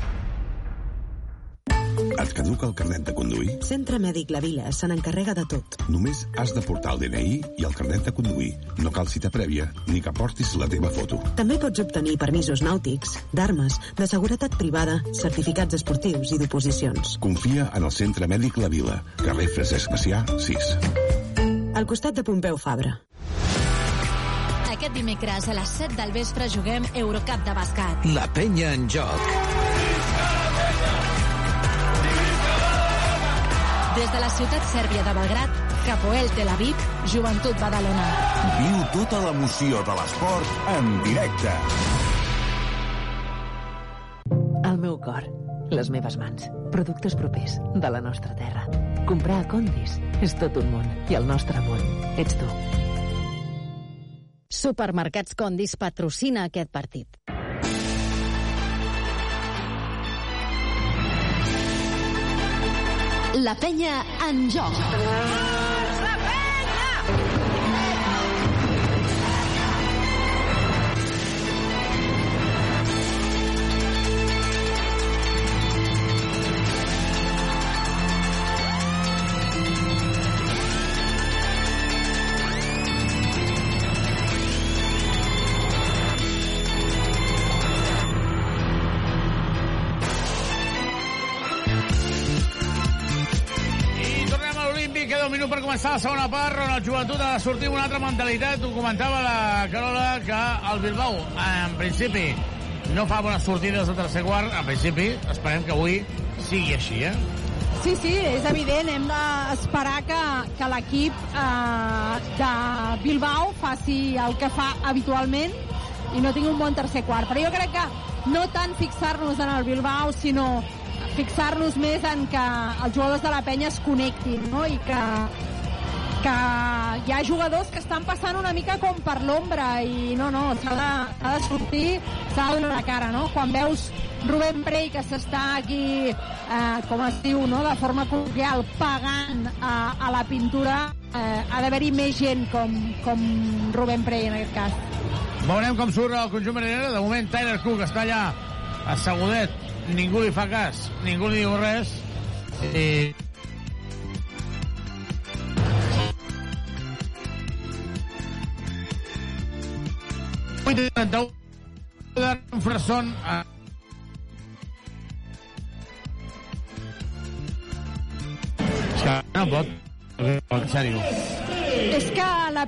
S6: Et caduca el carnet de conduir?
S9: Centre Mèdic La Vila se n'encarrega de tot.
S6: Només has de portar el DNI i el carnet de conduir. No cal cita prèvia ni que portis la teva foto.
S9: També pots obtenir permisos nàutics, d'armes, de seguretat privada, certificats esportius i d'oposicions.
S6: Confia en el Centre Mèdic La Vila, carrer Francesc Macià, 6.
S9: Al costat de Pompeu Fabra.
S26: Aquest dimecres a les 7 del vespre juguem Eurocup de bàsquet.
S27: La penya en joc.
S26: Des de la ciutat sèrbia de Belgrat, Capoel Tel Aviv, Joventut Badalona.
S28: Viu tota l'emoció de l'esport en directe.
S1: El meu cor, les meves mans, productes propers de la nostra terra. Comprar a Condis és tot un món i el nostre món ets tu.
S29: Supermercats Condis patrocina aquest partit.
S26: La penya en joc.
S3: Començar la segona part, on el joventut ha de sortir una altra mentalitat. Ho comentava la Carola, que el Bilbao, en principi, no fa bones sortides de tercer quart. En principi, esperem que avui sigui així, eh?
S4: Sí, sí, és evident. Hem d'esperar que, que l'equip eh, de Bilbao faci el que fa habitualment i no tingui un bon tercer quart. Però jo crec que no tant fixar-nos en el Bilbao, sinó fixar-nos més en que els jugadors de la penya es connectin, no? I que, que hi ha jugadors que estan passant una mica com per l'ombra i no, no, s'ha de, s'ha de sortir, s'ha de donar la cara, no? Quan veus Rubén Prey que s'està aquí, eh, com es diu, no? de forma col·loquial, pagant a, a la pintura, eh, ha d'haver-hi més gent com, com Rubén Prey en aquest cas.
S3: Veurem com surt el conjunt marinera. De moment, Tyler Cook està allà assegudet. Ningú li fa cas, ningú li diu res. I... un Fresson a... És que no pot.
S4: És que la,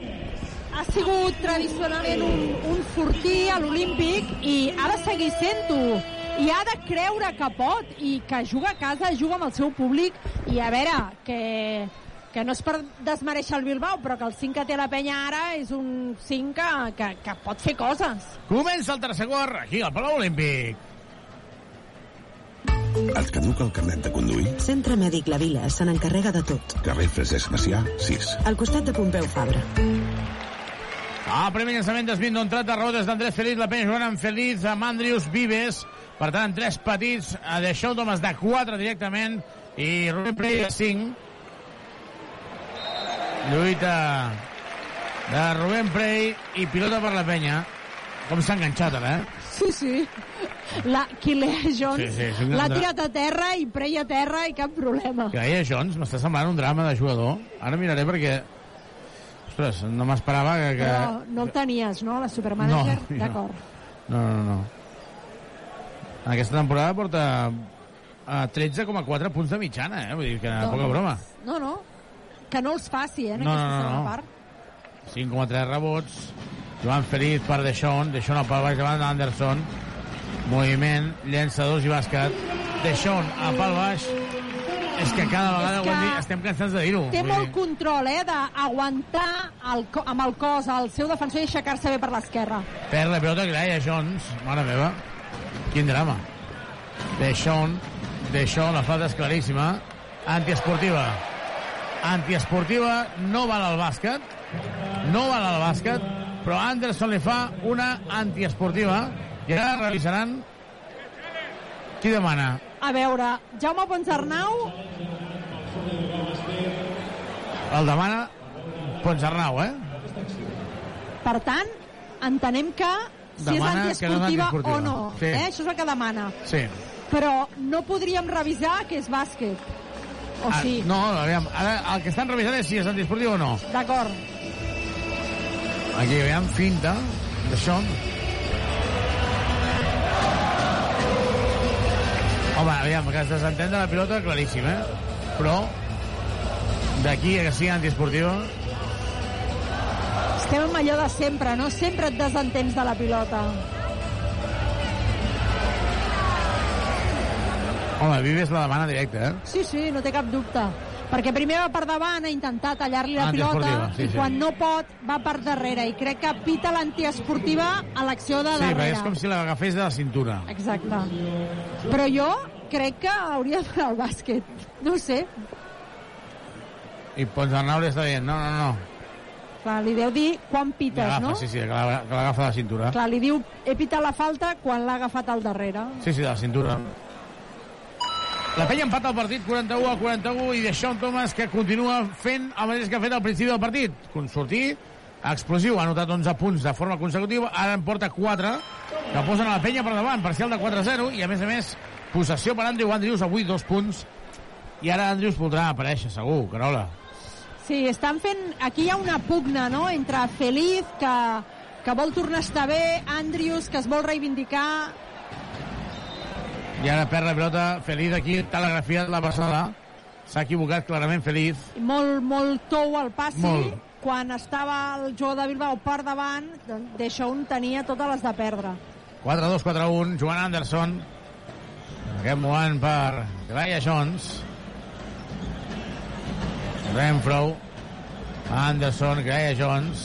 S4: ha sigut tradicionalment un, un fortí a l'Olímpic i ha de seguir sent-ho. I ha de creure que pot i que juga a casa, juga amb el seu públic. I a veure, que, que no és per desmereixer el Bilbao, però que el 5 que té la penya ara és un 5 que, que, que pot fer coses.
S3: Comença el tercer quart aquí al Palau Olímpic.
S6: Et caduca el carnet de conduir?
S9: Centre Mèdic La Vila se n'encarrega de tot.
S6: Carrer Francesc Macià, 6.
S9: Al costat de Pompeu Fabra.
S3: Ah, primer llançament d'Esvint d'Ontrat de Rodes d'Andrés Feliz, la penya jugant amb Feliz, amb Andrius Vives, per tant, tres petits, a Deixó Thomas de 4 directament, i Rubén Prey de 5. Lluita de Rubén Prey i pilota per la penya. Com s'ha enganxat ara, eh?
S4: Sí, sí. La Kilea Jones
S3: Sí, sí,
S4: l'ha tirat a terra i Prey a terra i cap problema.
S3: Deia Jones, m'està semblant un drama de jugador. Ara miraré perquè... Ostres, no m'esperava que... que...
S4: Però no el tenies, no, la Supermanager?
S3: No, no.
S4: D'acord.
S3: No, no, no. En aquesta temporada porta a 13,4 punts de mitjana, eh? Vull dir que
S4: Doncs-
S3: poca broma.
S4: No, no. Que no els faci, eh, en
S3: No,
S4: aquesta
S3: no, no,
S4: segona
S3: no.
S4: part.
S3: 5,3 rebots. Joan Feliz per Deixón. Deixón al pal baix davant d'Anderson. Moviment, llançadors i bàsquet. Deixón a pal baix. És que cada vegada
S4: que
S3: dit, estem cansats de dir-ho.
S4: Té molt
S3: dir,
S4: control, eh, d'aguantar amb el cos el seu defensor i aixecar-se bé per l'esquerra.
S3: Perd la pilota que deia Jones. Mare meva. Quin drama. Deixón. Deixón, la falta és claríssima. Antiesportiva. Antiesportiva, no val al bàsquet. No val al bàsquet, però Anderson li fa una antiesportiva. I ara revisaran qui demana.
S4: A veure, Jaume Ponsarnau,
S3: El demana Ponsarnau, eh?
S4: per tant, entenem que si
S3: Demana
S4: és
S3: no
S4: antiesportiva
S3: antiesportiva.
S4: o no.
S3: Sí.
S4: Eh? Això és el que demana.
S3: Sí.
S4: Però no podríem revisar que és bàsquet. O
S3: Ah,
S4: sí?
S3: no, aviam, ara el que estan revisant és si és antiesportiu o no.
S4: D'acord.
S3: Aquí veiem finta d'això. Home, aviam, que es desentén de la pilota, claríssim, eh? Però d'aquí a que sigui antiesportiva...
S4: Estem amb allò de sempre, no? Sempre et desentens de la pilota.
S3: Home, Vives la demana directa, eh?
S4: Sí, sí, no té cap dubte. Perquè primer va per davant a intentar tallar-li la
S3: Antiesportiva,
S4: pilota
S3: sí,
S4: i
S3: sí.
S4: quan no pot va per darrere i crec que pita l'antiesportiva a l'acció de
S3: Sí,
S4: darrere.
S3: és com si l'agafés de la cintura.
S4: Exacte. Però jo crec que hauria de fer el bàsquet. No sé.
S3: I Ponsarnau li està dient, no, no, no.
S4: Clar, li deu dir quan pites, no?
S3: sí, sí, que la- que l'agafa de la cintura.
S4: Clar, li diu he pitat la falta quan l'ha agafat al darrere.
S3: Sí, sí, de la cintura. La penya empata el partit 41 a 41 i Deixón Thomas que continua fent el mateix que ha fet al principi del partit. Sortir explosiu, ha anotat 11 punts de forma consecutiva, ara en porta 4, que posen a la penya per davant, parcial de 4-0, i a més a més, possessió per Andrew Andrews, avui dos punts, i ara Andrews voldrà aparèixer, segur, Carola.
S4: Sí, estan fent... Aquí hi ha una pugna, no?, entre Feliz, que, que vol tornar a estar bé, Andrius, que es vol reivindicar...
S3: I ara perd la pilota, Feliz aquí, telegrafiat la passada. S'ha equivocat clarament Feliz.
S4: Molt, molt tou al passi.
S3: Molt.
S4: Quan estava el jugador de Bilbao per davant, doncs Deixón tenia totes les de perdre.
S3: 4-2, 4-1, Joan Anderson. En aquest moment per Graia Jones. Renfro. Anderson, Graia Jones.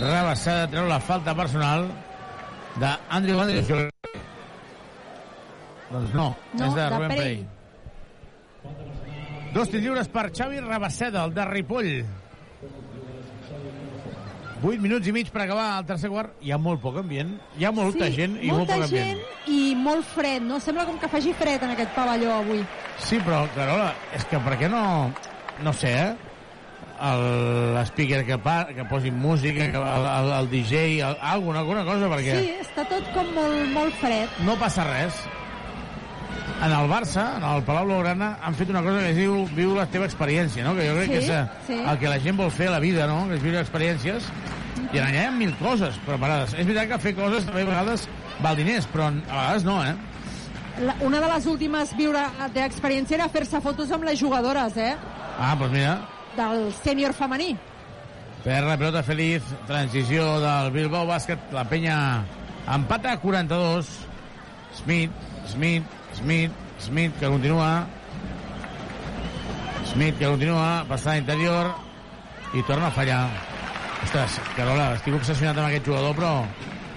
S3: Rebassada, treu la falta personal d'Andrew Andrews. Doncs no,
S4: No,
S3: és de,
S4: de
S3: Rubén
S4: Prey.
S3: Prey. Dos tirs lliures per Xavi Rabasseda, el de Ripoll. 8 minuts i mig per acabar el tercer quart. Hi ha molt poc ambient. Hi ha molta gent i molt
S4: molta
S3: poc ambient.
S4: gent i molt fred, no? Sembla com que faci fred en aquest pavelló avui.
S3: Sí, però, Carola, és que per què no... No sé, eh? L'speaker que, que posi música, que el, el, el DJ, el, alguna, alguna cosa, perquè
S4: Sí, està tot com molt, molt fred.
S3: no passa res. En el Barça, en el Palau Blaugrana, han fet una cosa que es diu viu la teva experiència, no? Que jo crec
S4: Sí,
S3: que és eh,
S4: sí.
S3: el que la gent vol fer a la vida, no? Que és viure experiències. I en allà hi ha mil coses preparades. És veritat que fer coses també a vegades val diners, però a vegades no, eh?
S4: La, una de les últimes viure d'experiència era fer-se fotos amb les jugadores, eh?
S3: Ah, doncs mira,
S4: Del sènior femení.
S3: Per la pelota feliz, transició del Bilbao Bàsquet, la penya empata a 42. Smith, Smith, Smith, Smith, que continua. Smith, que continua, passant interior i torna a fallar. Ostres, Carola, estic obsessionat amb aquest jugador, però...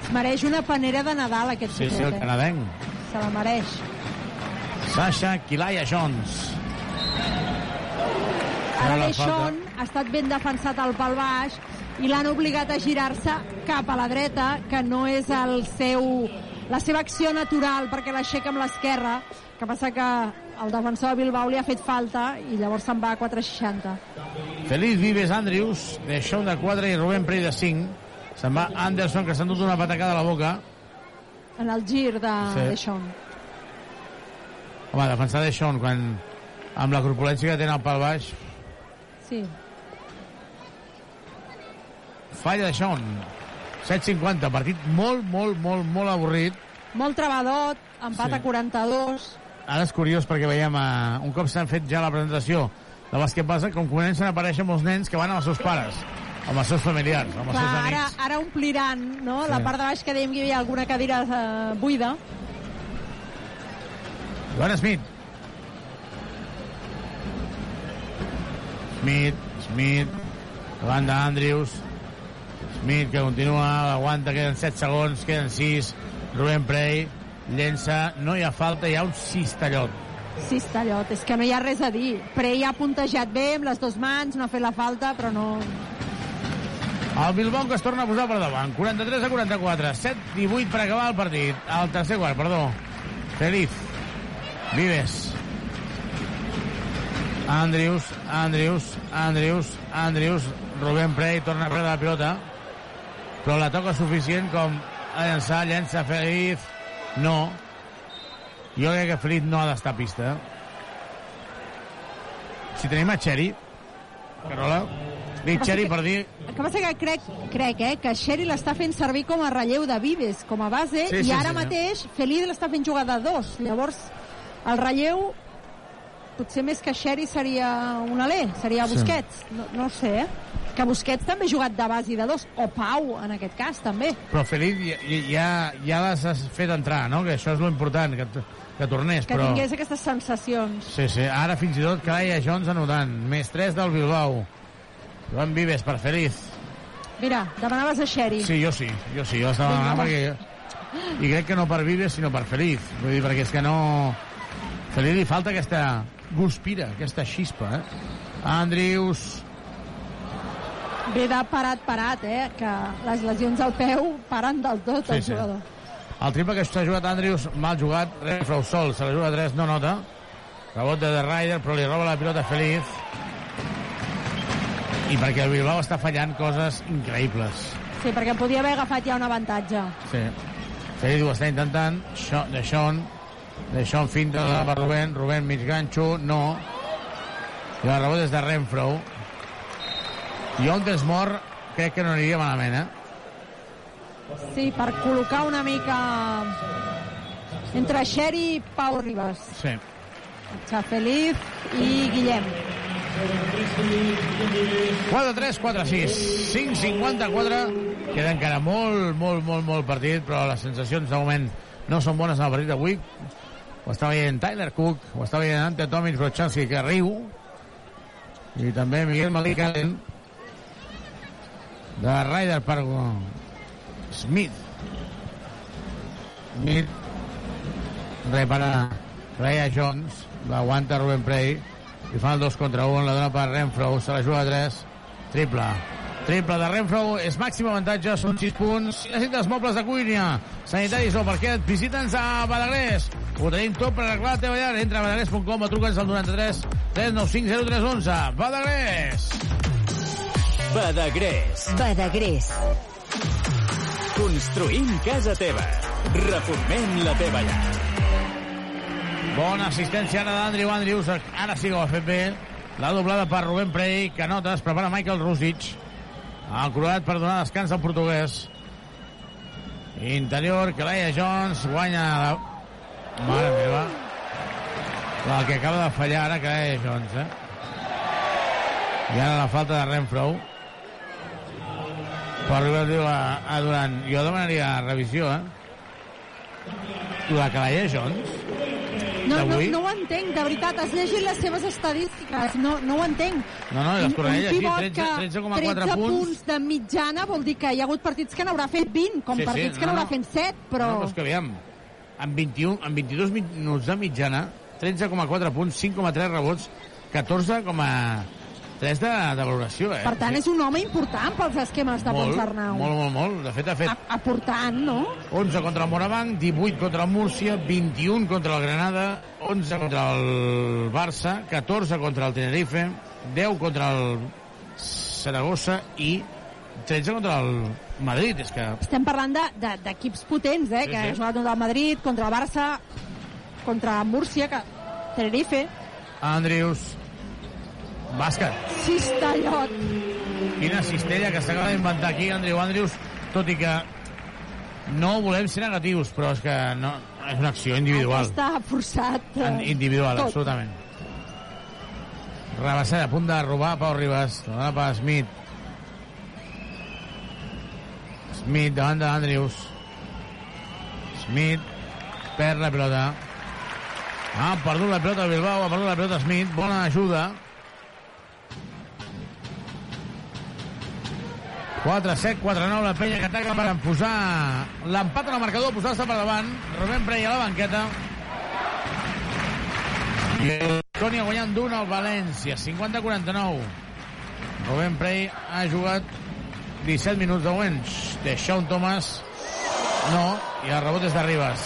S4: Es mereix una panera de Nadal, aquest
S3: Sí, sí, el canadenc.
S4: Se la mereix.
S3: Sasha Kilaya Jones.
S4: Ara
S3: la
S4: Deixón ha estat ben defensat al pal baix i l'han obligat a girar-se cap a la dreta, que no és el seu, la seva acció natural perquè l'aixeca amb l'esquerra, que passa que el defensor de Bilbao li ha fet falta i llavors se'n va a 4,60.
S3: Feliz Vives Andrius, de Sean de 4 i Rubén Prey de 5. Se'n va Anderson, que s'ha endut una patacada a la boca.
S4: En el gir de
S3: Sí.
S4: sí. Deixón.
S3: Home, defensar de Sean quan amb la corpulència que tenen al pal baix
S4: Sí.
S3: falla de Sean 7.50, partit molt, molt, molt, molt avorrit
S4: Molt trebadot, empat
S3: Sí.
S4: a 42.
S3: ara és curiós perquè veiem eh, un cop s'han fet ja la presentació de bàsquet base com comencen a aparèixer molts nens que van amb els seus pares amb els seus familiars, amb els
S4: Clar,
S3: seus
S4: ara,
S3: amics
S4: ara ompliran no?
S3: Sí.
S4: la part de baix que dèiem que hi havia alguna cadira eh, buida.
S3: Joan Smith Smith, Smith davant d'Andrews Smith que continua, aguanta, queden 7 segons, queden 6 Rubén Prey llença, no hi ha falta, hi ha un cistallot
S4: Sí, Estallot, és que no hi ha res a dir. Prey ha puntejat bé amb les dues mans, no ha fet la falta, però no...
S3: el Bilbao que es torna a posar per davant. 43 a 44, 7 i 8 per acabar el partit, el tercer quart, perdó. Feliz. Vives. Andrews, Andrews, Andrews, Andrews, Rubén Prey torna a perdre la pilota, però la toca suficient com a llançar, llença Feliz, no. Jo crec que Feliz no ha d'estar a pista. Si tenim a Xeri, Carola, dic Xeri per dir...
S4: El que passa que crec, crec eh, que Sherry l'està fent servir com a relleu de Vives, com a base,
S3: Sí,
S4: i
S3: sí,
S4: ara
S3: sí,
S4: mateix Feliz l'està fent jugar de dos. Llavors, el relleu, potser més que Sherry seria un alè, seria
S3: Sí.
S4: Busquets. No, no ho sé, eh? Que Busquets també ha jugat de base i de dos, o Pau, en aquest cas, també.
S3: Però Feliz ja, ja, ja les has fet entrar, no? Que això és lo important, que, que tornés.
S4: Que
S3: però...
S4: tingués aquestes sensacions.
S3: Sí, sí, ara fins i tot Calaya Jones anotant. Més 3 del Bilbao. Joan Vives per Feliz.
S4: Mira, demanaves a Sherry.
S3: Sí, jo sí, jo sí, jo estava demanant perquè... I crec que no per Vives, sinó per Feliz. Vull dir, perquè és que no... Feliz li falta aquesta guspira, aquesta xispa, eh? Andrius,
S4: Ve de parat, parat, eh? Que les lesions al peu paren del tot
S3: Sí,
S4: el
S3: sí.
S4: jugador.
S3: el triple que s'ha jugat Andrius, mal jugat, Renfro sol, se la juga 3, no nota. Rebot de The Ryder, però li roba la pilota Feliz. I perquè el Bilbao està fallant coses increïbles.
S4: Sí, perquè podia haver agafat ja un avantatge.
S3: Sí. Feliz ho està intentant. Això, de Sean. De Sean finta per Rubén. Rubén mig ganxo. No. I el rebot és de Renfro. I on es mor, crec que no aniria malament, eh?
S4: Sí, per col·locar una mica entre Xeri i Pau Ribas.
S3: Sí.
S4: Xafeliz i Guillem.
S3: 4-3, 4-6. 5-54. Queda encara molt, molt, molt, molt partit, però les sensacions de moment no són bones en el partit d'avui. Ho està veient Tyler Cook, ho està veient Ante Tomic Brochanski, que riu. I també Miguel Malik Allen de Ryder per Smith. Smith repara Raya Jones, l'aguanta Ruben Prey i fa el 2 contra 1, la dona per Renfro, se la juga a 3, triple. Triple de Renfro, és màxim avantatge, són 6 punts. Necessites mobles de cuina, sanitaris o parquet, visita'ns a Badagrés. Ho tenim tot per arreglar la teva llar. Entra a badagrés.com o truca'ns al 93 395 0311. Badagrés!
S10: Badagrés.
S30: Badagrés.
S10: Construïm casa teva. Reformem la teva llar.
S3: Bona assistència ara d'Andrew Andrews. Ara sí que ho ha fet bé. La doblada per Rubén Prey, que nota, es prepara Michael Rusic. El croat per donar descans al portuguès. Interior, Calaya Jones guanya la... Mare meva. El que acaba de fallar ara, Calaya Jones, eh? I ara la falta de Renfro. Per arribar diu a, a Durant. Jo demanaria revisió, eh? La Calaya Jones
S4: No, no, no ho entenc, de veritat. Has llegit les seves estadístiques. No, no ho entenc.
S3: No, no, les tornaré a llegir.
S4: pivot
S3: 13
S4: que
S3: 13,4
S4: 13
S3: punts.
S4: punts de mitjana vol dir que hi ha hagut partits que n'haurà fet 20, com
S3: Sí, sí,
S4: partits que
S3: no,
S4: n'haurà
S3: no.
S4: fet 7, però...
S3: No, però és que aviam, amb, 21, amb 22 minuts de mitjana, 13,4 punts, 5,3 rebots, 14,3 de, de valoració, eh?
S4: Per tant, és un home important pels esquemes de
S3: molt,
S4: Ponsarnau.
S3: molt, molt, molt. De fet, ha fet
S4: A- Aportant, no?
S3: 11 contra el Morabanc, 18 contra el Múrcia, 21 contra el Granada, 11 contra el Barça, 14 contra el Tenerife, 10 contra el Saragossa i 13 contra el Madrid. És que
S4: Estem parlant de- de- d'equips de, potents, eh?
S3: Sí,
S4: que
S3: sí.
S4: ha jugat contra el Madrid, contra el Barça, contra el Múrcia, que... Tenerife,
S3: Andrius, bàsquet.
S4: Cistellot.
S3: Quina cistella que s'acaba d'inventar aquí Andrew Andrews, tot i que no volem ser negatius, però és que no, és una acció individual.
S4: Està forçat. eh,
S3: En- individual,
S4: tot.
S3: absolutament. Rabassada, a punt de robar Pau Ribas, la dona per Smith. Smith davant d'Andrews. Smith perd la pilota. Ha perdut la pilota Bilbao, ha perdut la pilota Smith. Bona ajuda. 4-7, 4-9, la penya que ataca per posar l'empat en el marcador, posar-se per davant. Rubén Prey a la banqueta. I Toni guanyant d'un al València, 50-49. Rubén Prey ha jugat 17 minuts de Wens. De Sean Thomas, no, i el rebot és de Ribas.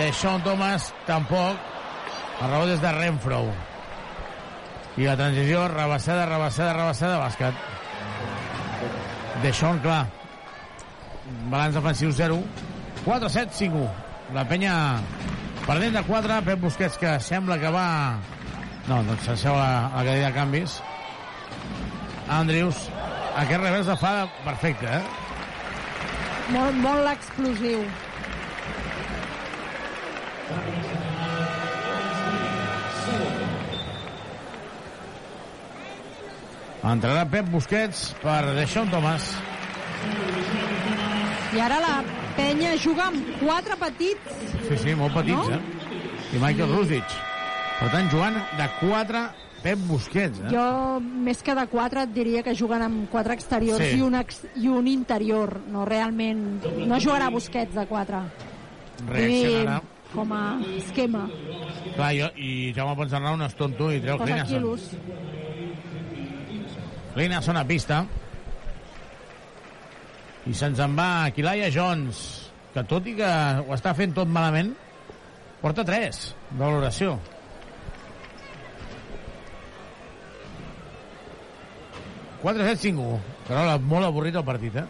S3: De Sean Thomas, tampoc. El rebot és de Renfro. I la transició, rebassada, rebassada, rebassada, bàsquet. De Sean, clar. Balanç defensiu 0. 4-7, 5-1. La penya perdent de 4. Pep Busquets, que sembla que va... No, doncs s'asseu a, a la cadira de canvis. Andrews, aquest revés de fa perfecte, eh?
S4: Molt, molt explosiu.
S3: Entrarà Pep Busquets per Deixón Thomas.
S4: I ara la penya juga amb quatre petits.
S3: Sí, sí, molt petits,
S4: No?
S3: eh? I Michael Rusic. Per tant, jugant de 4 Pep Busquets, eh?
S4: Jo, més que de quatre, et diria que juguen amb quatre exteriors
S3: Sí.
S4: i, un ex, i un interior. No, realment... No jugarà Busquets de quatre.
S3: Reaccionarà.
S4: I com a esquema.
S3: Clar, jo, i Jaume Ponsarnau no és tonto i treu
S4: Posa quilos.
S3: Clinason a pista. I se'ns en va Kilaya Jones, que tot i que ho està fent tot malament, porta 3 de valoració. Quatre, set, cinc, u. Carola, molt avorrit el partit, eh?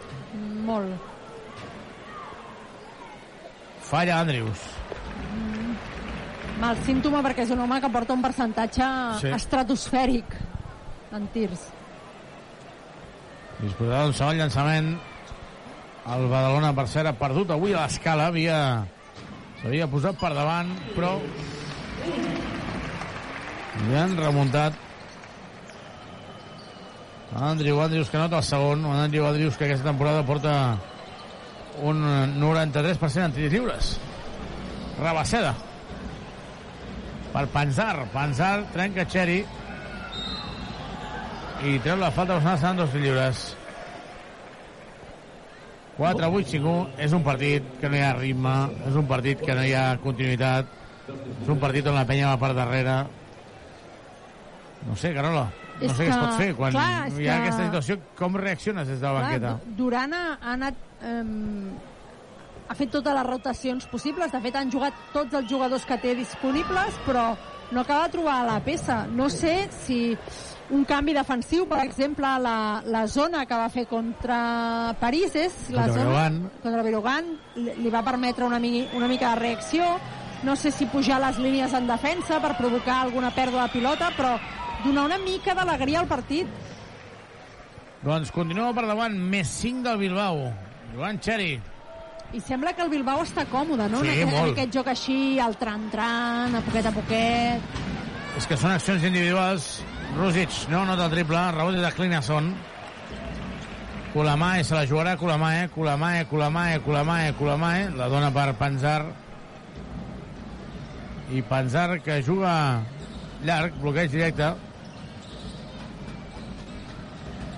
S4: Molt.
S3: Falla Andrews.
S4: Mal símptoma perquè és un home que porta un percentatge
S3: Sí.
S4: estratosfèric en tirs.
S3: Disposarà d'un segon llançament. El Badalona, per cert, ha perdut avui a l'escala. Havia... S'havia posat per davant, però I han remuntat Andrew Andrews que nota el segon. Un Andrew Andrews que aquesta temporada porta un 93% en tirs lliures. Rabaceda. Per Panzar. Panzar trenca Cherry. I treu la falta personal, seran dos lliures. 4, 8, 5, 1. És un partit que no hi ha ritme, és un partit que no hi ha continuïtat, és un partit on la penya va per darrere. No sé, Carola, no
S4: És
S3: sé què es
S4: que,
S3: pot fer. Quan
S4: clar,
S3: hi ha
S4: que-
S3: aquesta situació, com reacciones des de la banqueta?
S4: Du- Durant ha, ha anat... Um, ha fet totes les rotacions possibles. De fet, han jugat tots els jugadors que té disponibles, però no acaba de trobar la peça. No sé si un canvi defensiu, per exemple, la, la zona que va fer contra París és la
S3: Contra
S4: zona contra Breogán li, li va permetre una, mi, una mica de reacció no sé si pujar les línies en defensa per provocar alguna pèrdua de pilota però donar una mica d'alegria al partit
S3: Doncs continua per davant, més 5 del Bilbao. Joan Xeri.
S4: i sembla que el Bilbao està còmode no?
S3: Sí,
S4: en, aquest, en
S3: molt.
S4: aquest joc així, el tran-tran a poquet a poquet
S3: És que són accions individuals. Rusic no nota el triple, rebot de Clinason. Kulamae se la jugarà, Kulamae, Kulamae, Kulamae, Kulamae, Kulamae. La dona per Panzar. I Panzar que juga llarg, bloqueig directe.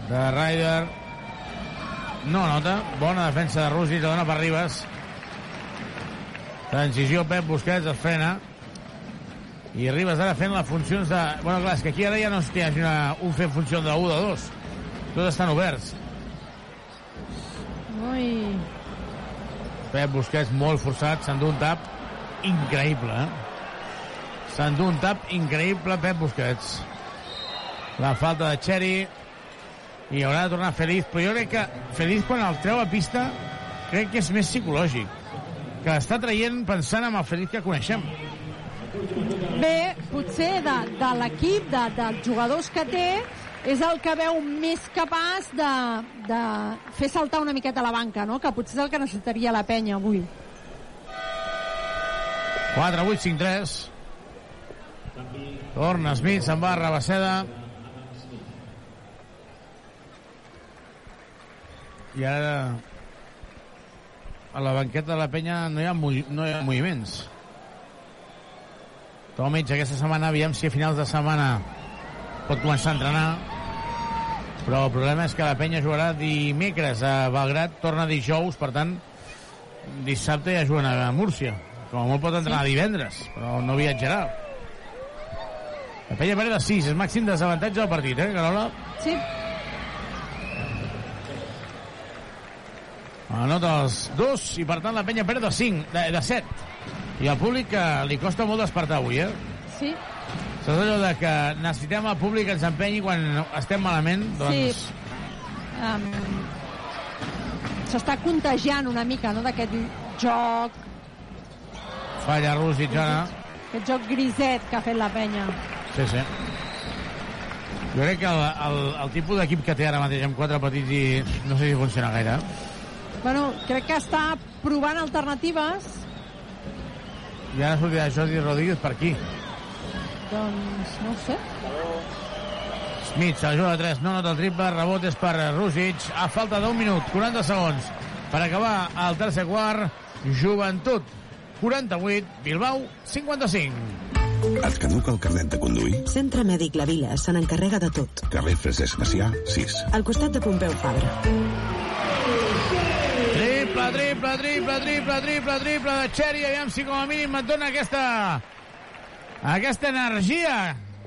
S3: De Ryder. No nota. Bona defensa de Rusic, la dona per Ribas. Transició, Pep Busquets es frena i Ribas ara fent les funcions de... Bueno, clar, és que aquí ara ja no es té una, un fent funció de 1 de 2. Tots estan oberts.
S4: Ui.
S3: Pep Busquets molt forçat, s'endú un tap increïble, eh? S'endú un tap increïble Pep Busquets. La falta de Cherry i haurà de tornar Feliz, però jo crec que Feliz quan el treu a pista crec que és més psicològic que l'està traient pensant en el Feliz que coneixem.
S4: Bé, potser de, de l'equip, de, dels jugadors que té, és el que veu més capaç de, de fer saltar una miqueta la banca, no? que potser és el que necessitaria la penya avui.
S3: 4, 8, 5, 3. Torna Smith, se'n va a Rabaceda. I ara a la banqueta de la penya no hi ha, no hi ha moviments. Tomic aquesta setmana, aviam si a finals de setmana pot començar a entrenar. Però el problema és que la penya jugarà dimecres a Belgrat, torna dijous, per tant, dissabte ja juguen a Múrcia. Com a molt pot entrenar sí. divendres, però no viatjarà. La penya perd de 6, és màxim desavantatge del partit, eh, Carola?
S4: Sí.
S3: Anota els dos i per tant la penya perd de 5, de, de 7. I al públic que li costa molt despertar avui, eh?
S4: Sí.
S3: Saps allò de que necessitem el públic que ens empenyi quan estem malament? Doncs
S4: Sí. Um, S'està contagiant una mica no, d'aquest joc,
S3: falla ara.
S4: aquest joc griset que ha fet la penya.
S3: Sí, sí. Jo crec que el, el, el tipus d'equip que té ara mateix amb quatre petits i no sé si funciona gaire.
S4: Bueno, crec que està provant alternatives,
S3: I ara sortirà Jordi Rodríguez per aquí.
S4: doncs no ho sé.
S3: Smith se la juga de 3, no nota el triple, rebot és per Rússic, a falta d'un minut, 40 segons, per acabar el tercer quart, Joventut 48, Bilbao 55.
S6: Et caduca el carnet de conduir?
S9: Centre Mèdic La Vila se n'encarrega de tot.
S6: Carrer Francesc Macià, 6.
S9: Al costat de Pompeu Fabra.
S3: Triple, triple, triple, triple, triple, triple de Xeri, aviam si com a mínim et dona aquesta aquesta energia.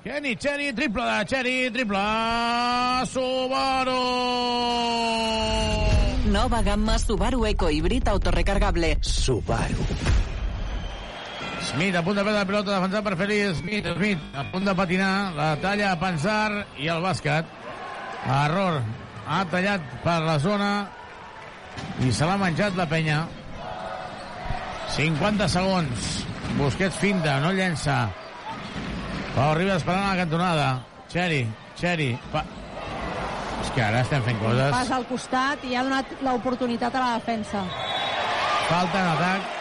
S3: Kenny Xeri, triple de Xeri, triple Subaru.
S5: Nova gamma Subaru Eco Híbrid autorecargable.
S7: Subaru.
S3: Smith a punt de perdre la pilota, defensat per Feliz. Smith, Smith, a punt de patinar, la talla a pensar i el bàsquet. Error. Ha tallat per la zona i se l'ha menjat la penya. 50 segons. Busquets finta, no llença. Pau Ribas esperant a la cantonada. Xeri, Xeri. Pa... És que ara estem fent coses.
S4: Pas al costat i ha donat l'oportunitat a la defensa.
S3: Falta en atac.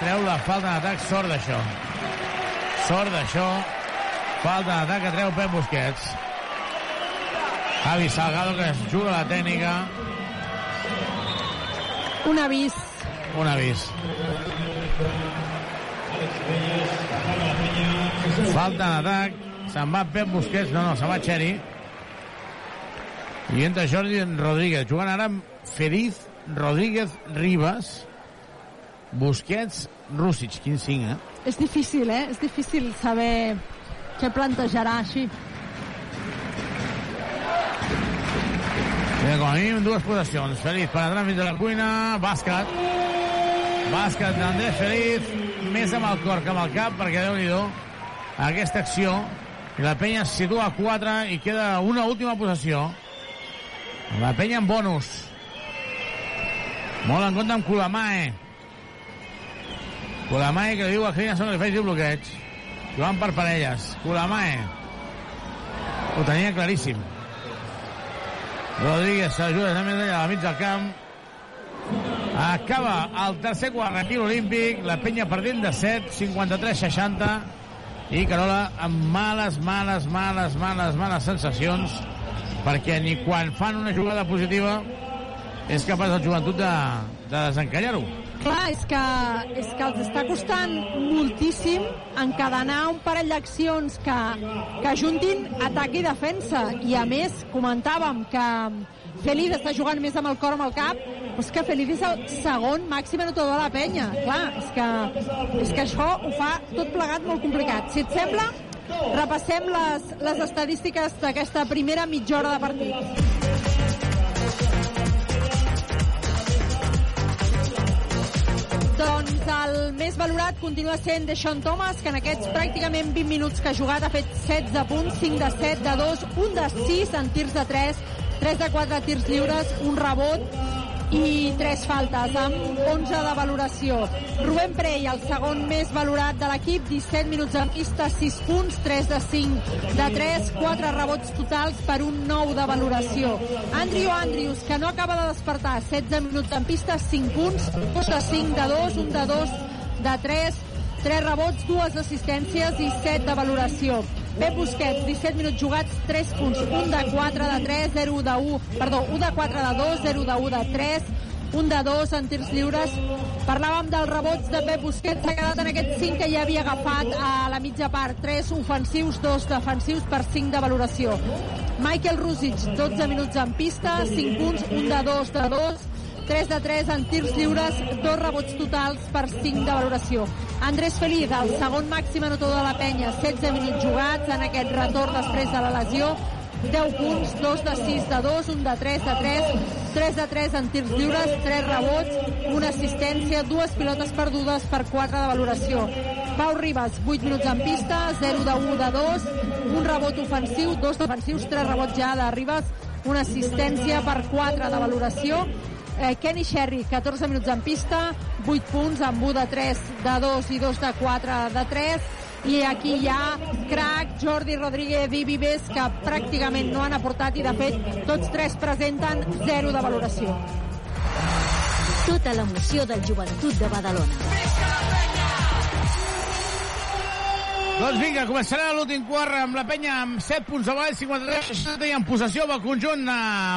S3: Treu la falta en atac. Sort d'això. Sort d'això. Falta d'atac que treu Pep Busquets. Javi Salgado que es juga la tècnica.
S4: Un avís.
S3: Un avís. Falta d'atac. Se'n va Pep Busquets. No, no, se'n va Xeri. I entra Jordi Rodríguez. Jugant ara amb Feliz Rodríguez Ribas. Busquets, Rússic. Quin cinc, eh?
S4: És difícil, eh? És difícil saber què plantejarà així.
S3: Mira, com a mínim dues possessions. Feliz fins a la cuina. Bàsquet. Bàsquet d'Andrés Feliz. Més amb el cor que amb el cap, perquè déu nhi aquesta acció. I la penya es situa a 4 i queda una última possessió. La penya en bonus. Molt en compte amb Kulamae. Kulamae que diu a Hinason que li faci bloqueig. Joan per parelles. Kulamae. Ho tenia claríssim. Rodríguez s'ajuda a més allà a mig del camp. Acaba el tercer quart aquí olímpic, la penya perdent de 7, 53-60, i Carola amb males, males, males, males, males sensacions, perquè ni quan fan una jugada positiva és capaç el joventut de, de desencallar-ho.
S4: Clar, és que, és que els està costant moltíssim encadenar un parell d'accions que, que juntin atac i defensa. I a més, comentàvem que Feliz està jugant més amb el cor amb el cap, però és que Feliz és el segon màxim anotador de la penya. Clar, és que, és que això ho fa tot plegat molt complicat. Si et sembla, repassem les, les estadístiques d'aquesta primera mitja hora de partit. Doncs el més valorat continua sent Deixón Thomas, que en aquests pràcticament 20 minuts que ha jugat ha fet 16 punts, 5 de 7, de 2, 1 de 6 en tirs de 3, 3 de 4 tirs lliures, un rebot i 3 faltes, amb 11 de valoració. Rubén Prey, el segon més valorat de l'equip, 17 minuts en pista, 6 punts, 3 de 5 de 3, 4 rebots totals per un 9 de valoració. Andrew Andrews, que no acaba de despertar, 16 minuts en pista, 5 punts, 2 de 5 de 2, 1 de 2 de 3, 3 rebots, 2 assistències i 7 de valoració. Pep Busquets, 17 minuts jugats, 3 punts, 1 de 4 de 3, 0 de 1, perdó, 1 de 4 de 2, 0 de 1 de 3, 1 de 2 en tirs lliures. Parlàvem dels rebots de Pep Busquets, s'ha quedat en aquest 5 que ja havia agafat a la mitja part, 3 ofensius, 2 defensius per 5 de valoració. Michael Rusic, 12 minuts en pista, 5 punts, 1 de 2 de 2, 3 de 3 en tirs lliures, dos rebots totals per 5 de valoració. Andrés Feliz, el segon màxim anotador de la penya, 16 minuts jugats en aquest retorn després de la lesió, 10 punts, 2 de 6 de 2, 1 de 3 de 3, 3 de 3 en tirs lliures, 3 rebots, una assistència, dues pilotes perdudes per 4 de valoració. Pau Ribas, 8 minuts en pista, 0 de 1 de 2, un rebot ofensiu, dos defensius, 3 rebots ja de Ribas, una assistència per 4 de valoració. Eh, Kenny Sherry, 14 minuts en pista, 8 punts amb 1 de 3 de 2 i 2 de 4 de 3 i aquí hi ha Crac, Jordi Rodríguez i Vives que pràcticament no han aportat i de fet tots tres presenten 0 de valoració.
S2: Tota l'emoció del joventut de Badalona.
S3: Doncs vinga, començarà l'últim quart amb la penya amb 7 punts de baix, 53, 60 i en possessió del conjunt de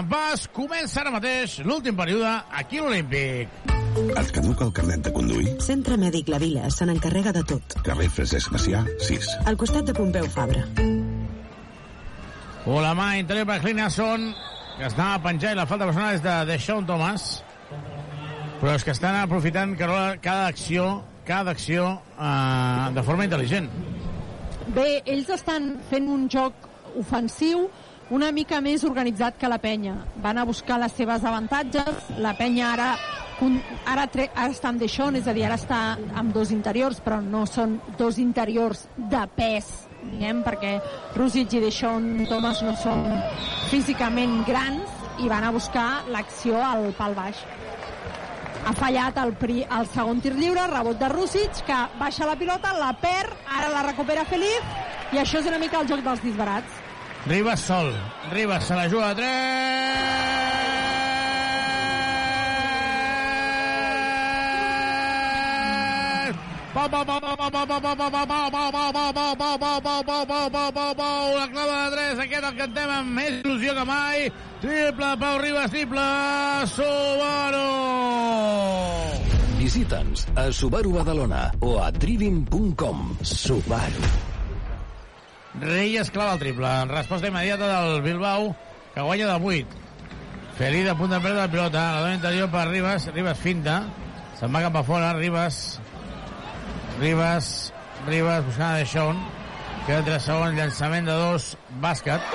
S3: Bas. Comença ara mateix l'últim període aquí a l'Olímpic.
S6: Et caduca el carnet de conduir?
S9: Centre Mèdic La Vila se n'encarrega de tot.
S6: Carrer Francesc Macià, 6.
S9: Al costat de Pompeu Fabra.
S3: O la mà interior per Clinason, que es anava a penjar i la falta personal és de Deshaun Thomas. Però és que estan aprofitant Carola, cada acció, cada acció eh, de forma intel·ligent.
S4: Bé, ells estan fent un joc ofensiu una mica més organitzat que la penya. Van a buscar les seves avantatges. La penya ara ara, tre, ara està amb Deixón, és a dir, ara està amb dos interiors, però no són dos interiors de pes, diguem, perquè Rusic i Deixón Thomas no són físicament grans i van a buscar l'acció al pal baix ha fallat el, pri, el segon tir lliure, rebot de Rússic, que baixa la pilota, la perd, ara la recupera Felip, i això és una mica el joc dels disbarats.
S3: Ribas sol, Ribas se la juga a 3! La clava de 3, aquest el cantem amb més il·lusió que mai. Triple, Pau Ribas, triple, Subaru!
S10: Visita'ns a Subaru Badalona o a trivim.com. Subaru.
S3: Reyes clava el triple. Resposta immediata del Bilbao, que guanya de 8. Feliz a punt de perdre la pilota. La dona interior per Ribas. Ribas finta. Se'n va cap a fora. Ribas. Ribas. Ribas buscant a Deixón. Queda 3 segons. Llançament de dos. Bàsquet.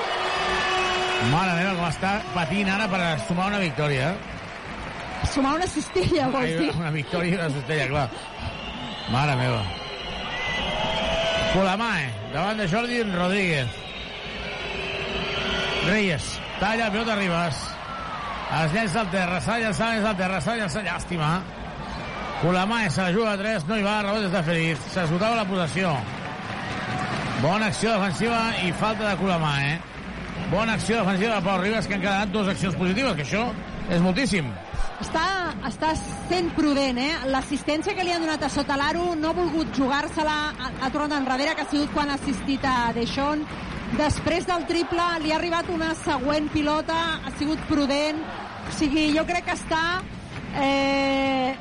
S3: Mare meva, com està patint ara per sumar una victòria. eh?
S4: Sumar una cistella, vols dir?
S3: Una victòria i una cistella, clar. Mare meva. Colamae, davant de Jordi Rodríguez. Reyes, talla, pilota Ribas. Es llença al terra, s'ha de llançar més al terra, s'ha de llançar, llàstima. Colamae se la juga a 3, no hi va, rebot està feliç. S'esgotava la possessió. Bona acció defensiva i falta de Colamae. Bona acció defensiva de Pau Ribas, que han quedat dues accions positives, que això és moltíssim.
S4: Està, està sent prudent, eh? L'assistència que li han donat a sota l'aro no ha volgut jugar-se-la, ha, tornat enrere, que ha sigut quan ha assistit a Deixón. Després del triple li ha arribat una següent pilota, ha sigut prudent. O sigui, jo crec que està eh,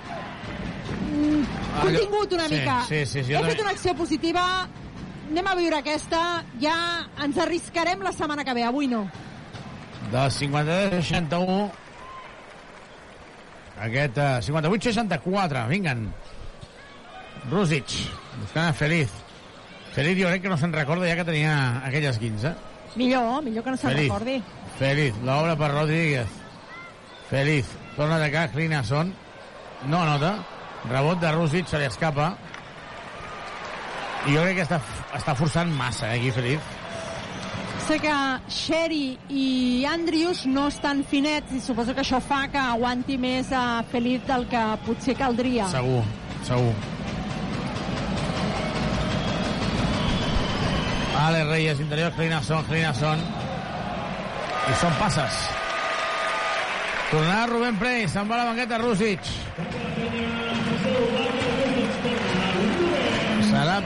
S4: mm, contingut una
S3: Sí,
S4: mica.
S3: sí, sí, sí,
S4: He fet una acció positiva, anem a viure aquesta, ja ens arriscarem la setmana que ve, avui no.
S3: Del 53-61 aquest uh, 58-64 vinguen Rusic buscant a Feliz. Feliz jo crec que no se'n recorda ja que tenia aquelles 15
S4: Millor, millor que no se'n recordi.
S3: Feliz, l'obra per Rodríguez. Feliz, torna a atacar Clinason. No anota rebot de Rusic, se li escapa i jo crec que està, està forçant massa eh, aquí Feliz
S4: Sé que Sherry i Andrius no estan finets i suposo que això fa que aguanti més a Felip del que potser caldria.
S3: Segur, segur. Ale Reyes, interior, Clinason, Clinason. I són passes. Tornarà Rubén Prey, se'n va a la banqueta Rússic.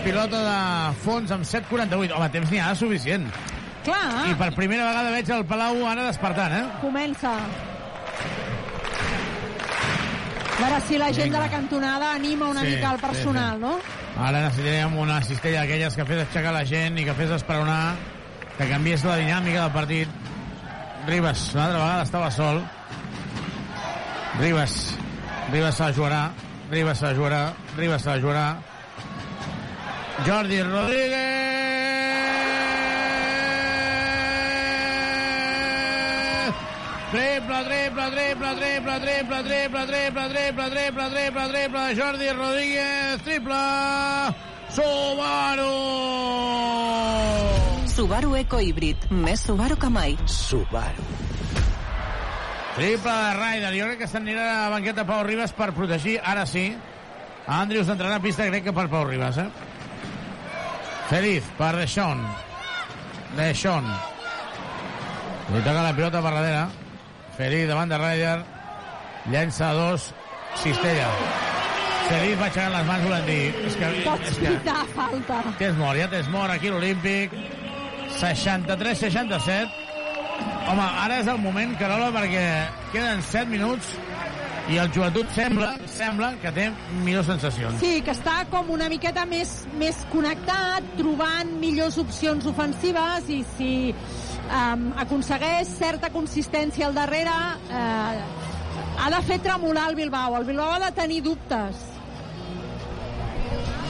S3: Pilota de fons amb 7.48. Home, temps n'hi ha suficient.
S4: Clar,
S3: I per primera vegada veig el Palau ara despertant, eh?
S4: comença. A veure si la gent
S3: Vinga.
S4: de la cantonada anima una
S3: Sí,
S4: mica el
S3: sí,
S4: personal,
S3: sí.
S4: no?
S3: Ara necessitaríem una cistella d'aquelles que fes aixecar la gent i que fes esperonar, que canviés la dinàmica del partit. Ribas, una altra vegada estava sol. Ribas, Ribas se la jugarà, Ribas se la jugarà, Ribas se la jugarà. Jordi Rodríguez! Triple, triple, triple, triple, triple, triple, triple, triple, triple, triple, triple, Jordi Rodríguez, triple, Subaru!
S1: Subaru Eco Híbrid. Més Subaru que mai.
S10: Subaru.
S3: Triple de Ryder. Jo crec que s'anirà a la banqueta Pau Ribas per protegir, ara sí. Andrius entrarà a pista, crec que per Pau Ribas, eh? Feliz per Deixón. Deixón. Li toca la pilota per darrere. Feliz davant de Ryder. Llença dos. Cistella. Feliz va aixecant les mans volent dir... És que,
S4: Pots
S3: és que
S4: falta.
S3: tens mort, ja tens mort aquí l'Olímpic. 63-67. Home, ara és el moment, Carola, perquè queden 7 minuts i el joventut sembla, sembla que té millors sensacions.
S4: Sí, que està com una miqueta més, més connectat, trobant millors opcions ofensives i si um, aconsegueix certa consistència al darrere, eh, ha de fer tremolar el Bilbao. El Bilbao ha de tenir dubtes.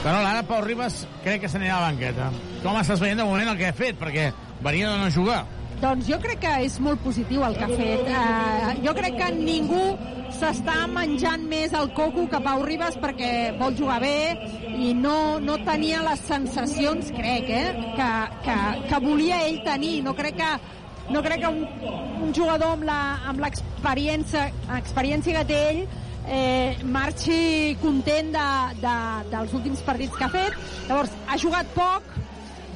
S3: Carola, ara Pau Ribas crec que s'anirà a la banqueta. Com estàs veient de moment el que ha fet? Perquè venia de no jugar.
S4: Doncs jo crec que és molt positiu el que ha fet. Uh, jo crec que ningú s'està menjant més el coco que Pau Ribas perquè vol jugar bé i no, no tenia les sensacions, crec, eh, que, que, que volia ell tenir. No crec que no crec que un, un jugador amb l'experiència experiència que té ell eh, marxi content de, de, dels últims partits que ha fet. Llavors, ha jugat poc,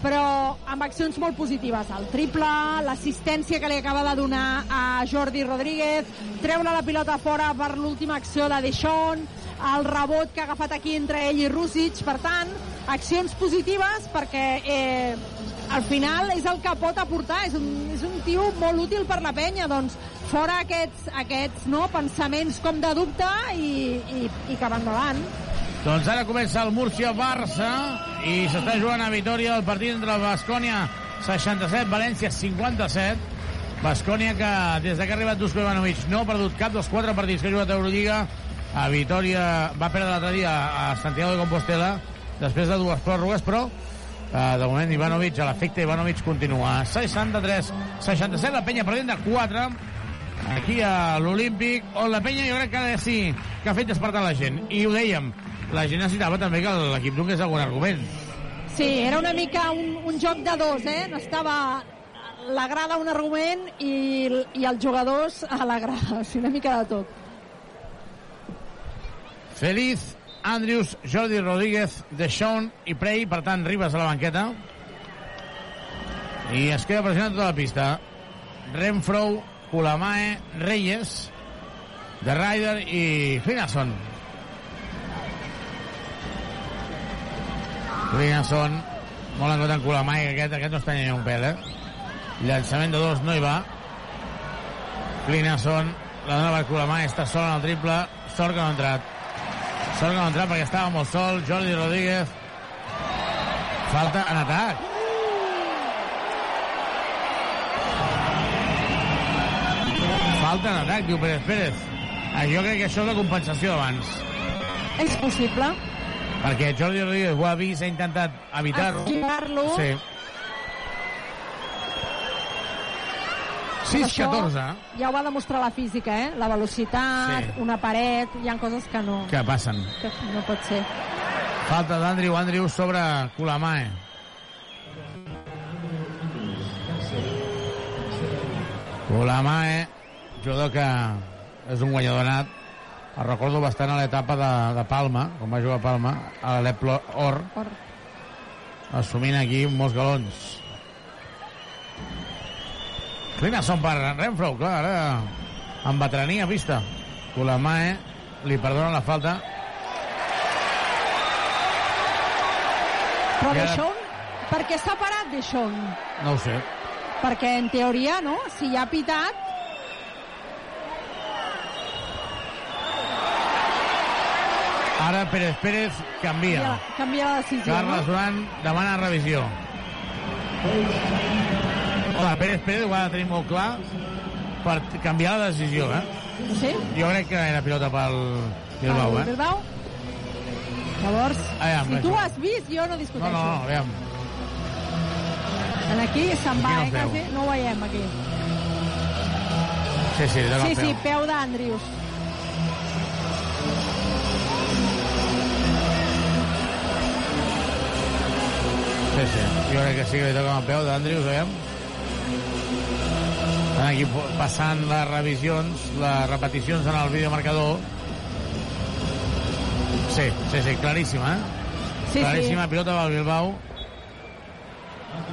S4: però amb accions molt positives. El triple, l'assistència que li acaba de donar a Jordi Rodríguez, treure la pilota fora per l'última acció de Deixón, el rebot que ha agafat aquí entre ell i Rússic. Per tant, accions positives perquè eh, al final és el que pot aportar. És un, és un tio molt útil per la penya. Doncs fora aquests, aquests no, pensaments com de dubte i, i, i cap endavant.
S3: Doncs ara comença el Múrcia-Barça i s'està jugant a Vitoria el partit entre Bascònia 67, València 57. Bascònia que des de que ha arribat Dusko Ivanovic no ha perdut cap dels quatre partits que ha jugat a Euroliga a Vitoria va perdre l'altre dia a Santiago de Compostela després de dues pròrrogues però eh, de moment Ivanovic a l'efecte Ivanovic continua. 63 67 la penya perdent de 4 aquí a l'Olímpic on la penya jo crec que ha de sí que ha fet despertar la gent. I ho dèiem la gent necessitava també que l'equip donés algun argument
S4: Sí, era una mica un, un joc de dos, eh? Estava la grada un argument i, i els jugadors a la grada. O sigui, una mica de tot.
S3: Feliz, Andrius, Jordi Rodríguez, Deixón i Prey, per tant, Ribas a la banqueta. I es queda pressionant tota la pista. Renfro, Kulamae, Reyes, The Ryder i Finason. Finason, molt en compte en que aquest, aquest no està ni un pèl, eh? Llançament de dos, no hi va. Finason, la dona per Kulamae, està sol en el triple, sort que no ha entrat. Sort que no ha entrat perquè estava molt sol. Jordi Rodríguez. Falta en atac. Falta en atac, diu Pérez Pérez. Ah, jo crec que això és la compensació d'abans.
S4: És possible.
S3: Perquè Jordi Rodríguez ho ha vist, ha intentat evitar-ho.
S4: Esquivar-lo.
S3: Sí.
S4: Per
S3: 6-14.
S4: això Ja ho va demostrar la física, eh? La velocitat,
S3: Sí.
S4: una paret, hi ha coses que no,
S3: Què passen?
S4: que no pot ser.
S3: Falta d'Andrew Andrew sobre Kulamae. Kulamae, jugador que és un guanyador nat. El recordo bastant a l'etapa de, de Palma, com va jugar a Palma, a l'Alep Or,
S4: Or.
S3: assumint aquí molts galons. Clina són per Renfro, clar, ara amb veterania vista. Kulamae li perdona la falta.
S4: Però
S3: ara-
S4: Deixón, per què s'ha parat Deixón?
S3: No ho sé.
S4: Perquè en teoria, no? Si ja ha pitat,
S3: Ara Pérez Pérez canvia.
S4: canvia, canvia la decisió.
S3: Carles
S4: no?
S3: Duran demana revisió. Hola, Pérez Pérez ho ha de tenir molt clar per canviar la decisió, eh?
S4: Sí?
S3: Jo crec que era pilota pel Bilbao,
S4: El
S3: eh?
S4: Bilbao? Llavors,
S3: Aviam,
S4: si tu has vist, jo no
S3: No,
S4: discuteixo.
S3: no, no, aviam.
S4: En aquí se'n va,
S3: no
S4: eh, quasi. No ho veiem, aquí.
S3: Sí, sí, dona
S4: Sí,
S3: peu.
S4: sí, peu d'Andrius.
S3: Sí, sí. Jo crec que sí que li toca amb el peu d'Andrius, veiem. Estan aquí passant les revisions, les repeticions en el videomarcador. Sí, sí, sí, claríssima, eh?
S4: Sí,
S3: claríssima
S4: sí.
S3: pilota del Bilbao.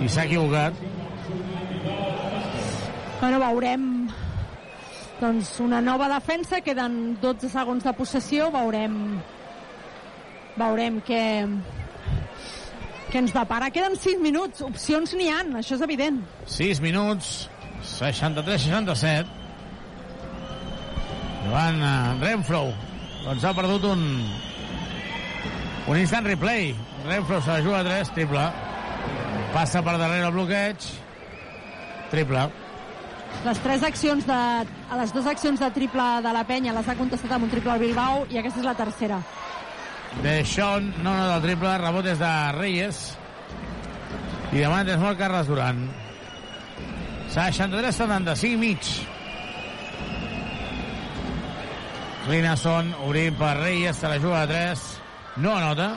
S3: I s'ha equivocat.
S4: Bueno, veurem doncs una nova defensa, queden 12 segons de possessió, veurem veurem què què ens depara. Queden 6 minuts, opcions n'hi han, això és evident.
S3: 6 minuts, 63-67. Joan Renfro, doncs ha perdut un, un instant replay. Renfro se la juga a 3, triple. Passa per darrere el bloqueig. Triple.
S4: Les tres accions de, a les dues accions de triple de la penya les ha contestat amb un triple al Bilbao i aquesta és la tercera.
S3: De Sean, no, no, del triple, rebot és de Reyes. I demà és molt Carles Duran. 63-75 mig. Linason obrint per Reyes, se la juga a 3. No anota.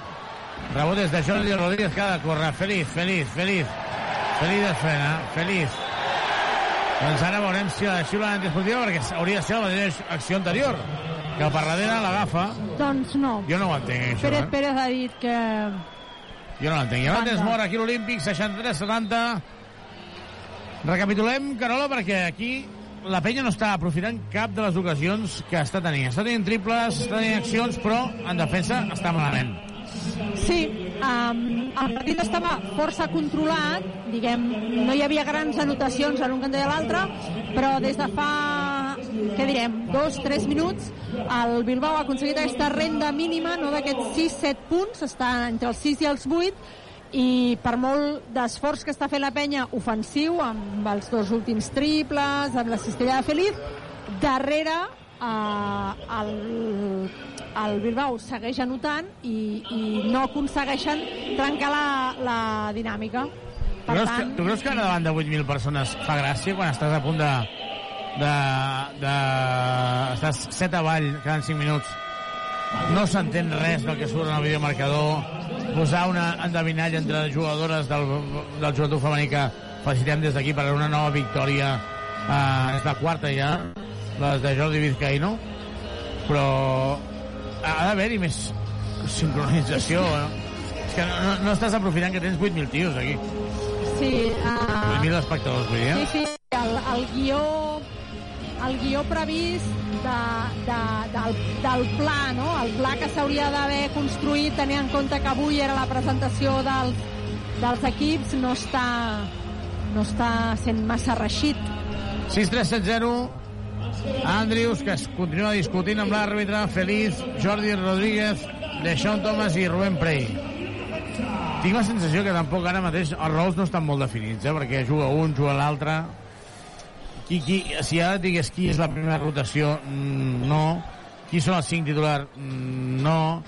S3: Rebot és de Jordi Rodríguez que ha de. Feliz, feliz, feliz. Feliz es frena, feliz. Doncs ara veurem si la xiula antisportiva perquè hauria de ser la mateixa acció anterior. Que per darrere l'agafa.
S4: Doncs no.
S3: Jo no ho entenc, això.
S4: Pérez
S3: Eh?
S4: Pérez ha dit que...
S3: Jo no l'entenc.
S4: Banda.
S3: tens mort aquí l'Olímpic, 63-70. Recapitulem, Carola, perquè aquí la penya no està aprofitant cap de les ocasions que està tenint. Està tenint triples, està tenint accions, però en defensa està malament.
S4: Sí, um, el partit estava força controlat, diguem, no hi havia grans anotacions en un cantó i l'altre, però des de fa, què direm, dos, tres minuts, el Bilbao ha aconseguit aquesta renda mínima no d'aquests 6-7 punts, està entre els 6 i els 8, i per molt d'esforç que està fent la penya ofensiu, amb els dos últims triples, amb la cistella de Feliz, darrere eh, el, el Bilbao segueix anotant i, i no aconsegueixen trencar la, la dinàmica.
S3: Tu creus, que, tu creus que davant de 8.000 persones fa gràcia quan estàs a punt de... de, de estàs set avall cada 5 minuts. No s'entén res del que surt en el videomarcador. Posar una endevinalla entre jugadores del, del jugador femení que felicitem des d'aquí per una nova victòria. Eh, és la quarta ja les de Jordi Vizcaíno però ha d'haver-hi més sincronització no? és que no, no, no estàs aprofitant que tens 8.000 tios aquí.
S4: Sí, uh...
S3: 8.000 espectadors vull dir, eh?
S4: sí, sí, el, el guió el guió previst de, de, del, del pla, no? el pla que s'hauria d'haver construït tenint en compte que avui era la presentació dels, dels equips no està, no està sent massa reixit.
S3: 6-3-7-0 Andrius, que es continua discutint amb l'àrbitre, Feliz, Jordi Rodríguez, Deixón Thomas i Rubén Prey. Tinc la sensació que tampoc ara mateix els rols no estan molt definits, eh? perquè juga un, juga l'altre qui, qui, si ara digués qui és la primera rotació, mm, no. Qui són els cinc titulars, mm, no.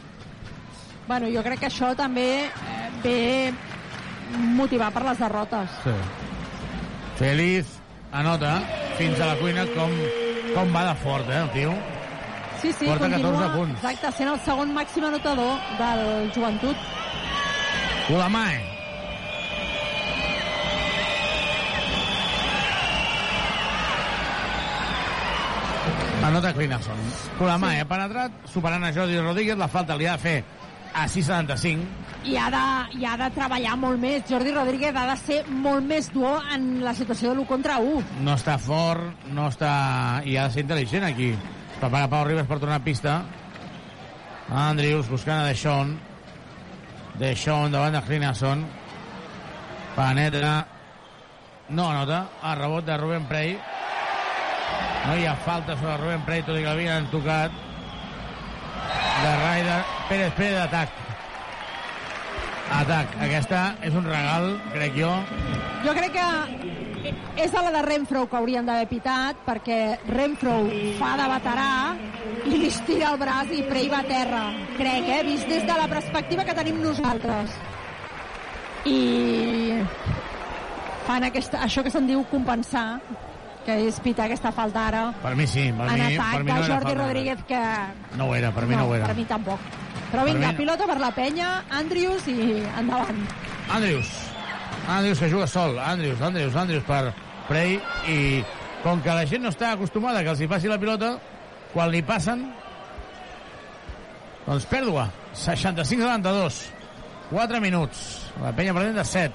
S4: Bueno, jo crec que això també eh, ve motivat per les derrotes.
S3: Sí. Feliz anota fins a la cuina com, com va de fort, eh, el tio.
S4: Sí, sí,
S3: Porta
S4: continua,
S3: 14 punts.
S4: exacte, sent el segon màxim anotador del joventut.
S3: Ulamae. Anota Clinason. Colamae sí. ha penetrat, superant a Jordi Rodríguez, la falta li ha de fer a 6,75.
S4: I ha, de, I ha de treballar molt més. Jordi Rodríguez ha de ser molt més dur en la situació de l'1 contra 1.
S3: No està fort, no està... i ha de ser intel·ligent aquí. Prepara Pau Ribas per tornar a pista. Andrius buscant a Deixón. Deixón davant de Clinason. Penetra. No anota. A rebot de Rubén Prey. No hi ha falta sobre Rubén Prey, tot i que l'havien tocat. De Ryder. Pérez Pérez d'atac. Atac. Aquesta és un regal, crec jo.
S4: Jo crec que és a la de Renfro que haurien d'haver pitat, perquè Renfro fa de veterà i li estira el braç i Prey va a terra. Crec, eh? Vist des de la perspectiva que tenim nosaltres. I fan aquesta, això que se'n diu compensar que és pitar aquesta falta ara
S3: Per mi sí, per
S4: en
S3: mi,
S4: atac
S3: per mi no
S4: de Jordi
S3: falta.
S4: Rodríguez que
S3: No ho era, per mi no, ho era.
S4: per mi tampoc però vinga,
S3: Per mi-
S4: pilota per la penya Andrius i endavant
S3: Andrius. Andrius que juga sol. Andrius, Andrius, Andrius per Prey i com que la gent no està acostumada que els hi passi la pilota, quan li passen doncs pèrdua. 65-72. 4 minuts. La penya perdent de 7.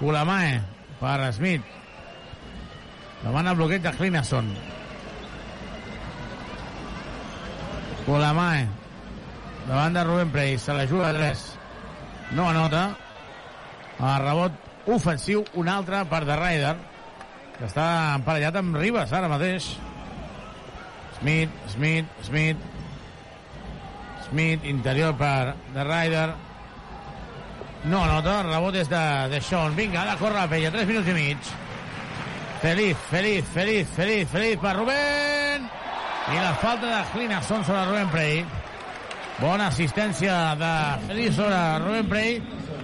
S3: Colamae per Smith. Davant el bloqueig de Clinason. Colamae. Davant de Rubén Prey. Se la juga a 3. No anota. El rebot ofensiu, un altre per de Ryder, que està emparellat amb Ribas ara mateix. Smith, Smith, Smith. Smith, interior per de Ryder. No anota, el rebot és de, de Sean. Vinga, ha de córrer la pella, 3 minuts i mig. Feliz, feliz, feliz, feliz, feliz per Rubén. I la falta de Clinason sobre Rubén Prey. Bona assistència de Feliz sobre Rubén Prey.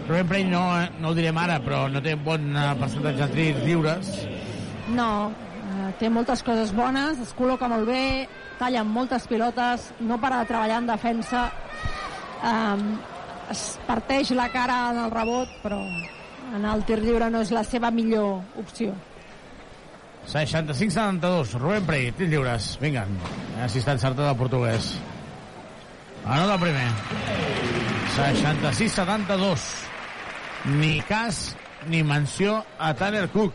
S3: Rubén Prey no, no ho direm ara, però no té bon eh, percentatge de tirs lliures.
S4: no, eh, té moltes coses bones es col·loca molt bé talla amb moltes pilotes, no para de treballar en defensa um, es parteix la cara en el rebot però en el tir lliure no és la seva millor opció
S3: 65-72, Rubén Prey, tirs lliures. Vinga, a si està encertat el portuguès. Anota el primer. 66-72. Ni cas ni menció a Tanner Cook.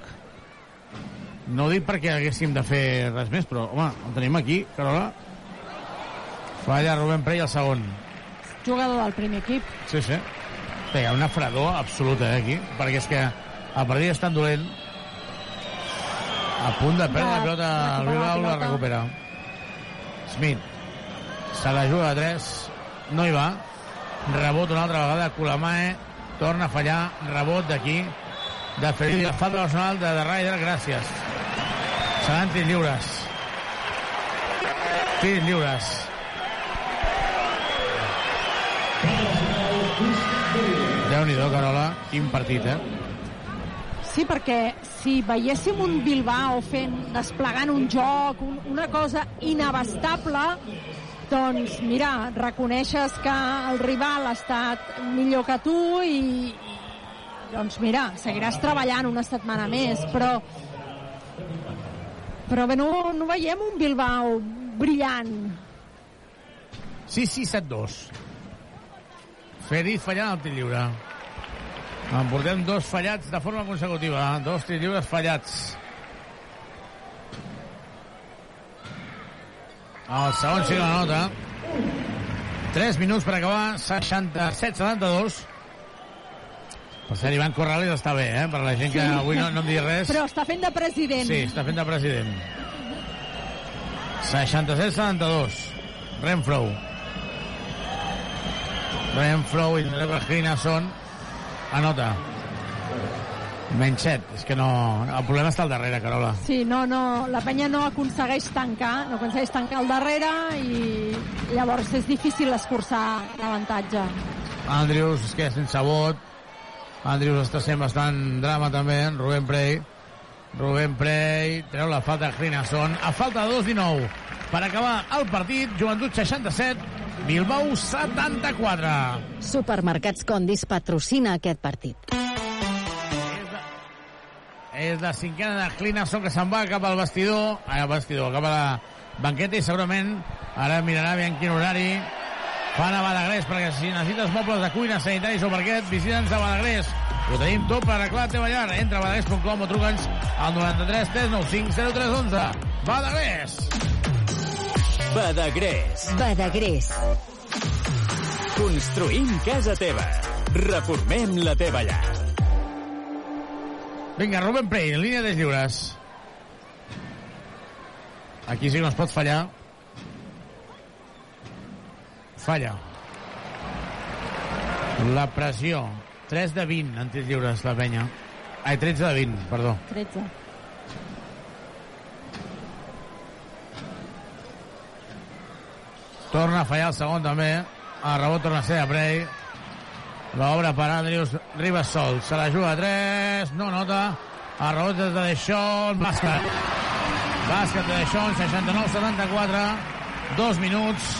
S3: No ho dic perquè haguéssim de fer res més, però, home, el tenim aquí, Carola. Falla Rubén Prey el segon.
S4: Jugador del primer equip.
S3: Sí, sí. Té, hi ha una fredor absoluta, eh, aquí, perquè és que el partit és tan dolent. A punt de perdre la pilota, el Bilbao la recupera. Smith. Se la juga a 3. No hi va. Rebot una altra vegada. Colamae torna a fallar. Rebot d'aquí. De Felipe. La falta personal de, de Ryder. Gràcies. Seran tirs lliures. Tirs lliures. Déu-n'hi-do, Carola. Quin partit, eh?
S4: Sí, perquè si veiéssim un Bilbao fent, desplegant un joc, un, una cosa inabastable, doncs, mira, reconeixes que el rival ha estat millor que tu i, doncs mira, seguiràs treballant una setmana més, però però bé, no, no veiem un Bilbao brillant.
S3: 6-6-7-2. Feriz fallant el tir lliure. En portem dos fallats de forma consecutiva. eh? Dos tirs lliures fallats. El segon sí la nota. 3 minuts per acabar. 67-72. Per cert, Ivan Corrales està bé, eh? Per la gent que avui no, no em digui res.
S4: Però està fent de president.
S3: Sí, està fent de president. 67-72. Renfro. Renfro i Rebragina són anota. Menys 7. És que no... El problema està al darrere, Carola.
S4: Sí, no, no, la penya no aconsegueix tancar, no aconsegueix tancar al darrere i llavors és difícil escurçar l'avantatge.
S3: Andrius, és que sense vot. Andrius està sent bastant drama també. Rubén Prey. Rubén Prey treu la falta de Grinason. A falta de 2-19 per acabar el partit. Joventut 67, Bilbao 74.
S31: Supermercats Condis patrocina aquest partit.
S3: És la cinquena de Clinason que se'n va cap al vestidor, ai, al vestidor, cap a la banqueta i segurament ara mirarà aviam quin horari fan a Badagrés, perquè si necessites mobles de cuina, sanitaris o parquet, visita'ns a Badagrés. Ho tenim tot per arreglar la teva llar. Entra a badagrés.com o truca'ns al 93 395 0311. Badagrés!
S10: Badagrés.
S31: Badagrés.
S10: Construïm casa teva. Reformem la teva llar.
S3: Vinga, Rubén Prey, en línia de lliures. Aquí sí que no es pot fallar. Falla. La pressió. 3 de 20 en tirs lliures, la penya. Ai, 13 de 20, perdó.
S4: 13.
S3: Torna a fallar el segon també. El rebot torna a ser a Prey. L'obra per Andrius Ribas Sol. Se la juga a 3. No nota. El rebot de Deixón. Bàsquet. Bàsquet de Deixón. 69-74. Dos minuts.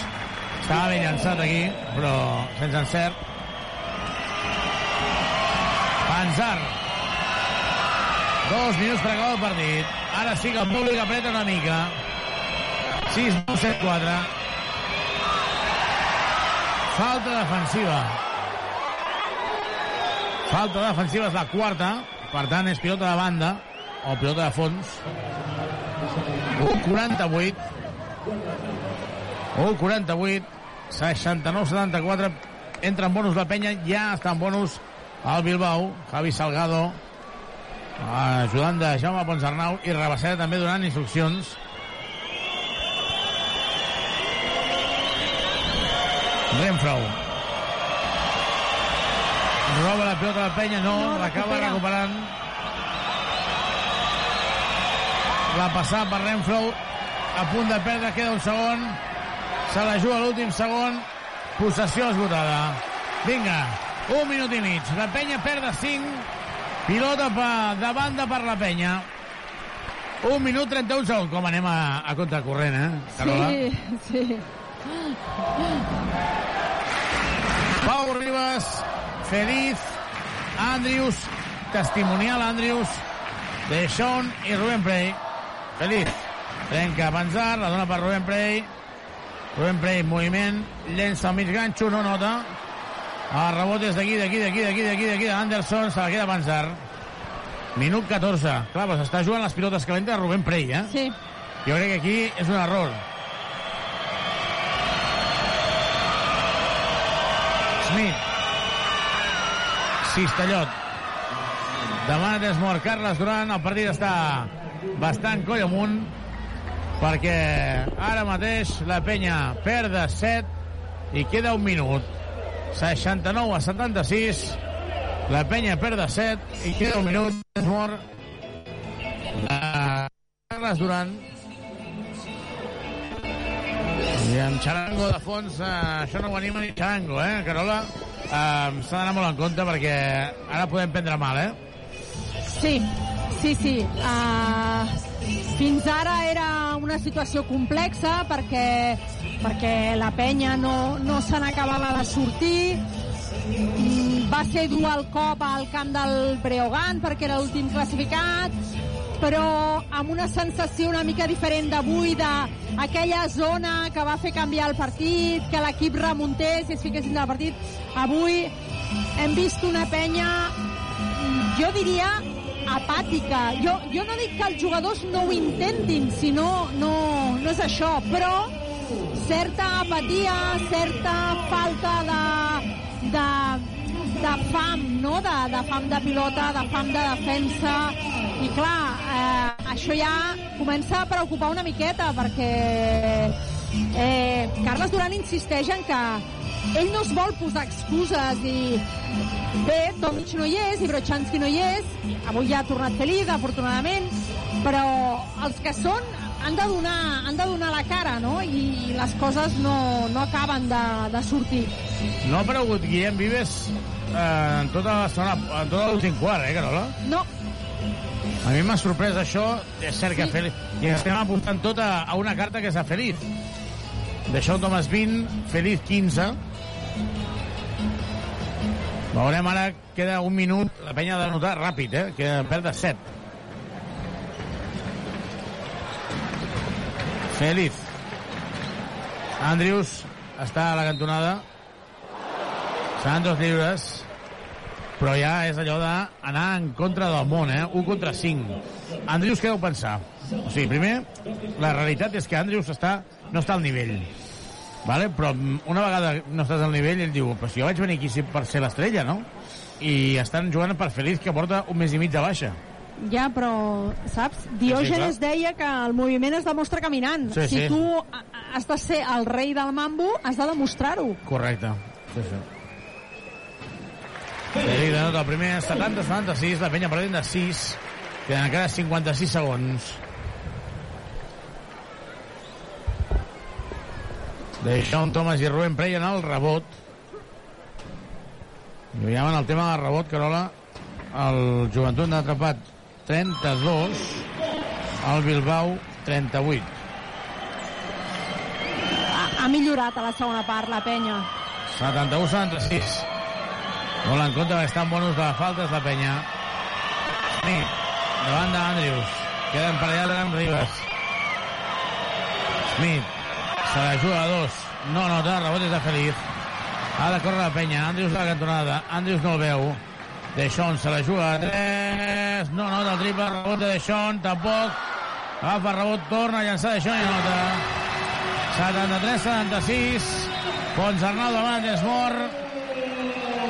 S3: Estava ben llançat aquí, però sense encert. Panzar. Dos minuts per acabar el partit. Ara sí que el públic apreta una mica. 6 9 7 4 Falta defensiva. Falta defensiva és la quarta. Per tant, és pilota de banda o pilota de fons. 1'48. 1'48. 69-74. Entra en bonus la penya. Ja està en bonus el Bilbao. Javi Salgado ajudant de Jaume Ponsarnau i Rabasseda també donant instruccions. Renfro. Roba la pilota la penya, no,
S4: No,
S3: l'acaba
S4: recupera.
S3: recuperant. La passada per Renfro, a punt de perdre, queda un segon. Se la juga l'últim segon. Possessió esgotada. Vinga, un minut i mig. La penya perd de 5. Pilota pa, de banda per la penya. Un minut 31 segons. Com anem a, a contracorrent, eh, Carola?
S4: Sí, sí.
S3: Pau Ribas, Feliz, Andrius, testimonial Andrius, Deixón i Rubén Prey. Feliz, trenca Panzar, la dona per Rubén Prey. Rubén Prey, moviment, llença al mig ganxo, no nota. El rebot és d'aquí, d'aquí, d'aquí, d'aquí, d'aquí, d'aquí, d'Anderson, se la queda Panzar. Minut 14. Clar, s'està jugant les pilotes calentes de Rubén Prey, eh?
S4: Sí.
S3: Jo crec que aquí és un error. Smith. Cistellot. Demana Desmort. Carles Duran. El partit està bastant coll amunt perquè ara mateix la penya perd de 7 i queda un minut. 69 a 76. La penya perd de 7 i queda un minut. Desmort. Uh, Carles Duran i amb Charango de fons, eh, això no ho anima ni Charango, eh, Carola? Eh, S'ha d'anar molt en compte perquè ara podem prendre mal, eh?
S4: Sí, sí, sí. Uh, fins ara era una situació complexa perquè, perquè la penya no, no se n'acabava de sortir. Mm, Va ser dur el cop al camp del Breogán perquè era l'últim classificat però amb una sensació una mica diferent d'avui, d'aquella zona que va fer canviar el partit, que l'equip remuntés i es fiquessin del partit. Avui hem vist una penya, jo diria, apàtica. Jo, jo no dic que els jugadors no ho intentin, si no, no, no és això, però certa apatia, certa falta de, de, de fam, no? de, de fam de pilota, de fam de defensa, i clar, eh, això ja comença a preocupar una miqueta perquè eh, Carles Duran insisteix en que ell no es vol posar excuses i bé, Tomic no hi és i Brochanski no hi és. Avui ja ha tornat feliç, afortunadament. Però els que són han de donar, han de donar la cara no? I, les coses no, no acaben de, de sortir.
S3: No ha aparegut Guillem Vives eh, en tota l'estona, en tot l'últim quart, eh, Carola?
S4: No,
S3: A mi m'ha sorprès això, és cert que Feliz... I estem apuntant tot a, a una carta que és a Feliz. Deixó Thomas 20, Feliz 15. Veurem ara, queda un minut, la penya ha de notar ràpid, eh? que perd de 7. Feliz. Andrius està a la cantonada. Seran dos lliures però ja és allò d'anar en contra del món, eh? 1 contra 5. Andrius, què deu pensar? O sigui, primer, la realitat és que Andrius està, no està al nivell. Vale? Però una vegada no estàs al nivell, ell diu, però si jo vaig venir aquí per ser l'estrella, no? I estan jugant per Feliz, que porta un mes i mig de baixa.
S4: Ja, però, saps? Diògenes sí, deia que el moviment es demostra caminant.
S3: Sí,
S4: si
S3: sí.
S4: tu has de ser el rei del mambo, has de demostrar-ho.
S3: Correcte. Sí, sí. De nota el primer, 70-76, la penya perdent de 6. Queden encara 56 segons. Deixón Thomas i Rubén Prey en el rebot. I veiem en el tema del rebot, Carola, el Joventut n'ha atrapat 32, el Bilbao 38.
S4: Ha, ha millorat a la segona part, la penya.
S3: 71-76. Molt en perquè estan bonos de faltes la penya. Smith, davant d'Andrius. Queda emparellat amb Ribas. Smith, se la juga a dos. No nota, rebot és de Feliz. Ha de córrer la penya. Andrius a la cantonada. Andrius no el veu. Deixón se la juga a tres. No nota el triple. Rebot de Deixón, tampoc. Agafa rebot, torna a llançar Deixón i nota. 73-76. Pons Arnau davant d'Esmort.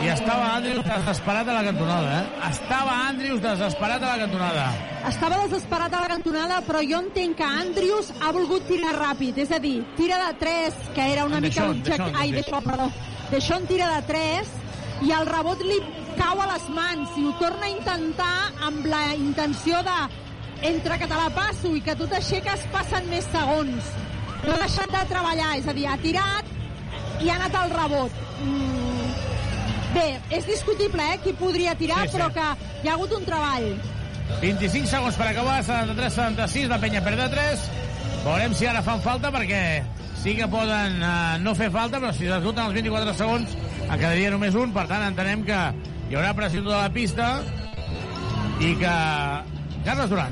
S3: I estava Andrius desesperat a la cantonada, eh? Estava Andrius desesperat a la cantonada.
S4: Estava desesperat a la cantonada, però jo entenc que Andrius ha volgut tirar ràpid, és a dir, tira de 3, que era una mica
S3: Deixón,
S4: l'objectiu... Ai,
S3: sí.
S4: Deixón, perdó. Deixón tira de 3 i el rebot li cau a les mans i ho torna a intentar amb la intenció de entre que te la passo i que tu t'aixeques passen més segons. No ha deixat de treballar, és a dir, ha tirat i ha anat al rebot. Mm. Bé, és discutible, eh, qui podria tirar,
S3: Sí, sí.
S4: però que hi ha hagut un treball.
S3: 25 segons per acabar, 73-76, la penya perd de 3. Veurem si ara fan falta, perquè sí que poden eh, no fer falta, però si s'esgoten els 24 segons en quedaria només un, per tant entenem que hi haurà pressió de la pista i que... Carles Duran.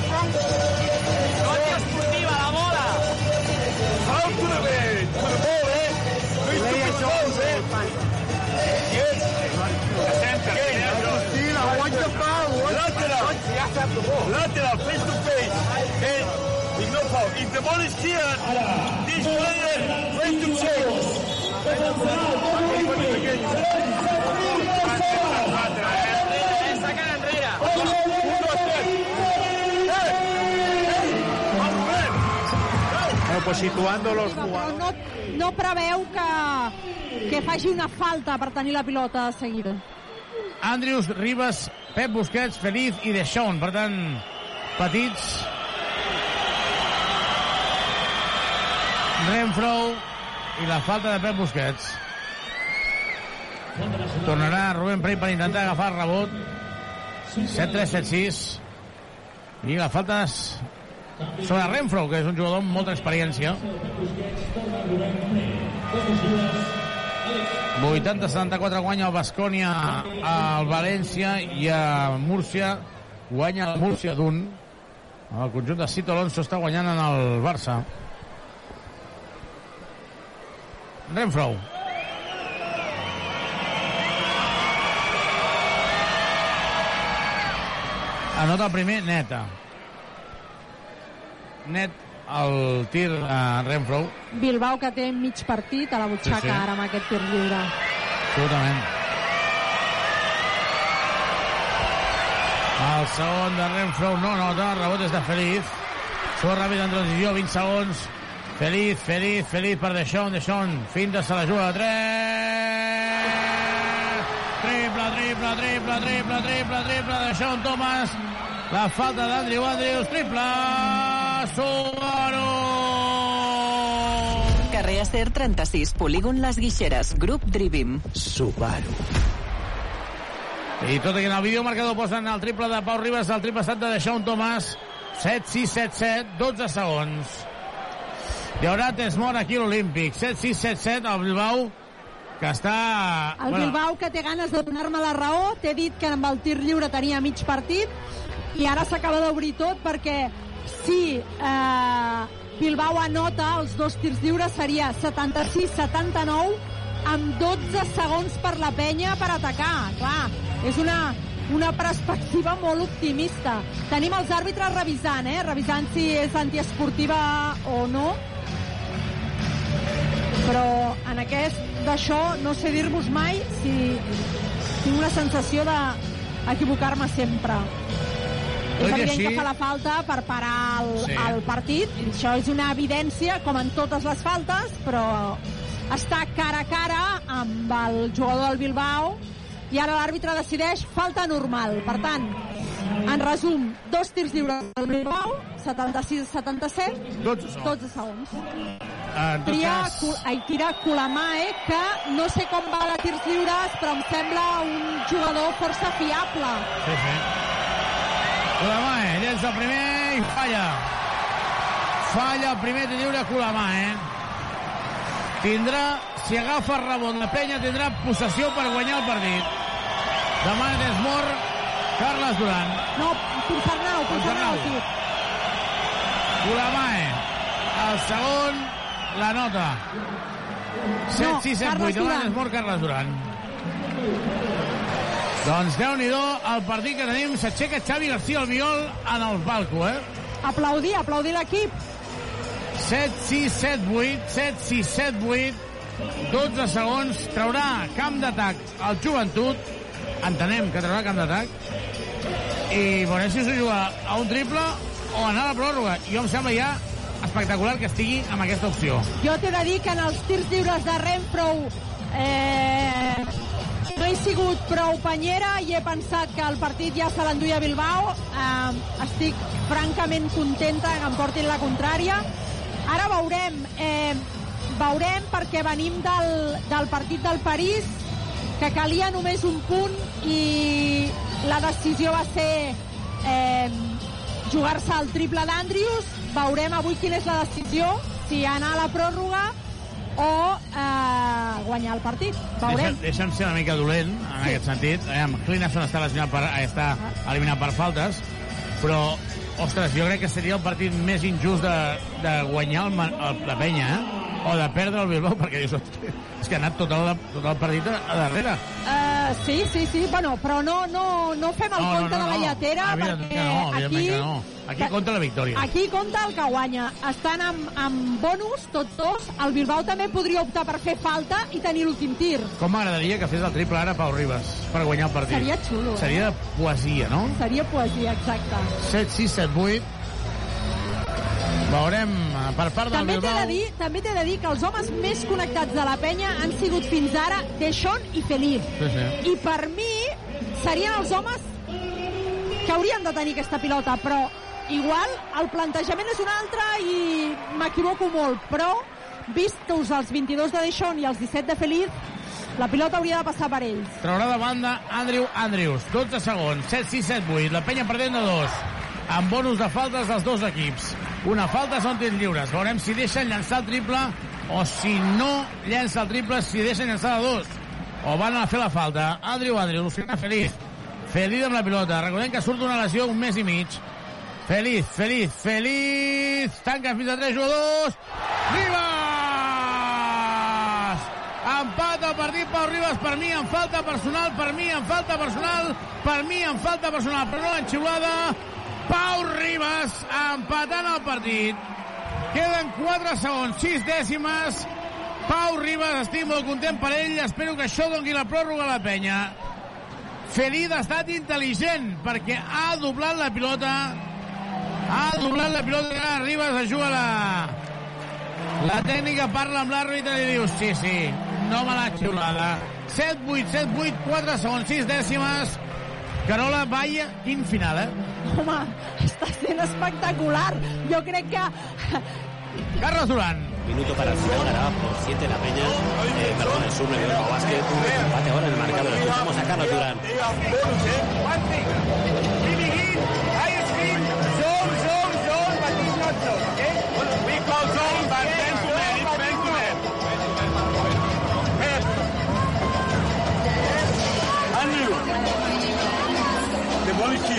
S32: Lateral. Lateral, face to face. Is no foul. If the ball is here, this player tries to
S33: enrere!
S3: Bueno, pues situando los jugadores...
S4: no, no preveu que, que faci una falta per tenir la pilota de seguida.
S3: Andrius, Ribas, Pep Busquets, Feliz i De Jong. Per tant, petits. Renfro i la falta de Pep Busquets. Tornarà Rubén Prey per intentar agafar el rebot. 7-3, 7-6. I la falta és sobre Renfro, que és un jugador amb molta experiència. 80-74 guanya el Bascònia al València i a Múrcia guanya el Múrcia d'un. El conjunt de Cito Alonso està guanyant en el Barça. Renfro. Anota el primer, neta. Net el tir a Renfro.
S4: Bilbao que té mig partit a la butxaca
S3: Sí, sí.
S4: ara amb aquest tir lliure.
S3: Absolutament. El segon de Renfro no nota, el rebot és de Feliz. Surt ràpid en transició, 20 segons. Feliz, Feliz, Feliz per Deixón, Deixón, finta, se la juga de 3. Triple, triple, triple, triple, triple, triple, Deixón, Thomas. La falta d'Andrew Andrews, triple, Subaru.
S1: Carrer Acer 36, polígon Les Guixeres, grup Drivim.
S7: Subaru.
S3: I tot i que en el vídeo marcador posen el triple de Pau Ribas, el triple estat de Deixón Tomàs, 7-6-7-7, 12 segons. Hi haurà Tesmor aquí a l'Olímpic, 7-6-7-7, el Bilbao, que està...
S4: El Bilbao que té ganes de donar-me la raó, t'he dit que amb el tir lliure tenia mig partit i ara s'acaba d'obrir tot perquè si eh, Bilbao anota els dos tirs lliures seria 76-79 amb 12 segons per la penya per atacar. Clar, és una, una perspectiva molt optimista. Tenim els àrbitres revisant, eh? Revisant si és antiesportiva o no. Però en aquest d'això no sé dir-vos mai si tinc una sensació d'equivocar-me sempre. És evident
S3: així-
S4: que fa la falta per parar el,
S3: Sí.
S4: el partit. Això és una evidència, com en totes les faltes, però està cara a cara amb el jugador del Bilbao i ara l'àrbitre decideix falta normal. Per tant, en resum, dos tirs lliures del Bilbao, 76-77,
S3: 12 segons.
S4: 12 segons.
S3: En tot
S4: Tria,
S3: cas,
S4: Cu- ai, tira Colamae, que no sé com va de tirs lliures, però em sembla un jugador força fiable.
S3: Sí, sí. Colamae, llença el primer i falla. Falla el primer tir lliure Colamae. Tindrà, si agafa rebot la penya, tindrà possessió per guanyar el partit. Demà Desmor, Carles Duran.
S4: No, Ponsarnau, Ponsarnau, sí.
S3: Colamae, el segon, la nota. 7, 6, 7, 8,
S4: Carles
S3: demà
S4: Duran.
S3: Desmor, Carles Duran. Doncs déu-n'hi-do el partit que tenim. S'aixeca Xavi García Albiol en el palco, eh?
S4: Aplaudir, aplaudir l'equip.
S3: 7, 6, 7, 8, 7, 6, 7, 8, 12 segons, traurà camp d'atac al joventut, entenem que traurà camp d'atac, i veurem si s'ho juga a un triple o anar a la pròrroga. Jo em sembla ja espectacular que estigui amb aquesta opció.
S4: Jo t'he de dir que en els tirs lliures de Renfro eh, no he sigut prou penyera i he pensat que el partit ja se l'enduia Bilbao. Eh, estic francament contenta que em portin la contrària. Ara veurem, eh, veurem perquè venim del, del partit del París, que calia només un punt i la decisió va ser eh, jugar-se el triple d'Andrius. Veurem avui quina és la decisió, si anar a la pròrroga o eh, guanyar el partit. Veurem.
S3: Deixa'm, ser una mica dolent, en aquest sentit. Aviam, Clinason està, lesionat per, eh, està eliminat per faltes, però, ostres, jo crec que seria el partit més injust de, de guanyar el, el, la penya, eh? o de perdre el Bilbao, perquè dius, "Hosti, és que ha anat tot el, tot el partit a, a darrere.
S4: Uh, sí, sí, sí, bueno, però no, no, no fem el
S3: No, no,
S4: compte
S3: no,
S4: de la
S3: no.
S4: lletera
S3: Evidentment
S4: perquè
S3: no,
S4: aquí,
S3: no. Aquí compta la victòria.
S4: aquí compta el que guanya. Estan amb, amb bonus, tots dos. El Bilbao també podria optar per fer falta i tenir l'últim tir.
S3: Com m'agradaria que fes el triple ara Pau Ribas per guanyar el partit.
S4: Seria xulo, eh?
S3: Seria poesia, no?
S4: Seria poesia, exacte.
S3: 7, 6, 7, 8. Veurem eh, per part del
S4: També
S3: Bilbao.
S4: de, dir, també t'he de dir que els homes més connectats de la penya han sigut fins ara Deschon i Feliz.
S3: Sí, sí.
S4: I per mi serien els homes que haurien de tenir aquesta pilota, però igual el plantejament és un altre i m'equivoco molt, però vistos els 22 de Deschon i els 17 de Feliz, la pilota hauria de passar per ells.
S3: Traurà de banda Andrew Andrews. 12 segons. 7, 6, 7, 8. La penya perdent de 2. Amb bonus de faltes dels dos equips. Una falta són tirs lliures. Veurem si deixen llançar el triple o si no llença el triple, si deixen llançar de dos. O van a fer la falta. Andrew Andrews, Luciana Feliz. Feliz amb la pilota. Recordem que surt una lesió un mes i mig. Feliz, feliz, feliz. Tanca fins a 3 jugadors. Ribas! Empat el partit Pau Ribas per mi en falta personal, per mi en falta personal, per mi en falta personal, però no l'enxiulada. Pau Ribas empatant el partit. Queden 4 segons, 6 dècimes. Pau Ribas, estic molt content per ell. Espero que això doni la pròrroga a la penya. Felid ha estat intel·ligent perquè ha doblat la pilota ha doblat la pilota ara Ribas es juga la la tècnica parla amb l'àrbitre i diu sí, sí, no me l'ha xiulada 7, 8, 7, 8, 4 segons 6 dècimes Carola, vaya, quin final, eh?
S4: Home, està sent espectacular. Jo crec que...
S3: Carlos Durán.
S34: Minuto para el final, ganaba por 7 la Peña. Eh, perdón, el Surne Bilbao Basket. Empate ahora en el marcador. Escuchamos a Carlos Durán.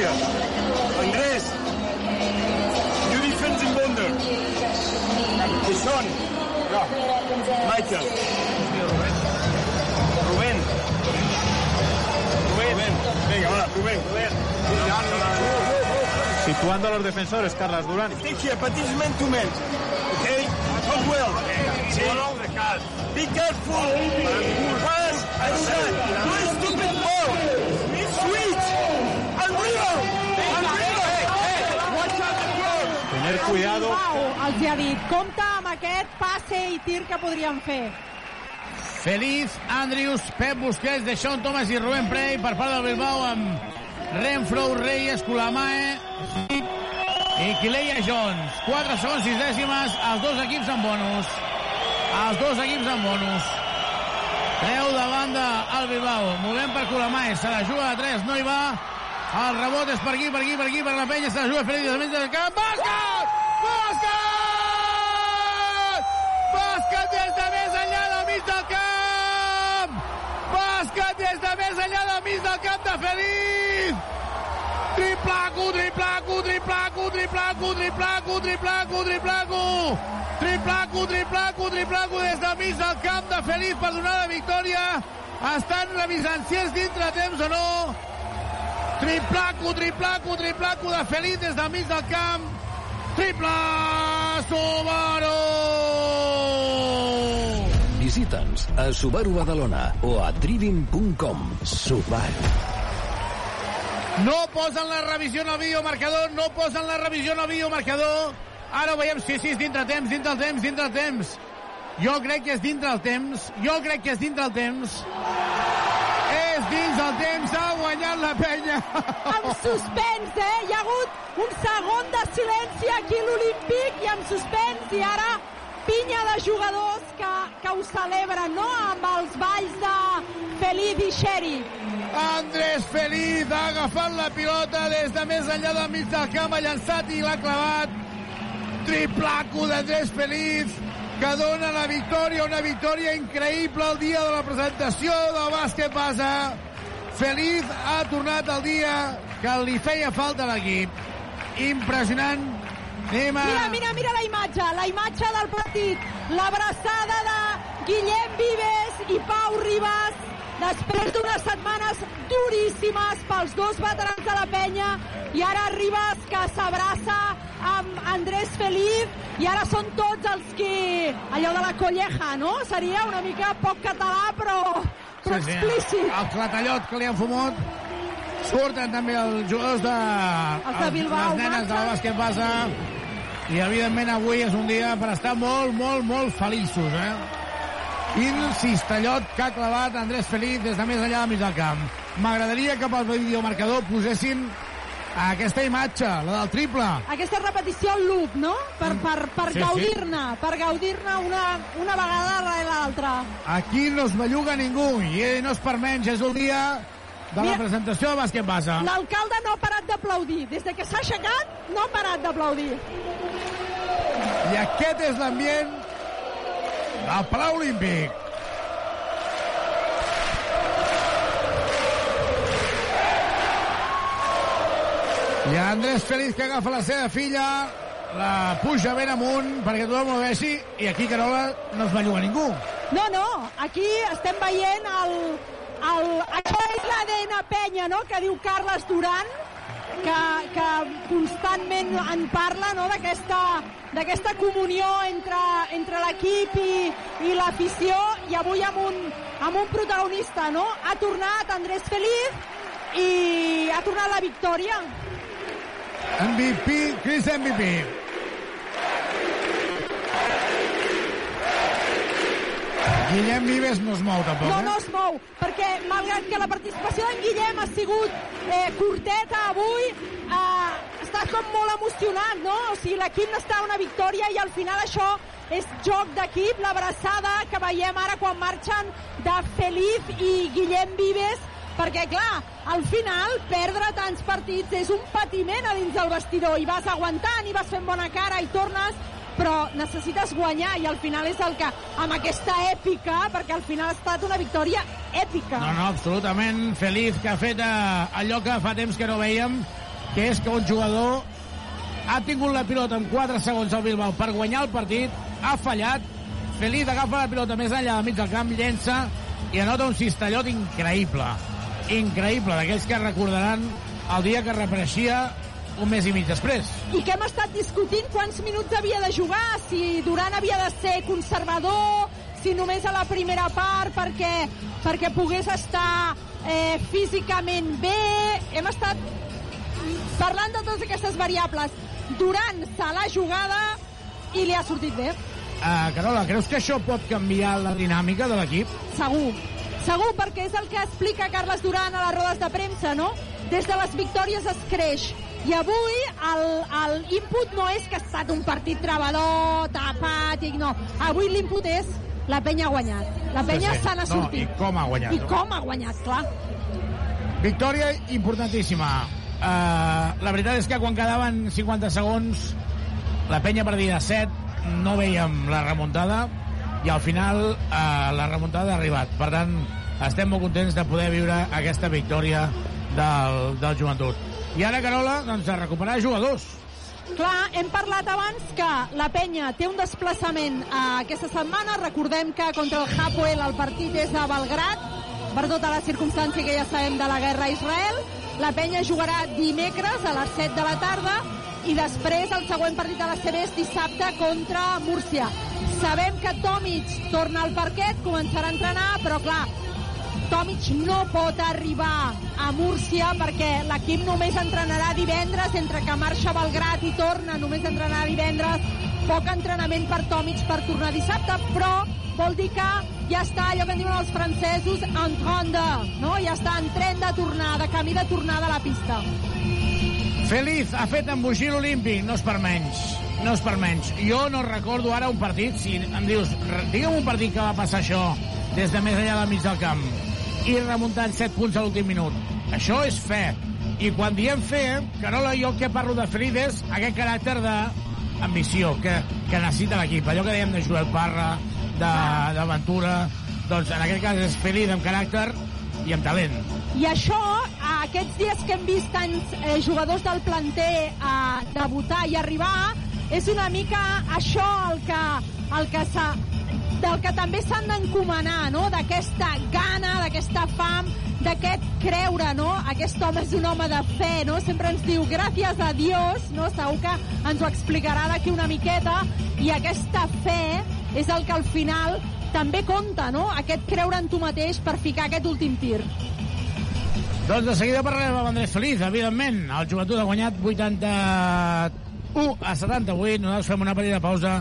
S32: Here. Andrés, in wonder. Son, no. Michael. Rubén. Rubén. Venga, va, Rubén.
S35: Situando a los defensores, Carlas Durán.
S32: Take here, but this is man to man. Okay? Hold well. Be careful. Pass shot. No stupid ball.
S35: Tener cuidado.
S4: Bilbao els hi ha dit, compta amb aquest passe i tir que podrien fer.
S3: Feliz, Andrius, Pep Busquets, Deixón Thomas i Rubén Prey per part del Bilbao amb Renfro, Reyes, Colamae i Kileia Jones. 4 segons, 6 dècimes, els dos equips amb bonus. Els dos equips amb bonus. Treu de banda el Bilbao. Movem per Colamae, se la juga de 3, no hi va. El rebot és per aquí, per aquí, per aquí, per la penya, se la juga Feliz des del camp. Bàsquet! Bàsquet! Bàsquet des de més enllà del mig del camp! Bàsquet des de més enllà del mig del camp de Feliz! Triplaco, triplaco, triplaco, triplaco, triplaco, triplaco, triplaco! Triplaco, triplaco, triplaco des del mig del camp de Feliz per donar la victòria. Estan revisant si és dintre temps o no. Triplaco, triplaco, triplaco de Feliz des del mig del camp. Triple Subaru!
S10: Visita'ns a Subaru Badalona o a trivim.com. Subaru.
S3: No posen la revisió en el videomarcador, no posen la revisió en el videomarcador. Ara ho veiem, sí, sí, dintre temps, dintre el temps, dintre el temps. Jo crec que és dintre el temps, jo crec que és dintre el temps. És dins el temps, ha guanyat la penya.
S4: Amb suspens, eh? Hi ha hagut un segon de silenci aquí a l'Olímpic i amb suspens i ara pinya de jugadors que, que ho celebren, no?, amb els balls de Feliz i Xeri.
S3: Andrés Feliz ha agafat la pilota des de més enllà del mig del camp, ha llançat i l'ha clavat. Triplaco d'Andrés Feliz, que dona la victòria, una victòria increïble el dia de la presentació del bàsquet base. Feliz ha tornat el dia que li feia falta l'equip. Impressionant. A...
S4: Mira, mira, mira la imatge, la imatge del partit. L'abraçada de Guillem Vives i Pau Ribas després d'unes setmanes duríssimes pels dos veterans de la penya i ara Ribas que s'abraça amb Andrés Feliz i ara són tots els que allò de la colleja, no? Seria una mica poc català però, però
S3: Sí, sí,
S4: explícit.
S3: El clatallot que li han fumut. Surten també els jugadors de...
S4: Els de Bilbao,
S3: Les nenes de
S4: marxen.
S3: bàsquet passa. I, evidentment, avui és un dia per estar molt, molt, molt feliços, eh? Quin cistallot que ha clavat Andrés Feliz des de més enllà del mig del camp. M'agradaria que pel videomarcador posessin aquesta imatge, la del triple.
S4: Aquesta repetició al loop, no? Per, per, per
S3: Sí, sí.
S4: gaudir-ne, per gaudir-ne una, una vegada darrere l'altra.
S3: Aquí no es belluga ningú i no és per menys, és el dia de la
S4: Mira,
S3: presentació de bàsquet base.
S4: L'alcalde no ha parat d'aplaudir. Des de que s'ha aixecat, no ha parat d'aplaudir.
S3: I aquest és l'ambient del Palau Olímpic. I Andrés Feliz que agafa la seva filla, la puja ben amunt perquè tothom ho vegi i aquí, Carola, no es belluga ningú.
S4: No, no, aquí estem veient el... el això és l'ADN penya, no?, que diu Carles Duran, que, que constantment en parla, no?, d'aquesta comunió entre, entre l'equip i, i l'afició, i avui amb un, amb un protagonista, no? Ha tornat Andrés Feliz i ha tornat la victòria.
S3: MVP, Chris MVP. Guillem Vives no es mou tampoc,
S4: No,
S3: eh?
S4: no es mou, perquè malgrat que la participació d'en Guillem ha sigut eh, curteta avui, eh, està com molt emocionat, no? O sigui, l'equip n'està una victòria i al final això és joc d'equip, l'abraçada que veiem ara quan marxen de Feliz i Guillem Vives, perquè, clar, al final, perdre tants partits és un patiment a dins del vestidor i vas aguantant i vas fent bona cara i tornes però necessites guanyar i al final és el que, amb aquesta èpica, perquè al final ha estat una victòria èpica.
S3: No, no, absolutament feliç que ha fet eh, allò que fa temps que no veiem, que és que un jugador ha tingut la pilota en 4 segons al Bilbao per guanyar el partit, ha fallat, Feliz agafa la pilota més enllà del mig del camp, llença i anota un cistallot increïble. Increïble, d'aquells que recordaran el dia que reapareixia un mes i mig després.
S4: I que hem estat discutint quants minuts havia de jugar, si Duran havia de ser conservador, si només a la primera part perquè, perquè pogués estar eh, físicament bé. Hem estat parlant de totes aquestes variables. Duran se l'ha jugada i li ha sortit bé.
S3: Uh, Carola, creus que això pot canviar la dinàmica de l'equip?
S4: Segur. Segur, perquè és el que explica Carles Duran a les rodes de premsa, no? Des de les victòries es creix. I avui el, el input no és que ha estat un partit trebador, tapàtic, no. Avui l'input és la penya ha guanyat. La penya
S3: Sí, sí.
S4: se n'ha
S3: No,
S4: sortit.
S3: i com ha guanyat.
S4: I com ha guanyat, clar.
S3: Victòria importantíssima. Uh, la veritat és que quan quedaven 50 segons la penya perdia 7, no veiem la remuntada i al final uh, la remuntada ha arribat. Per tant, estem molt contents de poder viure aquesta victòria del, del joventut. I ara, Carola, doncs a recuperar jugadors.
S4: Clar, hem parlat abans que la penya té un desplaçament eh, aquesta setmana. Recordem que contra el Hapoel el partit és a Belgrat, per tota la circumstància que ja sabem de la guerra a Israel. La penya jugarà dimecres a les 7 de la tarda i després el següent partit a la CB és dissabte contra Múrcia. Sabem que Tomic torna al parquet, començarà a entrenar, però clar, Tomic no pot arribar a Múrcia perquè l'equip només entrenarà divendres, entre que marxa a Belgrat i torna, només entrenarà divendres, poc entrenament per Tomic per tornar dissabte, però vol dir que ja està allò que en diuen els francesos en ronda, no? Ja està en tren de tornada, camí de tornada a la pista.
S3: Feliz ha fet embogir l'Olímpic, no és per menys. no és per menys. Jo no recordo ara un partit, si em dius, digue'm un partit que va passar això des de més enllà del mig del camp i remuntant 7 punts a l'últim minut. Això és fe. I quan diem fe, Carola, jo que parlo de Feliz és aquest caràcter d'ambició que, que necessita l'equip. Allò que dèiem de Joel Parra, d'Aventura, doncs en aquest cas és Feliz amb caràcter i amb talent.
S4: I això, aquests dies que hem vist tants eh, jugadors del planter eh, debutar i arribar, és una mica això el que, el que s'ha del que també s'han d'encomanar, no? d'aquesta gana, d'aquesta fam, d'aquest creure, no? Aquest home és un home de fe, no? Sempre ens diu gràcies a Dios, no? Segur que ens ho explicarà d'aquí una miqueta, i aquesta fe és el que al final també compta, no? Aquest creure en tu mateix per ficar aquest últim tir.
S3: Doncs de seguida parlarem amb Andrés Feliz, evidentment. El joventut ha guanyat 81 a 78. Nosaltres fem una petita pausa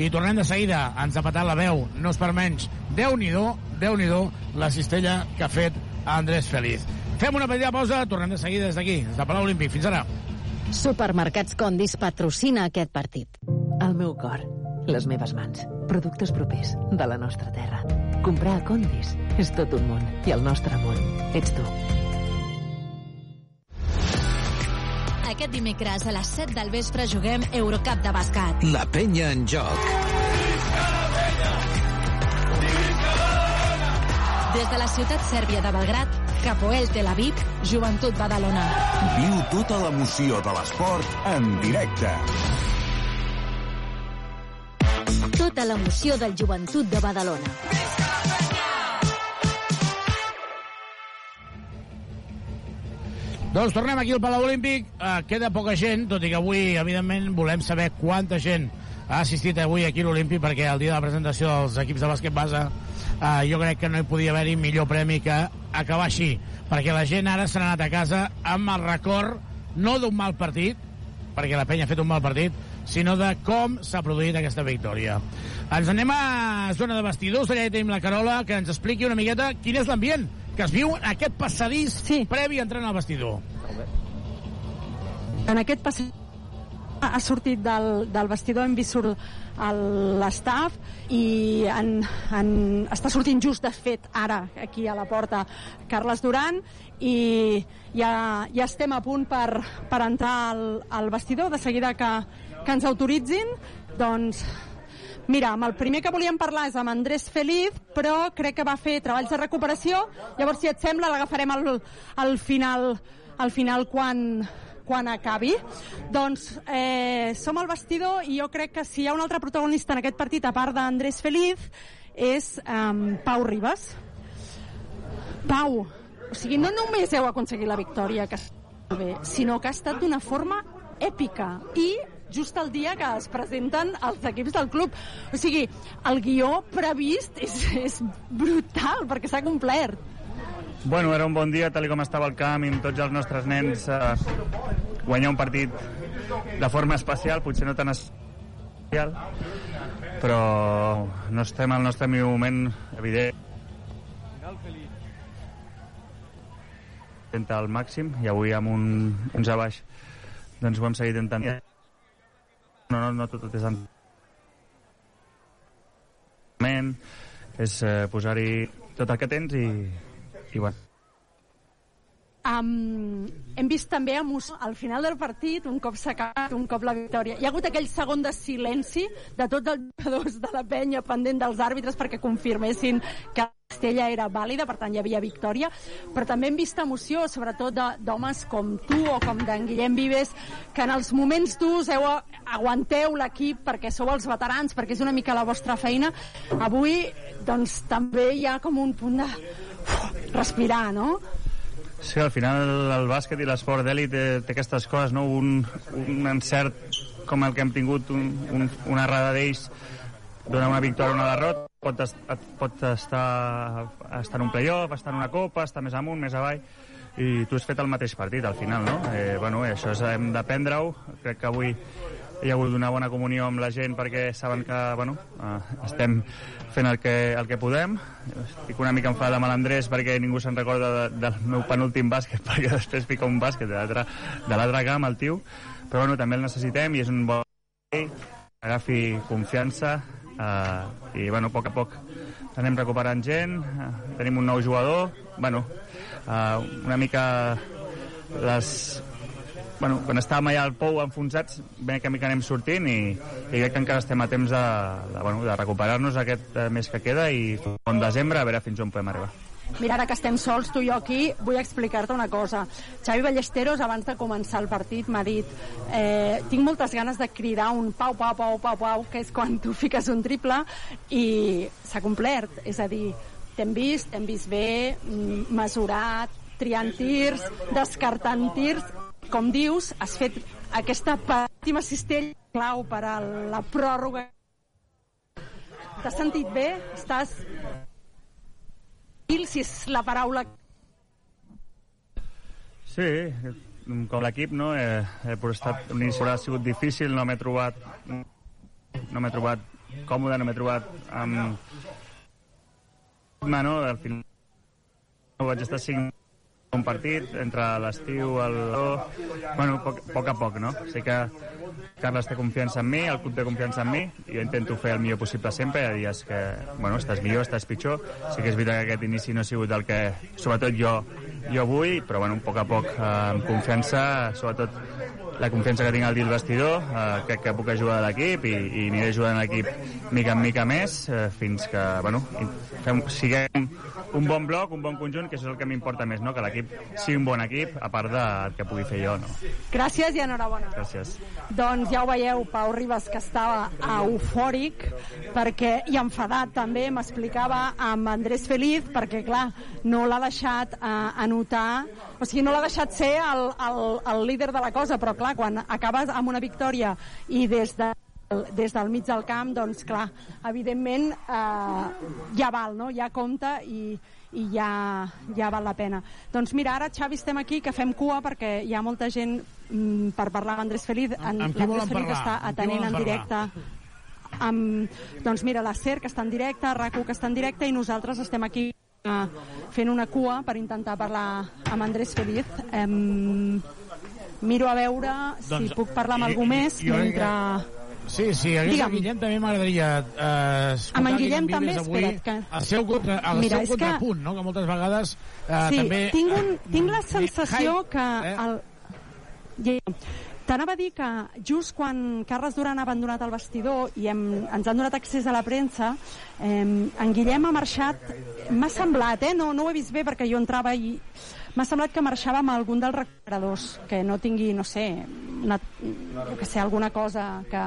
S3: i tornem de seguida. Ens ha patat la veu, no és per menys. Déu-n'hi-do, déu nhi déu la cistella que ha fet Andrés Feliz. Fem una petita pausa, tornem de seguida des d'aquí, des de Palau Olímpic. Fins ara.
S31: Supermercats Condis patrocina aquest partit.
S1: El meu cor, les meves mans, productes propers de la nostra terra. Comprar a Condis és tot un món i el nostre món ets tu.
S2: Aquest dimecres a les 7 del vespre juguem Eurocup de bàsquet.
S10: La penya en joc.
S2: Des de la ciutat sèrbia de Belgrat, Capoel Tel Aviv, Joventut Badalona.
S36: Viu tota l'emoció de l'esport en directe.
S31: Tota l'emoció del joventut de Badalona.
S3: Doncs tornem aquí al Palau Olímpic. Uh, queda poca gent, tot i que avui, evidentment, volem saber quanta gent ha assistit avui aquí a l'Olímpic, perquè el dia de la presentació dels equips de bàsquet base uh, jo crec que no hi podia haver-hi millor premi que acabar així, perquè la gent ara se n'ha anat a casa amb el record no d'un mal partit, perquè la penya ha fet un mal partit, sinó de com s'ha produït aquesta victòria. Ens anem a zona de vestidors, allà hi tenim la Carola, que ens expliqui una miqueta quin és l'ambient que es viu aquest passadís sí. previ a entrar al vestidor.
S4: En aquest passeig ha sortit del, del vestidor, hem vist l'estaf i en, en, està sortint just de fet ara aquí a la porta Carles Duran i ja, ja estem a punt per, per entrar al, al vestidor de seguida que, que ens autoritzin doncs Mira, amb el primer que volíem parlar és amb Andrés Feliz, però crec que va fer treballs de recuperació. Llavors, si et sembla, l'agafarem al, al final, al final quan, quan acabi. Doncs eh, som al vestidor i jo crec que si hi ha un altre protagonista en aquest partit, a part d'Andrés Feliz, és eh, Pau Ribas. Pau, o sigui, no només heu aconseguit la victòria, que bé, sinó que ha estat d'una forma èpica i just el dia que es presenten els equips del club. O sigui, el guió previst és, és brutal, perquè s'ha complert.
S35: Bueno, era un bon dia, tal com estava el camp i amb tots els nostres nens. Eh, guanyar un partit de forma especial, potser no tan especial, però no estem al nostre moment, evident. Intenta al màxim i avui amb un 11 a baix doncs ho hem seguit intentant. No, no, no tot és en... és eh, posar-hi tot el que tens i, i bueno,
S4: Um, hem vist també al final del partit, un cop s'ha acabat, un cop la victòria. Hi ha hagut aquell segon de silenci de tots els jugadors de la penya pendent dels àrbitres perquè confirmessin que Castella era vàlida, per tant hi havia victòria, però també hem vist emoció, sobretot d'homes com tu o com d'en Guillem Vives, que en els moments durs heu, aguanteu l'equip perquè sou els veterans, perquè és una mica la vostra feina. Avui, doncs, també hi ha com un punt de uf, respirar, no?
S35: Sí, al final el bàsquet i l'esport d'èlit té, té aquestes coses, no? Un, un encert com el que hem tingut, un, un, una errada d'ells, donar una victòria o una derrota, pot, est, pot estar, estar en un playoff, estar en una copa, estar més amunt, més avall, i tu has fet el mateix partit al final, no? Eh, bueno, això és, hem d'aprendre-ho. Crec que avui hi ha hagut una bona comunió amb la gent perquè saben que, bueno, eh, estem fent el que, el que podem. Estic una mica enfadat amb l'Andrés perquè ningú se'n recorda de, del meu penúltim bàsquet, perquè després fica un bàsquet de l'altre camp, el tio. Però bueno, també el necessitem i és un bon agafi confiança eh, i, bueno, a poc a poc anem recuperant gent, eh, tenim un nou jugador, bueno, eh, una mica les... Bueno, quan estàvem allà al Pou enfonsats, ben que mica anem sortint i, i crec que encara estem a temps de, de, bueno, de recuperar-nos aquest eh, mes que queda i en desembre a veure fins on podem arribar.
S4: Mira, ara que estem sols, tu i jo aquí, vull explicar-te una cosa. Xavi Ballesteros, abans de començar el partit, m'ha dit eh, tinc moltes ganes de cridar un pau, pau, pau, pau, pau, que és quan tu fiques un triple, i s'ha complert. És a dir, t'hem vist, t'hem vist bé, mm, mesurat, triant tirs, descartant tirs. Com dius, has fet aquesta pàtima cistella clau per a la pròrroga. T'has sentit bé? Estàs si és la paraula
S35: Sí, com l'equip, no? Eh, he estat, l'inici ha sigut difícil, no m'he trobat no m'he trobat còmode, no m'he trobat amb... No, al final no vaig estar cinc un partit entre l'estiu, el... Bueno, poc, poc a poc, no? Sé que Carles té confiança en mi, el club té confiança en mi, i jo intento fer el millor possible sempre, hi ha dies que, bueno, estàs millor, estàs pitjor, sí que és veritat que aquest inici no ha sigut el que, sobretot jo, jo vull, però bueno, poc a poc, eh, amb confiança, sobretot la confiança que tinc al el vestidor, eh, crec que puc ajudar l'equip i, i aniré ajudant l'equip mica en mica més eh, fins que, bueno, fem, siguem un bon bloc, un bon conjunt, que això és el que m'importa més, no? que l'equip sigui un bon equip, a part del que pugui fer jo. No?
S4: Gràcies i enhorabona.
S35: Gràcies.
S4: Doncs ja ho veieu, Pau Ribas, que estava eufòric perquè i enfadat també, m'explicava amb Andrés Feliz, perquè clar, no l'ha deixat eh, anotar, o sigui, no l'ha deixat ser el, el, el líder de la cosa, però clar, quan acabes amb una victòria i des de des del mig del camp, doncs clar, evidentment eh, ja val, no? ja compta i, i ja, ja val la pena. Doncs mira, ara Xavi estem aquí, que fem cua perquè hi ha molta gent mm, per parlar amb Andrés Feliz.
S3: En, amb qui volen
S4: Feliz
S3: parlar?
S4: està atenent en directe amb, doncs mira, la SER que està en directe, RAC1 que està en directe i nosaltres estem aquí fent una cua per intentar parlar amb Andrés Feliz. Eh, miro a veure
S3: Doncs,
S4: si puc parlar amb algú
S3: i-
S4: més
S3: jo
S4: mentre...
S3: Sí, sí, hagués
S4: Digue'm.
S3: el Guillem també m'agradaria eh, escoltar
S4: Amb en
S3: Guillem
S4: també,
S3: avui
S4: espera't, que-
S3: el seu, contra, el
S4: Mira,
S3: seu
S4: és que-
S3: contrapunt, no? que moltes vegades eh,
S4: sí,
S3: també...
S4: tinc, un, tinc la
S3: eh,
S4: sensació
S3: hype,
S4: que...
S3: eh?
S4: El... T'anava a dir que just quan Carles Duran ha abandonat el vestidor i hem, ens han donat accés a la premsa, eh, en Guillem ha marxat, m'ha semblat, eh? no, no ho he vist bé perquè jo entrava i m'ha semblat que marxava amb algun dels recuperadors, que no tingui, no sé, una, que sé, alguna cosa que,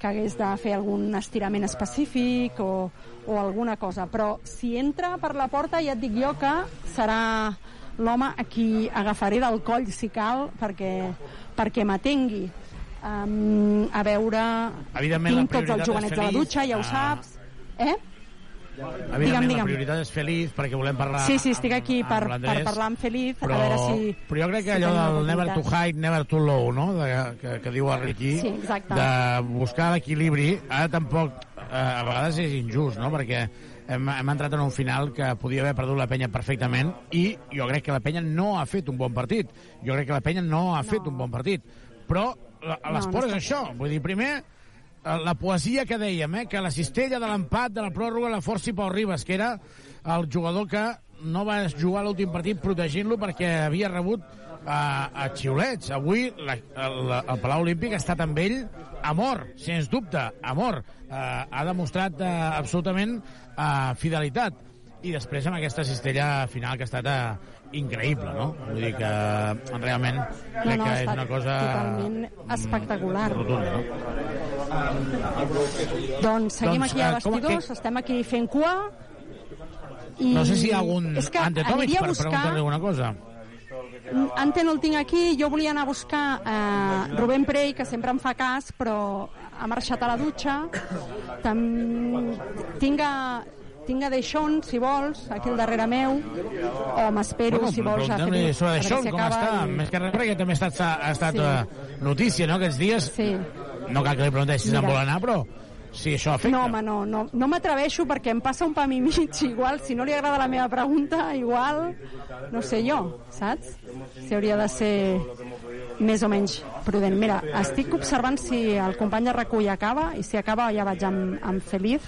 S4: que hagués de fer algun estirament específic o, o alguna cosa. Però si entra per la porta ja et dic jo que serà l'home a qui agafaré del coll si cal perquè, perquè m'atengui. Um, a veure...
S3: Evidentment, la
S4: tinc tots els jovenets de la dutxa, ja ho
S3: Ah.
S4: saps. Eh?
S3: Evidentment,
S4: Digue'm,
S3: la
S4: digue'm.
S3: prioritat és feliç perquè volem parlar
S4: Sí, sí, estic aquí per,
S3: amb
S4: per parlar amb Feliz,
S3: però,
S4: a veure si...
S3: però jo crec que
S4: si
S3: allò del never to
S4: oportunitat.
S3: hide, never to low, no? De, que, que diu el Ricky,
S4: Sí, exacte.
S3: de buscar l'equilibri, ara tampoc eh, a vegades és injust, no? Perquè hem, hem entrat en un final que podia haver perdut la penya perfectament i jo crec que la penya no ha fet un bon partit. Jo crec que la penya no ha no. fet un bon partit. Però la-
S4: No,
S3: l'esport
S4: no
S3: és això. Vull dir, primer, eh, la poesia que dèiem, eh, que la cistella de l'empat de la pròrroga la forci Pau Ribas, que era el jugador que no va jugar l'últim partit protegint-lo perquè havia rebut a, a xiulets. Avui la, el, el Palau Olímpic ha estat amb ell amor, sens dubte, amor. Eh, ha demostrat eh, absolutament eh, fidelitat. I després amb aquesta cistella final que ha estat eh, increïble, no? Vull dir que realment
S4: No,
S3: crec
S4: no,
S3: que és una cosa
S4: totalment espectacular.
S3: rotunda, no?
S4: Doncs seguim
S3: Doncs,
S4: aquí a
S3: com-
S4: vestidors, estem aquí fent cua. I
S3: No sé si hi ha algun
S4: és que
S3: Ante Tomic
S4: aniria a
S3: per
S4: buscar-
S3: preguntar-li alguna cosa.
S4: Ante no el tinc aquí, jo volia anar a buscar eh, Rubén Prey, que sempre em fa cas, però ha marxat a la dutxa. Tam... Tinc a, tinc a Deixón, si vols, aquí al darrere meu, o m'espero, si vols, a Felipe,
S3: sobre
S4: si
S3: com està,
S4: i-
S3: més que res perquè també ha estat, ha estat
S4: Sí.
S3: eh, notícia, no?, aquests dies.
S4: Sí.
S3: No cal que li pregunteixi si se'n vol anar, però si això afecta.
S4: No, home, no, no, no m'atreveixo perquè em passa un pam i mig, igual, si no li agrada la meva pregunta, igual, no sé jo, saps? Si hauria de ser més o menys prudent. Mira, estic observant si el company de recull acaba i si acaba ja vaig amb, amb Feliz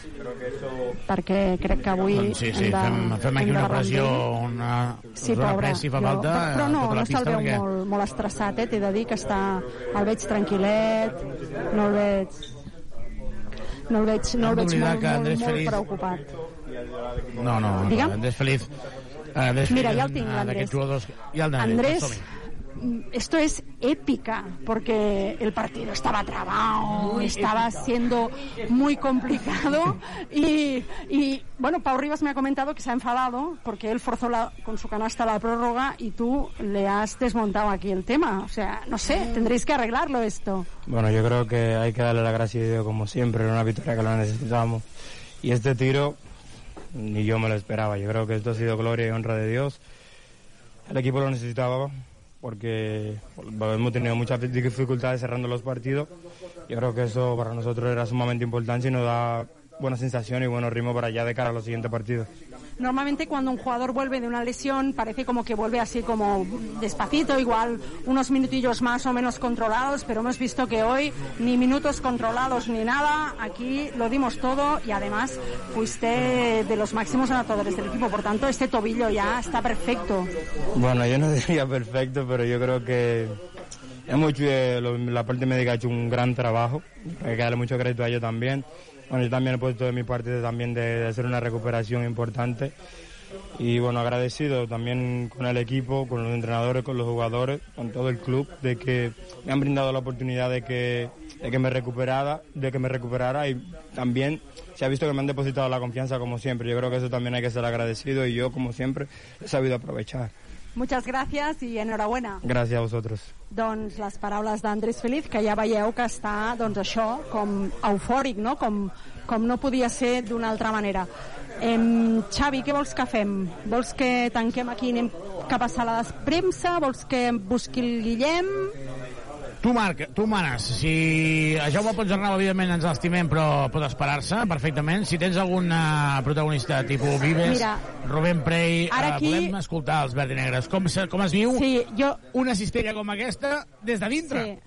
S4: perquè crec que avui
S3: Doncs sí, sí,
S4: de,
S3: fem, fem aquí una pressió, una,
S4: Sí, pobre.
S3: si fa
S4: jo-
S3: falta
S4: però, però no,
S3: tota
S4: no se'l veu
S3: perquè...
S4: molt, molt estressat, eh? T'he de dir que està... El veig tranquil·let, no el veig... No el veig, no el veig molt, molt,
S3: Andrés
S4: molt
S3: Feliz-
S4: preocupat.
S3: No, no,
S4: Digue'm.
S3: Andrés Feliz. Andrés
S4: Mira, ja el tinc, l'Andrés.
S3: Ja el
S4: Andrés, esto es épica, porque el partido estaba trabado, estaba siendo muy complicado y, y, bueno, Pau Rivas me ha comentado que se ha enfadado porque él forzó la- con su canasta la prórroga y tú le has desmontado aquí el tema. O sea, no sé, tendréis que arreglarlo esto.
S37: Bueno, yo creo que hay que darle la gracia a Dios como siempre, era una victoria que lo necesitamos. Y este tiro, ni yo me lo esperaba. Yo creo que esto ha sido gloria y honra de Dios. El equipo lo necesitaba porque hemos tenido muchas dificultades cerrando los partidos. Yo creo que eso para nosotros era sumamente importante y nos da buena sensación y buenos ritmos para allá de cara a los siguientes partidos.
S4: Normalmente cuando un jugador vuelve de una lesión parece como que vuelve así como despacito, igual unos minutillos más o menos controlados, pero hemos visto que hoy ni minutos controlados ni nada, aquí lo dimos todo y además fuiste de los máximos anotadores del equipo, por tanto este tobillo ya está perfecto.
S37: Bueno, yo no diría perfecto, pero yo creo que hemos hecho, eh, la parte médica ha hecho un gran trabajo. Hay que darle mucho crédito a ellos también. Bueno, yo también he puesto de mi parte también de, hacer una recuperación importante. Y bueno, agradecido también con el equipo, con los entrenadores, con los jugadores, con todo el club, de que me han brindado la oportunidad de que, de que me recuperara, de que me recuperara y también se ha visto que me han depositado la confianza como siempre. Yo creo que eso también hay que ser agradecido y yo como siempre he sabido aprovechar.
S4: Muchas gracias i enhorabona.
S37: Gràcies a vosaltres.
S4: Doncs les paraules d'Andrés Feliz, que ja veieu que està, doncs això, com eufòric, no? Com, com no podia ser d'una altra manera. Em, Xavi, què vols que fem? Vols que tanquem aquí i anem cap a sala de premsa? Vols que busqui el Guillem?
S3: Tu, Marc, tu manes. Si a Jaume Ponsarnau, evidentment, ens l'estimem, però pot esperar-se perfectament. Si tens algun eh, protagonista tipus Vives,
S4: Mira,
S3: Rubén Prey,
S4: ara
S3: eh,
S4: aquí-
S3: volem escoltar els verds i negres. Com, se- com es viu
S4: sí, jo...
S3: una cistella com aquesta des de dintre?
S4: Sí.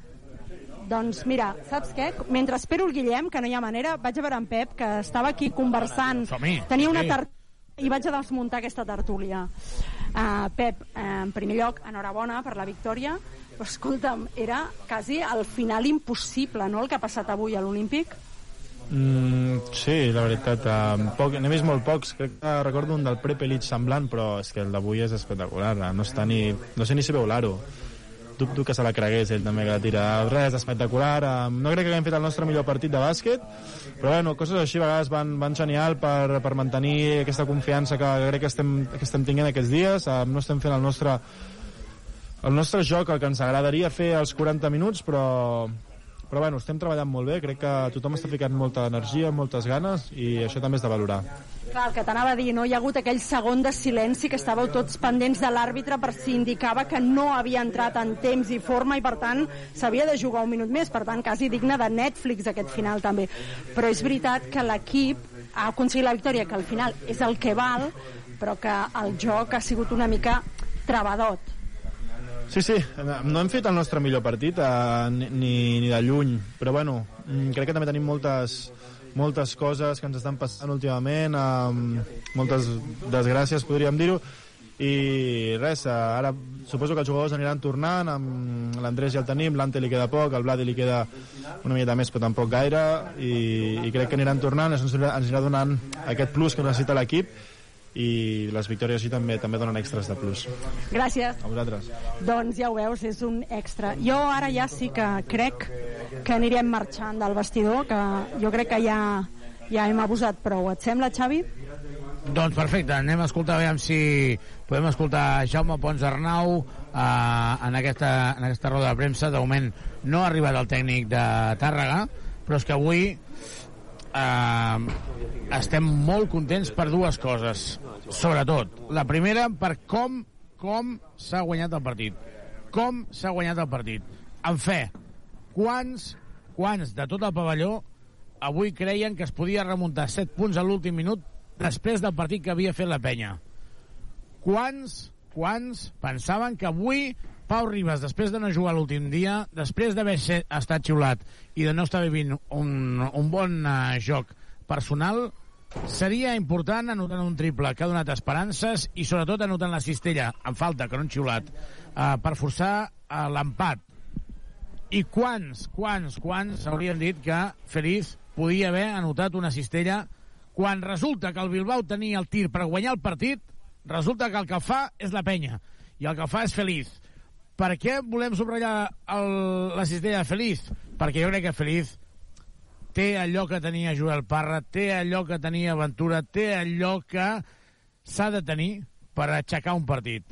S4: Doncs mira, saps què? Mentre espero el Guillem, que no hi ha manera, vaig a veure en Pep, que estava aquí conversant. Tenia una
S3: sí.
S4: tar... i vaig a desmuntar aquesta tertúlia. Uh, Pep, uh, en primer lloc, enhorabona per la victòria, però escolta'm, era quasi al final impossible, no?, el que ha passat avui a l'Olímpic.
S38: Mm, sí, la veritat, eh, poc, n'he vist molt pocs, crec que recordo un del Prepelic semblant, però és que el d'avui és espectacular, eh, no està ni... no sé ni si veu l'aro. Dubto que se la cregués ell també que la tira. Res, espectacular. eh, No crec que haguem fet el nostre millor partit de bàsquet, però bueno, coses així a vegades van, van genial per, per mantenir aquesta confiança que crec que estem, que estem tinguent aquests dies. Eh, No estem fent el nostre, el nostre joc, el que ens agradaria fer als 40 minuts, però, però bueno, estem treballant molt bé, crec que tothom està ficant molta energia, moltes ganes, i això també és de valorar.
S4: Clar, el que t'anava a dir, no? Hi ha hagut aquell segon de silenci que estàveu tots pendents de l'àrbitre per si indicava que no havia entrat en temps i forma i, per tant, s'havia de jugar un minut més. Per tant, quasi digne de Netflix aquest final, també. Però és veritat que l'equip ha aconseguit la victòria, que al final és el que val, però que el joc ha sigut una mica trebadot.
S38: Sí, sí, no hem fet el nostre millor partit, eh, ni, ni de lluny, però bueno, mm, crec que també tenim moltes, moltes coses que ens estan passant últimament, eh, moltes desgràcies, podríem dir-ho, i res, eh, ara suposo que els jugadors aniran tornant, amb l'Andrés ja el tenim, l'Ante li queda poc, el Vladi li queda una miqueta més, però tampoc gaire, i, i crec que aniran tornant, ens anirà donant aquest plus que necessita l'equip, i les victòries així també també donen extras de plus.
S4: Gràcies.
S38: A vosaltres.
S4: Doncs ja ho veus, és un extra. Jo ara ja sí que crec que anirem marxant del vestidor, que jo crec que ja, ja hem abusat prou. Et sembla, Xavi?
S3: Doncs perfecte, anem a escoltar, veure si podem escoltar Jaume Pons Arnau eh, en, aquesta, en aquesta roda de premsa. De moment no ha arribat el tècnic de Tàrrega, però és que avui eh, estem molt contents per dues coses. Sobretot, la primera per com com s'ha guanyat el partit. Com s'ha guanyat el partit. En fe, quants, quants de tot el pavelló avui creien que es podia remuntar 7 punts a l'últim minut després del partit que havia fet la penya. Quants, quants pensaven que avui Pau Ribas, després de no jugar l'últim dia, després d'haver estat xiulat i de no estar vivint un, un bon uh, joc personal, seria important anotant un triple que ha donat esperances i sobretot anotant la cistella en falta, que no han xiulat, uh, per forçar uh, l'empat. I quants, quants, quants haurien dit que Feliz podia haver anotat una cistella quan resulta que el Bilbao tenia el tir per guanyar el partit, resulta que el que fa és la penya i el que fa és Feliz. Per què volem subratllar el, la cistella de Feliz? Perquè jo crec que Feliz té allò que tenia Joel Parra, té allò que tenia Ventura, té allò que s'ha de tenir per aixecar un partit.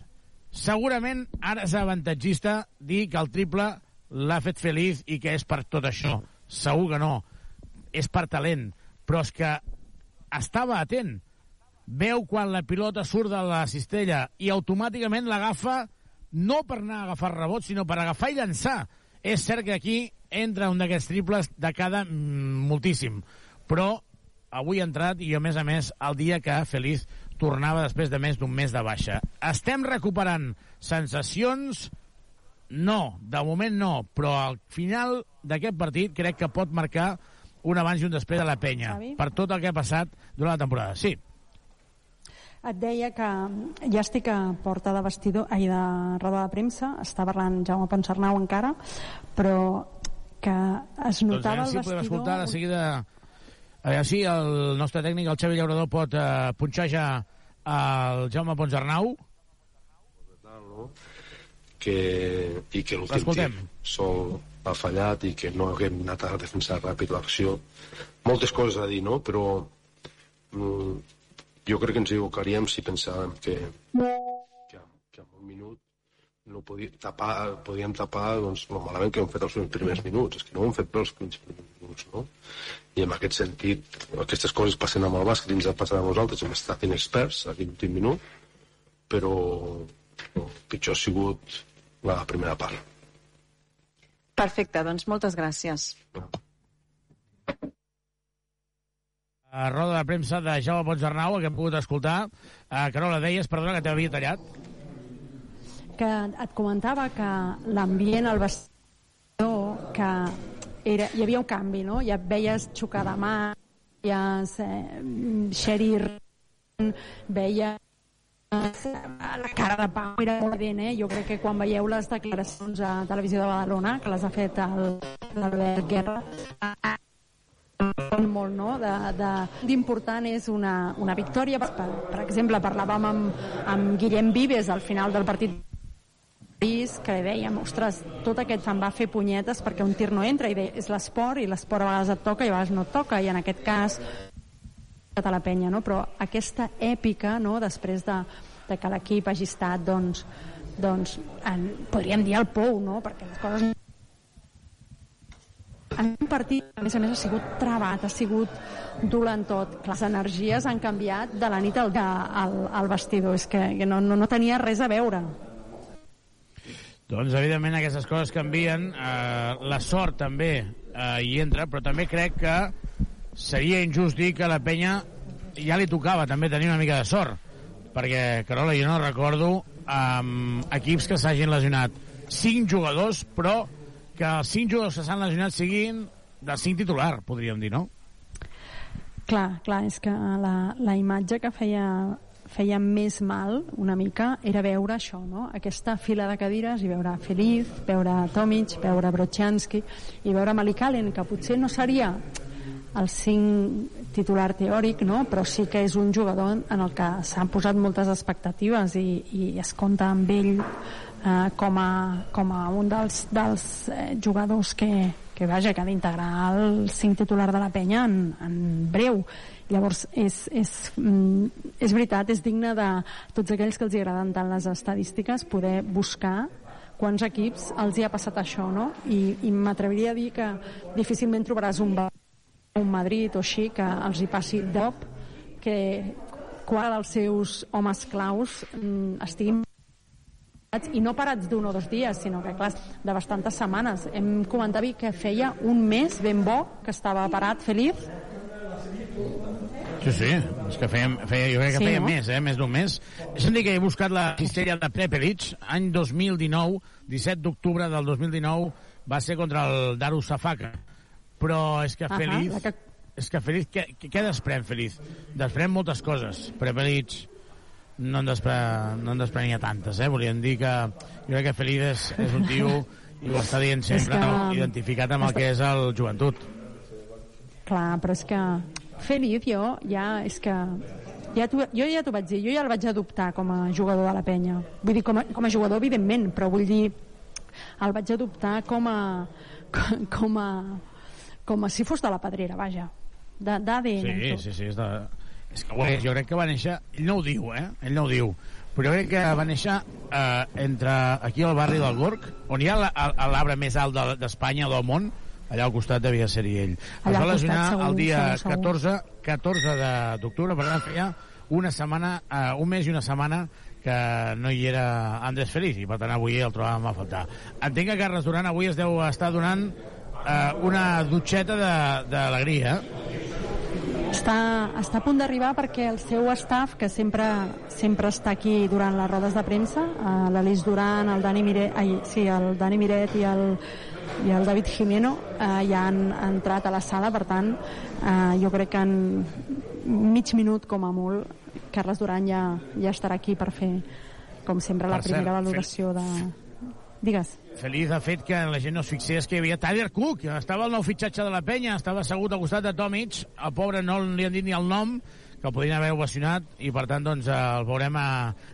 S3: Segurament ara és avantatgista dir que el triple l'ha fet feliç i que és per tot això. Segur que no. És per talent. Però és que estava atent. Veu quan la pilota surt de la cistella i automàticament l'agafa no per anar a agafar rebot, sinó per agafar i llançar. És cert que aquí entra un d'aquests triples de cada mm, moltíssim. Però avui ha entrat i, a més a més, el dia que Feliz tornava després de més d'un mes de baixa. Estem recuperant sensacions? No, de moment no, però al final d'aquest partit crec que pot marcar un abans i un després de la penya,
S4: Xavi?
S3: per tot el que ha passat durant la temporada. Sí,
S4: Et deia que ja estic a porta de vestidor, ai, de roda de premsa, està parlant Jaume Ponsarnau encara, però que es
S3: doncs
S4: notava
S3: si
S4: el
S3: podem
S4: vestidor...
S3: escoltar de seguida... A veure si el nostre tècnic, el Xavi Llaurador, pot eh, punxejar el Jaume Ponsarnau.
S39: que, i que l'últim tir sol ha fallat i que no haguem anat a defensar ràpid l'acció moltes coses a dir, no? però mm, jo crec que ens equivocaríem si pensàvem que, que, que en un minut no podia, tapar, podíem tapar doncs, lo malament que hem fet els primers minuts és que no ho hem fet pels primers minuts no? i en aquest sentit aquestes coses passen amb el bàsquet ens ha passat a nosaltres hem estat inexperts a l'últim minut però no, pitjor ha sigut la primera part
S1: Perfecte, doncs moltes gràcies.
S3: A roda de premsa de Jaume Ponsarnau, que hem pogut escoltar. Uh, Carola, deies, perdona, que t'havia tallat.
S4: que et comentava que l'ambient al vestidor que era, hi havia un canvi, no? Ja veies xocar de mà, veies eh, Sherry veies eh, la cara de Pau era molt evident, eh? Jo crec que quan veieu les declaracions a Televisió de Badalona, que les ha fet l'Albert Guerra, molt, no? De- de- D'important és una, una victòria. Per, per exemple, parlàvem amb, amb Guillem Vives al final del partit París, que dèiem, ostres, tot aquest fan va fer punyetes perquè un tir no entra, i deia, és l'esport, i l'esport a vegades et toca i a vegades no et toca, i en aquest cas a la penya, no? però aquesta èpica, no? després de, de que l'equip hagi estat, doncs, doncs en, podríem dir el pou, no? perquè les coses en un partit, a més a més, ha sigut trebat, ha sigut dolent tot. Les energies han canviat de la nit al, al, al vestidor, és que, que no, no, no tenia res a veure.
S3: Doncs, evidentment, aquestes coses canvien. Eh, la sort també eh, hi entra, però també crec que seria injust dir que la penya ja li tocava també tenir una mica de sort. Perquè, Carola, jo no recordo um, equips que s'hagin lesionat cinc jugadors, però que els cinc jugadors que s'han lesionat siguin del cinc titular, podríem dir, no?
S4: Clar, clar, és que la, la imatge que feia feia més mal una mica era veure això, no? aquesta fila de cadires i veure Feliz, veure Tomic, veure Brochanski i veure Malik Allen, que potser no seria el cinc titular teòric, no? però sí que és un jugador en el que s'han posat moltes expectatives i, i es compta amb ell eh, com, a, com a un dels, dels eh, jugadors que, que vaja, que ha d'integrar el cinc titular de la penya en, en breu llavors és, és, mm, és veritat, és digne de tots aquells que els agraden tant les estadístiques poder buscar quants equips els hi ha passat això, no? I, i m'atreviria a dir que difícilment trobaràs un, un Madrid o així que els hi passi d'op que qual dels seus homes claus mm, estiguin i no parats d'un o dos dies, sinó que, clar, de bastantes setmanes. Hem comentat que feia un mes ben bo que estava parat Feliz
S3: Sí, sí, és que feia, feia, jo crec que
S40: Sí,
S3: feia
S40: no?
S3: més, eh? Més d'un mes. Dir que he buscat la cistella de Prepelic, any 2019, 17 d'octubre del 2019, va ser contra el Daru Safaka. Però és que Feliz...
S40: la que-
S3: És que Feliz, què, què- què desprèn Feliz? Desprèn moltes coses. Prepelic no en, despre, no en desprenia tantes, eh? Volíem dir que jo crec que Feliz és, és un tio i ho està dient sempre,
S40: És que-
S3: identificat amb el que és el joventut.
S40: Clar, però és que Feliz jo ja és que ja t'ho- jo ja t'ho vaig dir, jo ja el vaig adoptar com a jugador de la penya. Vull dir, com a, com a jugador, evidentment, però vull dir, el vaig adoptar com a, com a, com a si fos de la pedrera, vaja, d'ADN.
S3: Sí, sí, sí, és, de... és que ho és. Jo crec que va néixer... Ell no ho diu, eh? Ell no ho diu. Però crec que va néixer eh, entre aquí al barri del Gorg, on hi ha la- l'arbre més alt de- d'Espanya del món, allà al costat devia ser-hi ell. Es
S40: Allà
S3: va
S40: al costat,
S3: lesionar
S40: segur,
S3: el dia
S40: segur, segur.
S3: 14, 14 de- d'octubre, per tant feia una setmana, eh, un mes i una setmana que no hi era Andrés Feliz i per tant avui el trobàvem a faltar. Entenc que Carles Duran avui es deu estar donant eh, una dutxeta de- d'alegria?
S40: Està, està a punt d'arribar perquè el seu staff, que sempre, sempre està aquí durant les rodes de premsa, eh, l'Alice Duran, el Dani Miret, ai, sí, el Dani Miret i el, i el David Jimeno eh, ja han entrat a la sala, per tant, eh, jo crec que en mig minut com a molt Carles Duran ja, ja estarà aquí per fer, com sempre, la
S3: Per cert,
S40: primera valoració de... Digues.
S3: Feliç ha fet que la gent no es fixés que hi havia Tyler Cook, estava el nou fitxatge de la penya, estava assegut al costat de Tomic, el pobre no li han dit ni el nom, que el podrien haver ovacionat, i per tant doncs, eh, el veurem a...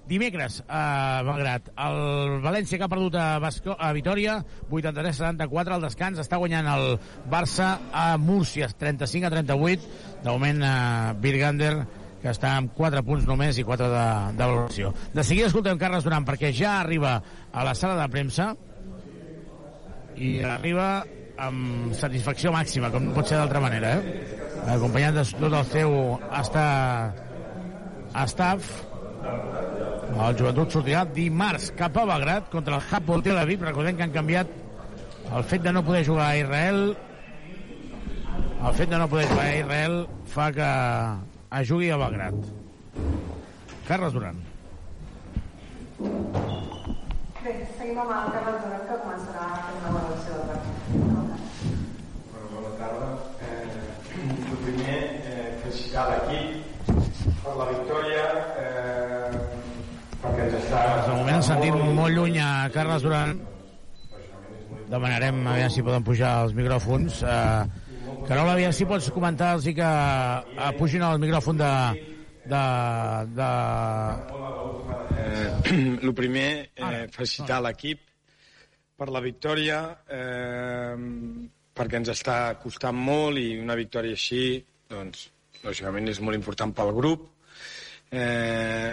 S3: dimecres a Belgrat. El València que ha perdut a, Basco... a Vitoria, 83-74, al descans, està guanyant el Barça a Múrcia, 35 a 38, de moment eh, Birgander que està amb 4 punts només i 4 de, de valoració. De seguida escoltem Carles Duran perquè ja arriba a la sala de premsa i arriba amb satisfacció màxima, com no pot ser d'altra manera, eh? acompanyat de tot el seu està staff el joventut sortirà dimarts cap a Belgrat contra el Hapoel Tel Aviv recordem que han canviat el fet de no poder jugar a Israel el fet de no poder jugar a Israel fa que es jugui a Belgrat Carles Duran
S41: Bé, seguim amb el Carles Duran, que començarà a fer una valoració partit.
S42: Bueno, bona tarda. Eh, el primer, eh, felicitar l'equip per la victòria, eh, perquè ens està...
S3: de moment ens sentim molt lluny a Carles Duran demanarem a veure si poden pujar els micròfons eh, Carola, aviam si pots comentar-los i que eh, pugin el micròfon de, de, de...
S42: Eh, el primer, eh, felicitar l'equip per la victòria, eh, perquè ens està costant molt i una victòria així, doncs, lògicament és molt important pel grup. Eh,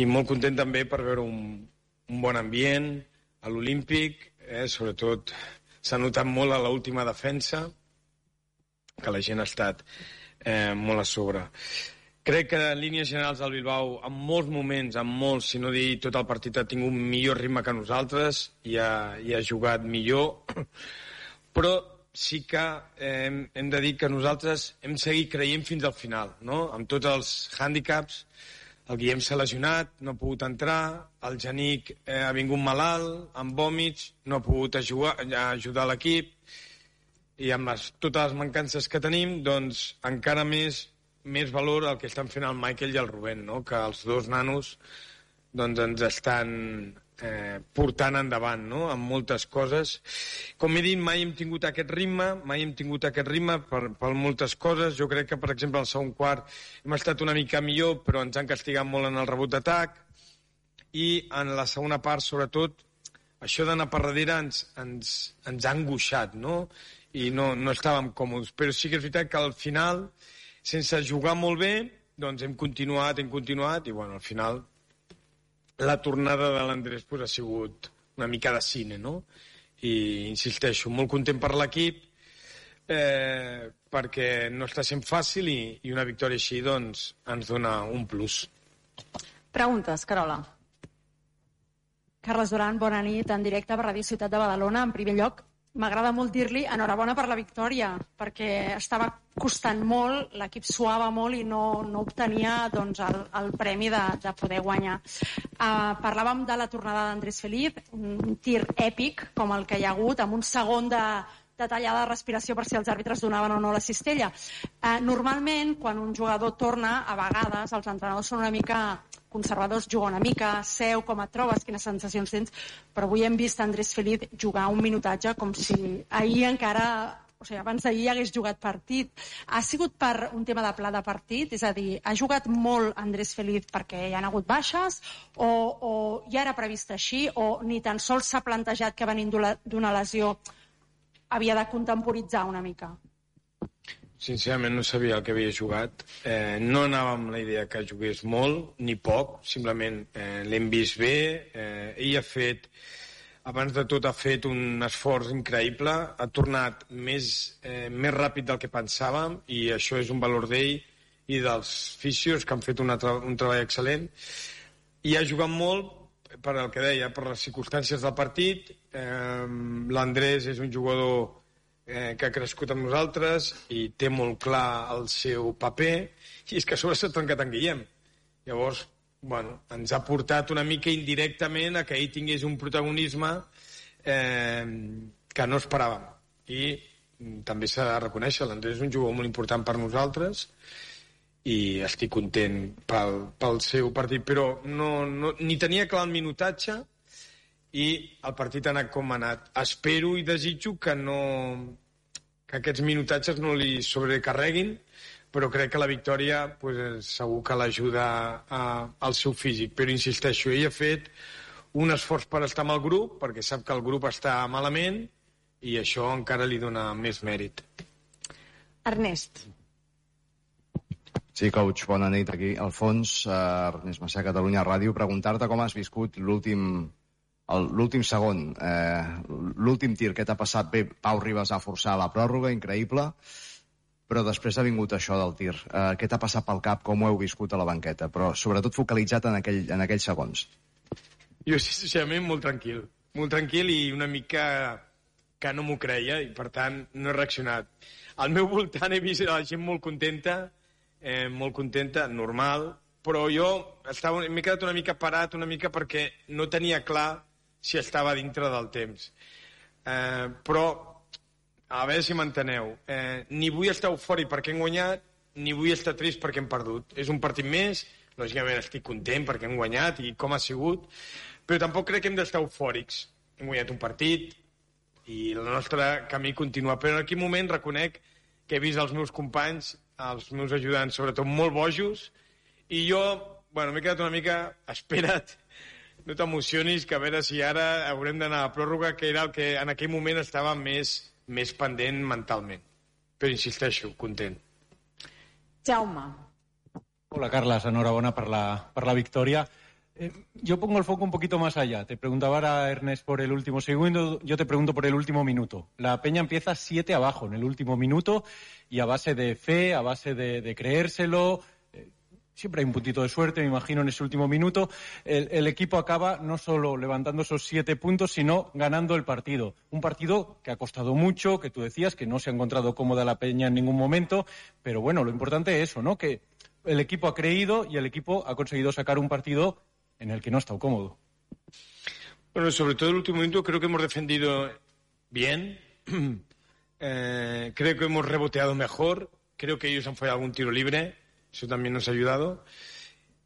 S42: I molt content també per veure un, un bon ambient a l'Olímpic, eh, sobretot s'ha notat molt a l'última defensa, que la gent ha estat eh, molt a sobre. Crec que en línies generals el Bilbao, en molts moments, en molts, si no dir tot el partit, ha tingut un millor ritme que nosaltres i ha, i ha jugat millor, però sí que eh, hem, de dir que nosaltres hem seguit creient fins al final, no? amb tots els hàndicaps, el Guillem s'ha lesionat, no ha pogut entrar, el Janic eh, ha vingut malalt, amb vòmits, no ha pogut ajudar, ajudar l'equip, i amb les, totes les mancances que tenim, doncs encara més més valor el que estan fent el Michael i el Rubén, no? que els dos nanos doncs, ens estan eh, portant endavant no? amb moltes coses. Com he dit, mai hem tingut aquest ritme, mai hem tingut aquest ritme per, per moltes coses. Jo crec que, per exemple, al segon quart hem estat una mica millor, però ens han castigat molt en el rebot d'atac. I en la segona part, sobretot, això d'anar per darrere ens, ens, ens ha angoixat, no? I no, no estàvem còmodes. Però sí que és veritat que al final sense jugar molt bé, doncs hem continuat, hem continuat, i bueno, al final la tornada de l'Andrés pues, ha sigut una mica de cine, no? I insisteixo, molt content per l'equip, eh, perquè no està sent fàcil i, i una victòria així doncs, ens dona un plus.
S43: Preguntes, Carola.
S40: Carles Duran, bona nit, en directe per Ràdio Ciutat de Badalona. En primer lloc,
S4: m'agrada molt dir-li enhorabona per la victòria, perquè estava costant molt, l'equip suava molt i no, no obtenia doncs, el, el premi de, de poder guanyar. Uh, parlàvem de la tornada d'Andrés Feliz, un tir èpic com el que hi ha hagut, amb un segon de, de tallada de respiració per si els àrbitres donaven o no la cistella. Uh, normalment, quan un jugador torna, a vegades els entrenadors són una mica conservadors, juga una mica, seu, com et trobes, quines sensacions tens, però avui hem vist Andrés Feliz jugar un minutatge com si ahir encara o sigui, abans d'ahir hagués jugat partit. Ha sigut per un tema de pla de partit? És a dir, ha jugat molt Andrés Feliz perquè hi han hagut baixes o, o ja era previst així o ni tan sols s'ha plantejat que venint d'una lesió havia de contemporitzar una mica?
S42: Sincerament no sabia el que havia jugat. Eh, no anava amb la idea que jugués molt, ni poc, simplement eh, l'hem vist bé. Eh, ell ha fet, abans de tot ha fet un esforç increïble, ha tornat més, eh, més ràpid del que pensàvem i això és un valor d'ell i dels fisios que han fet tra un treball excel·lent. I ha jugat molt per el que deia, per les circumstàncies del partit. Eh, L'Andrés és un jugador eh, que ha crescut amb nosaltres i té molt clar el seu paper i és que a sobre s'ha trencat en Guillem llavors, bueno, ens ha portat una mica indirectament a que ell tingués un protagonisme eh, que no esperàvem i mm, també s'ha de reconèixer l'Andrés és un jugador molt important per nosaltres i estic content pel, pel seu partit però no, no, ni tenia clar el minutatge i el partit ha anat com ha anat. Espero i desitjo que no que aquests minutatges no li sobrecarreguin, però crec que la victòria pues, segur que l'ajuda al seu físic. Però insisteixo, ell ha fet un esforç per estar amb el grup, perquè sap que el grup està malament, i això encara li dona més mèrit.
S4: Ernest.
S44: Sí, coach, bona nit. Aquí, Alfons, uh, Ernest Macià, Catalunya Ràdio. Preguntar-te com has viscut l'últim l'últim segon, eh, l'últim tir que t'ha passat bé, Pau Ribas ha forçat la pròrroga, increïble, però després ha vingut això del tir. Eh, què t'ha passat pel cap, com ho heu viscut a la banqueta? Però sobretot focalitzat en, aquell, en aquells segons.
S42: Jo, sincerament, molt tranquil. Molt tranquil i una mica que no m'ho creia i, per tant, no he reaccionat. Al meu voltant he vist la gent molt contenta, eh, molt contenta, normal, però jo estava, m'he quedat una mica parat, una mica perquè no tenia clar si estava dintre del temps. Eh, però, a veure si m'enteneu, eh, ni vull estar eufòric perquè hem guanyat, ni vull estar trist perquè hem perdut. És un partit més, lògicament estic content perquè hem guanyat i com ha sigut, però tampoc crec que hem d'estar eufòrics. Hem guanyat un partit i el nostre camí continua. Però en aquell moment reconec que he vist els meus companys, els meus ajudants, sobretot molt bojos, i jo, bueno, m'he quedat una mica espera't, no t'emocionis, que a veure si ara haurem d'anar a pròrroga, que era el que en aquell moment estava més, més pendent mentalment. Però insisteixo, content.
S4: Jaume.
S45: Hola Carlas, enhorabuena por la, por la victoria. Eh, yo pongo el foco un poquito más allá. Te preguntaba Ernest por el último segundo, yo te pregunto por el último minuto. La Peña empieza siete abajo en el último minuto y a base de fe, a base de, creérselo, eh, siempre hay un puntito de suerte, me imagino, en ese último minuto. El equipo acaba no solo levantando esos siete puntos, sino ganando el partido. Un partido que ha costado mucho, que tú decías que no se ha encontrado cómoda la Peña en ningún momento, pero bueno, lo importante es eso, ¿no? Que el equipo ha creído y el equipo ha conseguido sacar un partido en el que no ha estado cómodo.
S42: Bueno, sobre todo el último minuto creo que hemos defendido bien. Eh, creo que hemos reboteado mejor. Creo que ellos han fallado algún tiro libre. Eso también nos ha ayudado.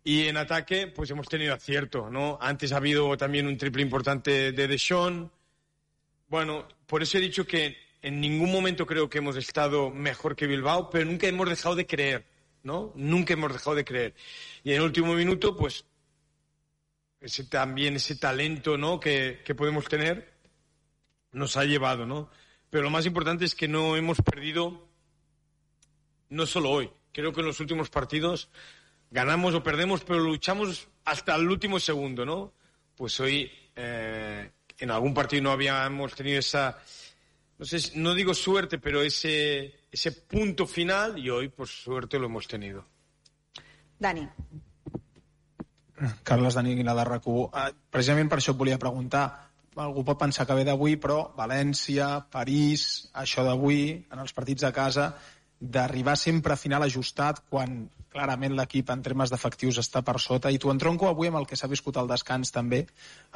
S42: Y en ataque, pues hemos tenido acierto, ¿no? Antes ha habido también un triple importante de Deshaun. Bueno, por eso he dicho que en ningún momento creo que hemos estado mejor que Bilbao, pero nunca hemos dejado de creer, ¿no? Nunca hemos dejado de creer. Y en el último minuto, pues ese también ese talento ¿no? que, que podemos tener nos ha llevado, ¿no? Pero lo más importante es que no hemos perdido, no solo hoy, creo que en los últimos partidos ganamos o perdemos, pero luchamos hasta el último segundo, ¿no? Pues hoy eh, en algún partido no habíamos tenido esa, no no digo suerte, pero ese, ese punto final y hoy, por suerte, lo hemos tenido.
S4: Dani.
S46: Carles Dani Aguilar de RAC1. Eh, Precisament per això et volia preguntar
S47: algú pot pensar que ve d'avui, però València, París, això d'avui, en els partits de casa, d'arribar sempre a final ajustat quan clarament l'equip en termes d'efectius està per sota i t'ho entronco avui amb el que s'ha viscut al descans també,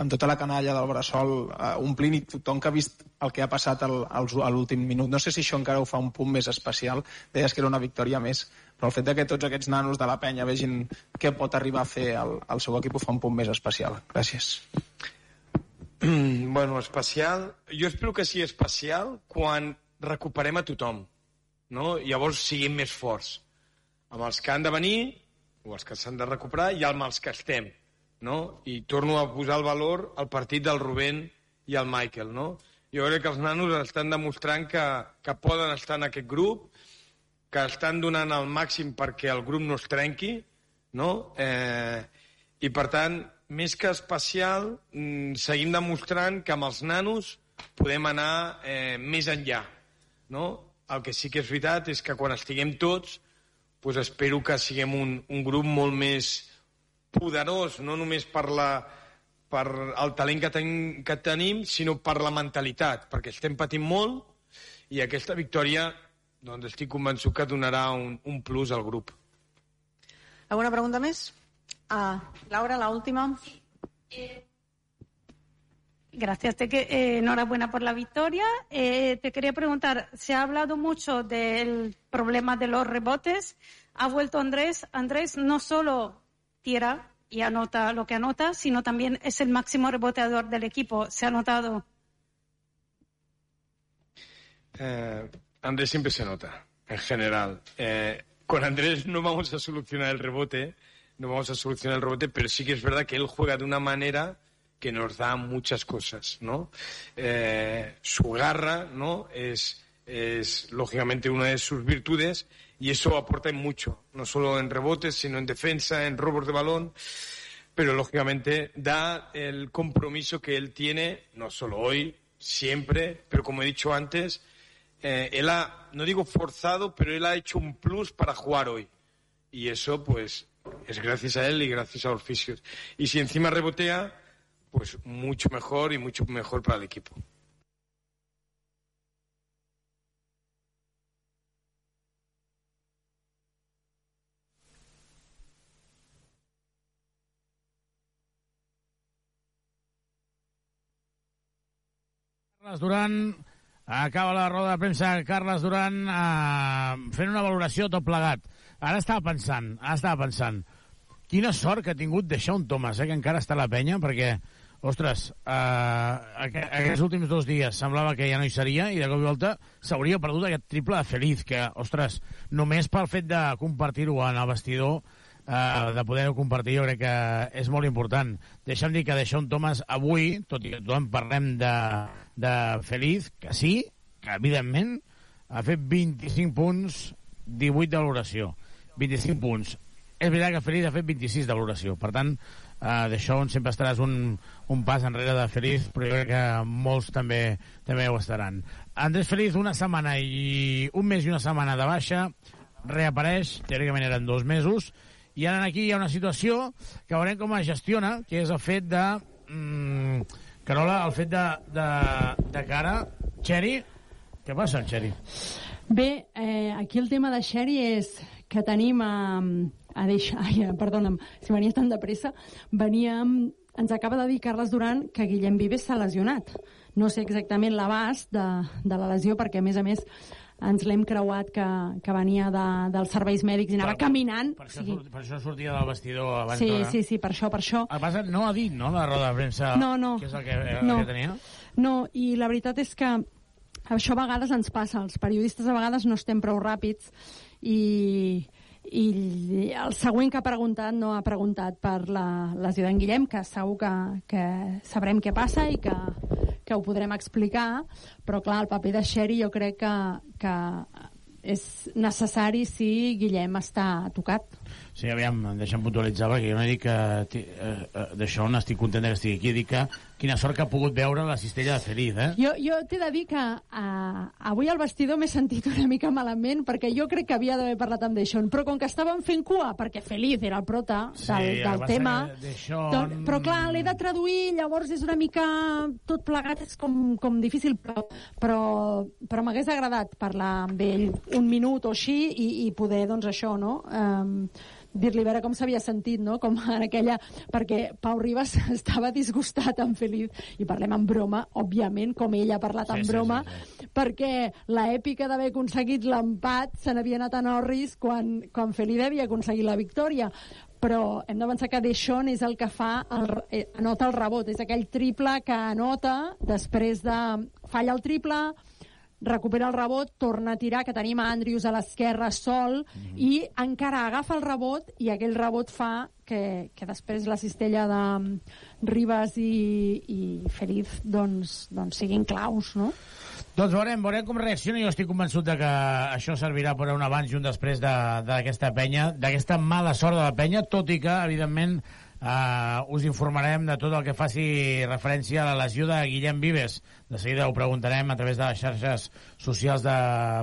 S47: amb tota la canalla del Bressol eh, omplint i tothom que ha vist el que ha passat al, als- a l'últim minut. No sé si això encara ho fa un punt més especial. Deies que era una victòria més, però el fet que tots aquests nanos de la penya vegin què pot arribar a fer el, el seu equip ho fa un punt més especial. Gràcies.
S42: bueno, especial... Jo espero que sigui especial quan recuperem a tothom, no? Llavors siguin més forts. Amb els que han de venir, o els que s'han de recuperar, i amb els que estem, no? I torno a posar el valor al partit del Rubén i el Michael, no? Jo crec que els nanos estan demostrant que, que poden estar en aquest grup, que estan donant el màxim perquè el grup no es trenqui, no? Eh, I, per tant, més que especial, mm, seguim demostrant que amb els nanos podem anar eh, més enllà, no? El que sí que és veritat és que quan estiguem tots, doncs espero que siguem un, un grup molt més poderós, no només per, la, per el talent que, ten, que tenim, sinó per la mentalitat, perquè estem patint molt i aquesta victòria doncs estic convençut que donarà un, un plus al grup.
S48: ¿Alguna pregunta más? Ah, Laura, la última.
S49: Gracias, te que, eh, enhorabuena por la victoria. Eh, te quería preguntar, se ha hablado mucho del problema de los rebotes. Ha vuelto Andrés. Andrés no solo tira y anota lo que anota, sino también es el máximo reboteador del equipo. Se ha notado.
S42: Eh, Andrés siempre se nota, en general. Con Andrés no vamos a solucionar el rebote, no vamos a solucionar el rebote, pero sí que es verdad que él juega de una manera que nos da muchas cosas, ¿no? Eh, su garra, ¿no? Es, lógicamente una de sus virtudes y eso aporta mucho, no solo en rebotes, sino en defensa, en robos de balón, pero lógicamente da el compromiso que él tiene, no solo hoy, siempre, pero como he dicho antes, eh, él ha, no digo forzado, pero él ha hecho un plus para jugar hoy. Y eso, pues, es gracias a él y gracias a los fisios. Y si encima rebotea, pues mucho mejor y mucho mejor para el equipo.
S3: Carles Duran acaba la roda de premsa Carles Duran eh, fent una valoració tot plegat. Ara estava pensant, ara estava pensant quina sort que ha tingut deixar un Thomas, eh, que encara està a la penya, perquè, ostres, eh, aqu aquests últims dos dies semblava que ja no hi seria i de cop i volta s'hauria perdut aquest triple de Feliz, que, ostres, només pel fet de compartir-ho en el vestidor eh, de poder-ho compartir jo crec que és molt important. Deixa'm dir que deixar un Thomas avui, tot i que tothom parlem de, de Feliz, que sí, que evidentment ha fet 25 punts, 18 de valoració. 25 punts. És veritat que Feliz ha fet 26 de valoració, per tant, eh, d'això on sempre estaràs un, un pas enrere de Feliz, però jo crec que molts també també ho estaran. Andrés Feliz, una setmana i un mes i una setmana de baixa, reapareix, teòricament eren dos mesos, i ara aquí hi ha una situació que veurem com es gestiona, que és el fet de... Mm, Carola, el fet de, de, de cara... Xeri, què passa, Xeri?
S4: Bé, eh, aquí el tema de Sherry és que tenim a, a deixar... Ai, perdona'm, si venia tan de pressa. Veníem... Ens acaba de dir Carles Duran que Guillem Vives s'ha lesionat. No sé exactament l'abast de, de la lesió, perquè, a més a més, ens l'hem creuat que, que venia de, dels serveis mèdics i anava
S3: Per-
S4: caminant.
S3: Per això, surt, per això sortia del vestidor abans
S4: Sí,
S3: d'hora.
S4: sí, sí, per això, per això.
S3: El que no ha dit, no, la roda de premsa,
S4: No, no.
S3: què és el que, el
S4: No.
S3: que tenia?
S4: No, i la veritat és que això a vegades ens passa. Els periodistes a vegades no estem prou ràpids i, i el següent que ha preguntat no ha preguntat per la lesió d'en Guillem, que segur que, que sabrem què passa i que, que ho podrem explicar, però clar, el paper de Sherry jo crec que, que és necessari si Guillem està tocat.
S3: Sí, aviam, deixa'm puntualitzar, perquè jo no dic que eh, eh, d'això estic content que estigui aquí, dic que quina sort que ha pogut veure la cistella de Feliz, eh?
S4: Jo, jo t'he de dir que uh, avui al vestidor m'he sentit una mica malament perquè jo crec que havia d'haver parlat amb Deixón, però com que estàvem fent cua, perquè Feliz era el prota del,
S3: Sí,
S4: del tema,
S3: Deixón-
S4: doncs, però clar, l'he de traduir, llavors és una mica tot plegat, és com, com difícil, però, però, però m'hagués agradat parlar amb ell un minut o així i, i poder, doncs això, no?, um, dir-li veure com s'havia sentit, no? Com en aquella... Perquè Pau Ribas estava disgustat amb Feliz, i parlem en broma, òbviament, com ell ha parlat
S3: Sí,
S4: en
S3: sí,
S4: broma,
S3: sí,
S4: perquè l'èpica d'haver aconseguit l'empat se n'havia anat a Norris quan, quan Feliz havia aconseguit la victòria. Però hem de pensar que Deixón és el que fa el, eh, anota el rebot, és aquell triple que anota després de falla el triple recupera el rebot, torna a tirar, que tenim a Andrius a l'esquerra sol,
S3: Mhm.
S4: i encara agafa el rebot, i aquell rebot fa que, que després la cistella de mm, Ribas i, i Feliz doncs, doncs siguin claus, no?
S3: Doncs veurem, veurem com reacciona. Jo estic convençut de que això servirà per a un abans i un després de- d'aquesta penya, d'aquesta mala sort de la penya, tot i que, evidentment, eh, us informarem de tot el que faci referència a la lesió de Guillem Vives. De seguida ho preguntarem a través de les xarxes socials de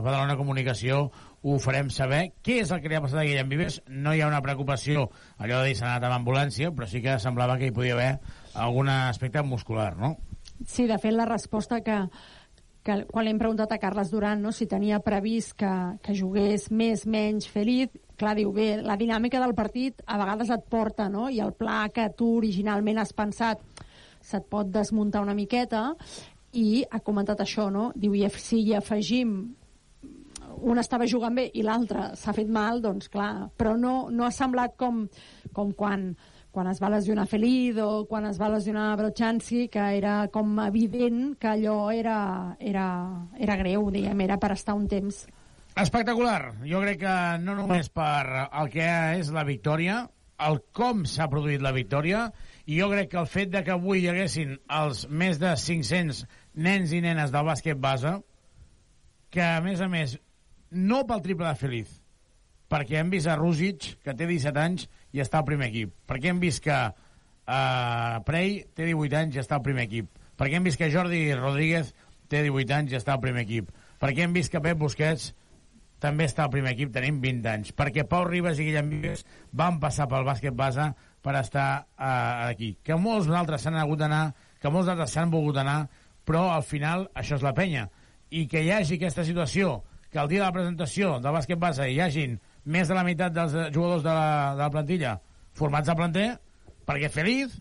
S3: Badalona Comunicació. Ho farem saber. Què és el que li ha passat a Guillem Vives? No hi ha una preocupació, allò de dir s'ha anat amb ambulància, però sí que semblava que hi podia haver algun aspecte muscular, no?
S4: Sí, de fet, la resposta que, que quan li hem preguntat a Carles Duran no, si tenia previst que, que jugués més, menys, feliç, clar, diu, bé, la dinàmica del partit a vegades et porta, no?, i el pla que tu originalment has pensat se't pot desmuntar una miqueta, i ha comentat això, no? Diu, i si hi afegim un estava jugant bé i l'altre s'ha fet mal, doncs clar, però no, no ha semblat com, com quan, quan es va lesionar Feliz o quan es va lesionar Brochanski, que era com evident que allò era, era, era greu, diguem, era per estar un temps.
S3: Espectacular. Jo crec que no només per el que és la victòria, el com s'ha produït la victòria, i jo crec que el fet de que avui hi haguessin els més de 500 nens i nenes del bàsquet base, que a més a més, no pel triple de Feliz, perquè hem vist a Rússic, que té 17 anys i està al primer equip. Perquè hem vist que uh, Prey té 18 anys i està al primer equip. Perquè hem vist que Jordi Rodríguez té 18 anys i està al primer equip. Perquè hem vist que Pep Busquets també està al primer equip, tenim 20 anys. Perquè Pau Ribas i Guillem Vives van passar pel bàsquet base per estar uh, aquí. Que molts altres s'han hagut d'anar, que molts altres s'han volgut anar, però al final això és la penya. I que hi hagi aquesta situació, que el dia de la presentació del bàsquet base hi hagin més de la meitat dels eh, jugadors de la, de la plantilla formats a planter, perquè Feliz,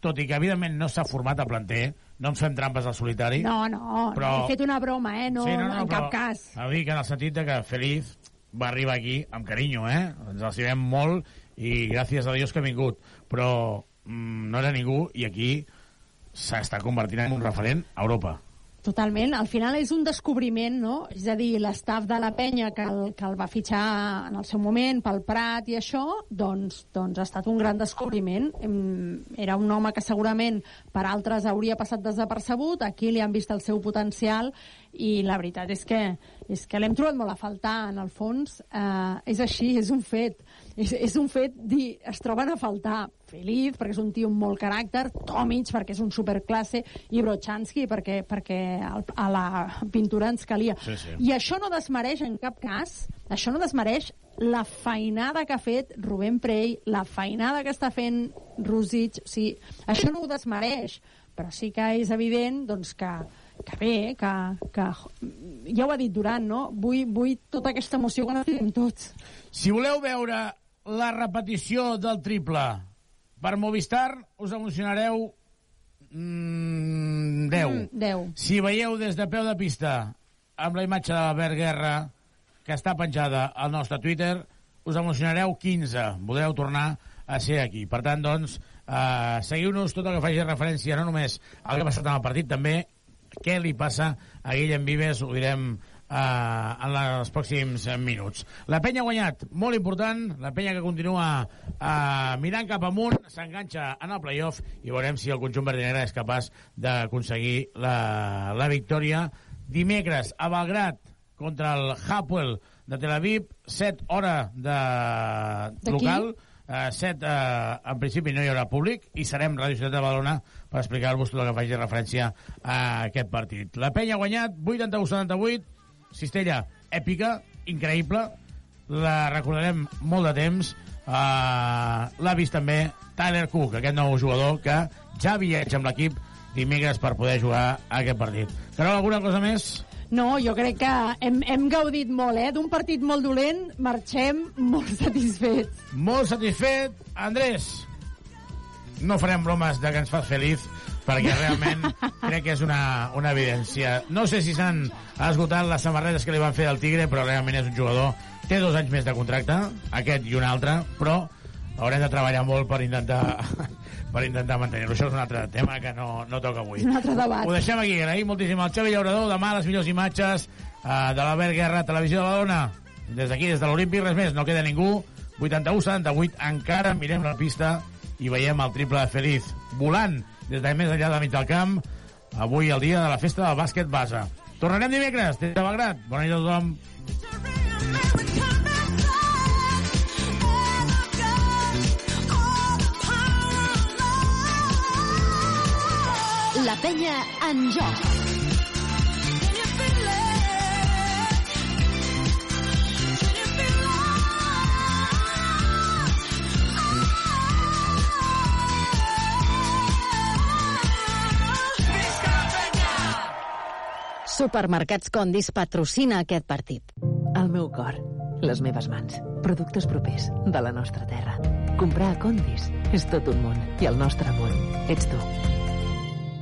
S3: tot i que evidentment no s'ha format a planter, no ens fem trampes al solitari.
S4: No, no,
S3: Però-
S4: he fet una broma, eh? No,
S3: Sí, no, no,
S4: en cap cas.
S3: Ho dic en el sentit de que Feliz va arribar aquí amb carinyo, eh? Ens estimem molt i gràcies a Dios que ha vingut. Però mm, no era ningú i aquí s'està convertint en un referent a Europa.
S4: Totalment. Al final és un descobriment, no? És a dir, l'estaf de la penya que el, que el va fitxar en el seu moment pel Prat i això, doncs, doncs ha estat un gran descobriment. Era un home que segurament per altres hauria passat desapercebut, aquí li han vist el seu potencial i la veritat és que, és que l'hem trobat molt a faltar, en el fons. Eh, és així, és un fet. És, és un fet dir, es troben a faltar Feliz, perquè és un tio amb molt caràcter, Tomic, perquè és un superclasse, i Brochanski, perquè, perquè el, a la pintura ens calia.
S3: Sí, sí.
S4: I això no desmereix en cap cas, això no desmereix la feinada que ha fet Rubén Prey, la feinada que està fent Rosic, o sigui, això no ho desmereix, però sí que és evident doncs, que, que bé, que, que ja ho ha dit Duran, no? Vull, vull tota aquesta emoció que necessitem tots.
S3: Si voleu veure la repetició del triple per Movistar, us emocionareu mm, 10.
S4: Mm, 10.
S3: Si veieu des de peu de pista amb la imatge de l'Albert Guerra que està penjada al nostre Twitter, us emocionareu 15. Podreu tornar a ser aquí. Per tant, doncs, eh, seguiu-nos tot el que faci referència no només al que ha passat en el partit, també què li passa a Guillem Vives, ho direm eh, en els pròxims minuts. La penya ha guanyat, molt important, la penya que continua eh, mirant cap amunt, s'enganxa en el playoff i veurem si el conjunt verdinera és capaç d'aconseguir la, la victòria dimecres a Belgrat contra el Hapoel de Tel Aviv, 7 hora de local, eh, 7 eh, en principi no hi haurà públic i serem Ràdio Ciutat de Badalona per explicar-vos tot el que faci referència a aquest partit. La penya ha guanyat 81-78, Cistella èpica, increïble, la recordarem molt de temps, uh, l'ha vist també Tyler Cook, aquest nou jugador que ja viatja amb l'equip dimecres per poder jugar a aquest partit. Carol, alguna cosa més?
S4: No, jo crec que hem, hem gaudit molt, eh? D'un partit molt dolent, marxem molt satisfets.
S3: Molt satisfet. Andrés, no farem bromes de que ens fas feliç, perquè realment crec que és una, una evidència. No sé si s'han esgotat les samarretes que li van fer al Tigre, però realment és un jugador... Té dos anys més de contracte, aquest i un altre, però haurem de treballar molt per intentar per intentar mantenir-lo. Això és un altre tema que no, no toca avui.
S4: És un altre debat.
S3: Ho deixem aquí. Agraïm moltíssim al Xavi Llaurador. Demà les millors imatges uh, de l'Albert Guerra, Televisió de Badalona. Des d'aquí, des de l'Olímpic, res més. No queda ningú. 81-78. Encara mirem la pista i veiem el triple de Feliz volant des de més enllà de mig del camp. Avui el dia de la festa del bàsquet base. Tornarem dimecres des de Belgrat. Bona nit a tothom.
S2: La penya en joc.
S31: Supermercats Condis patrocina aquest partit.
S1: El meu cor, les meves mans, productes propers de la nostra terra. Comprar a Condis és tot un món i el nostre món ets tu.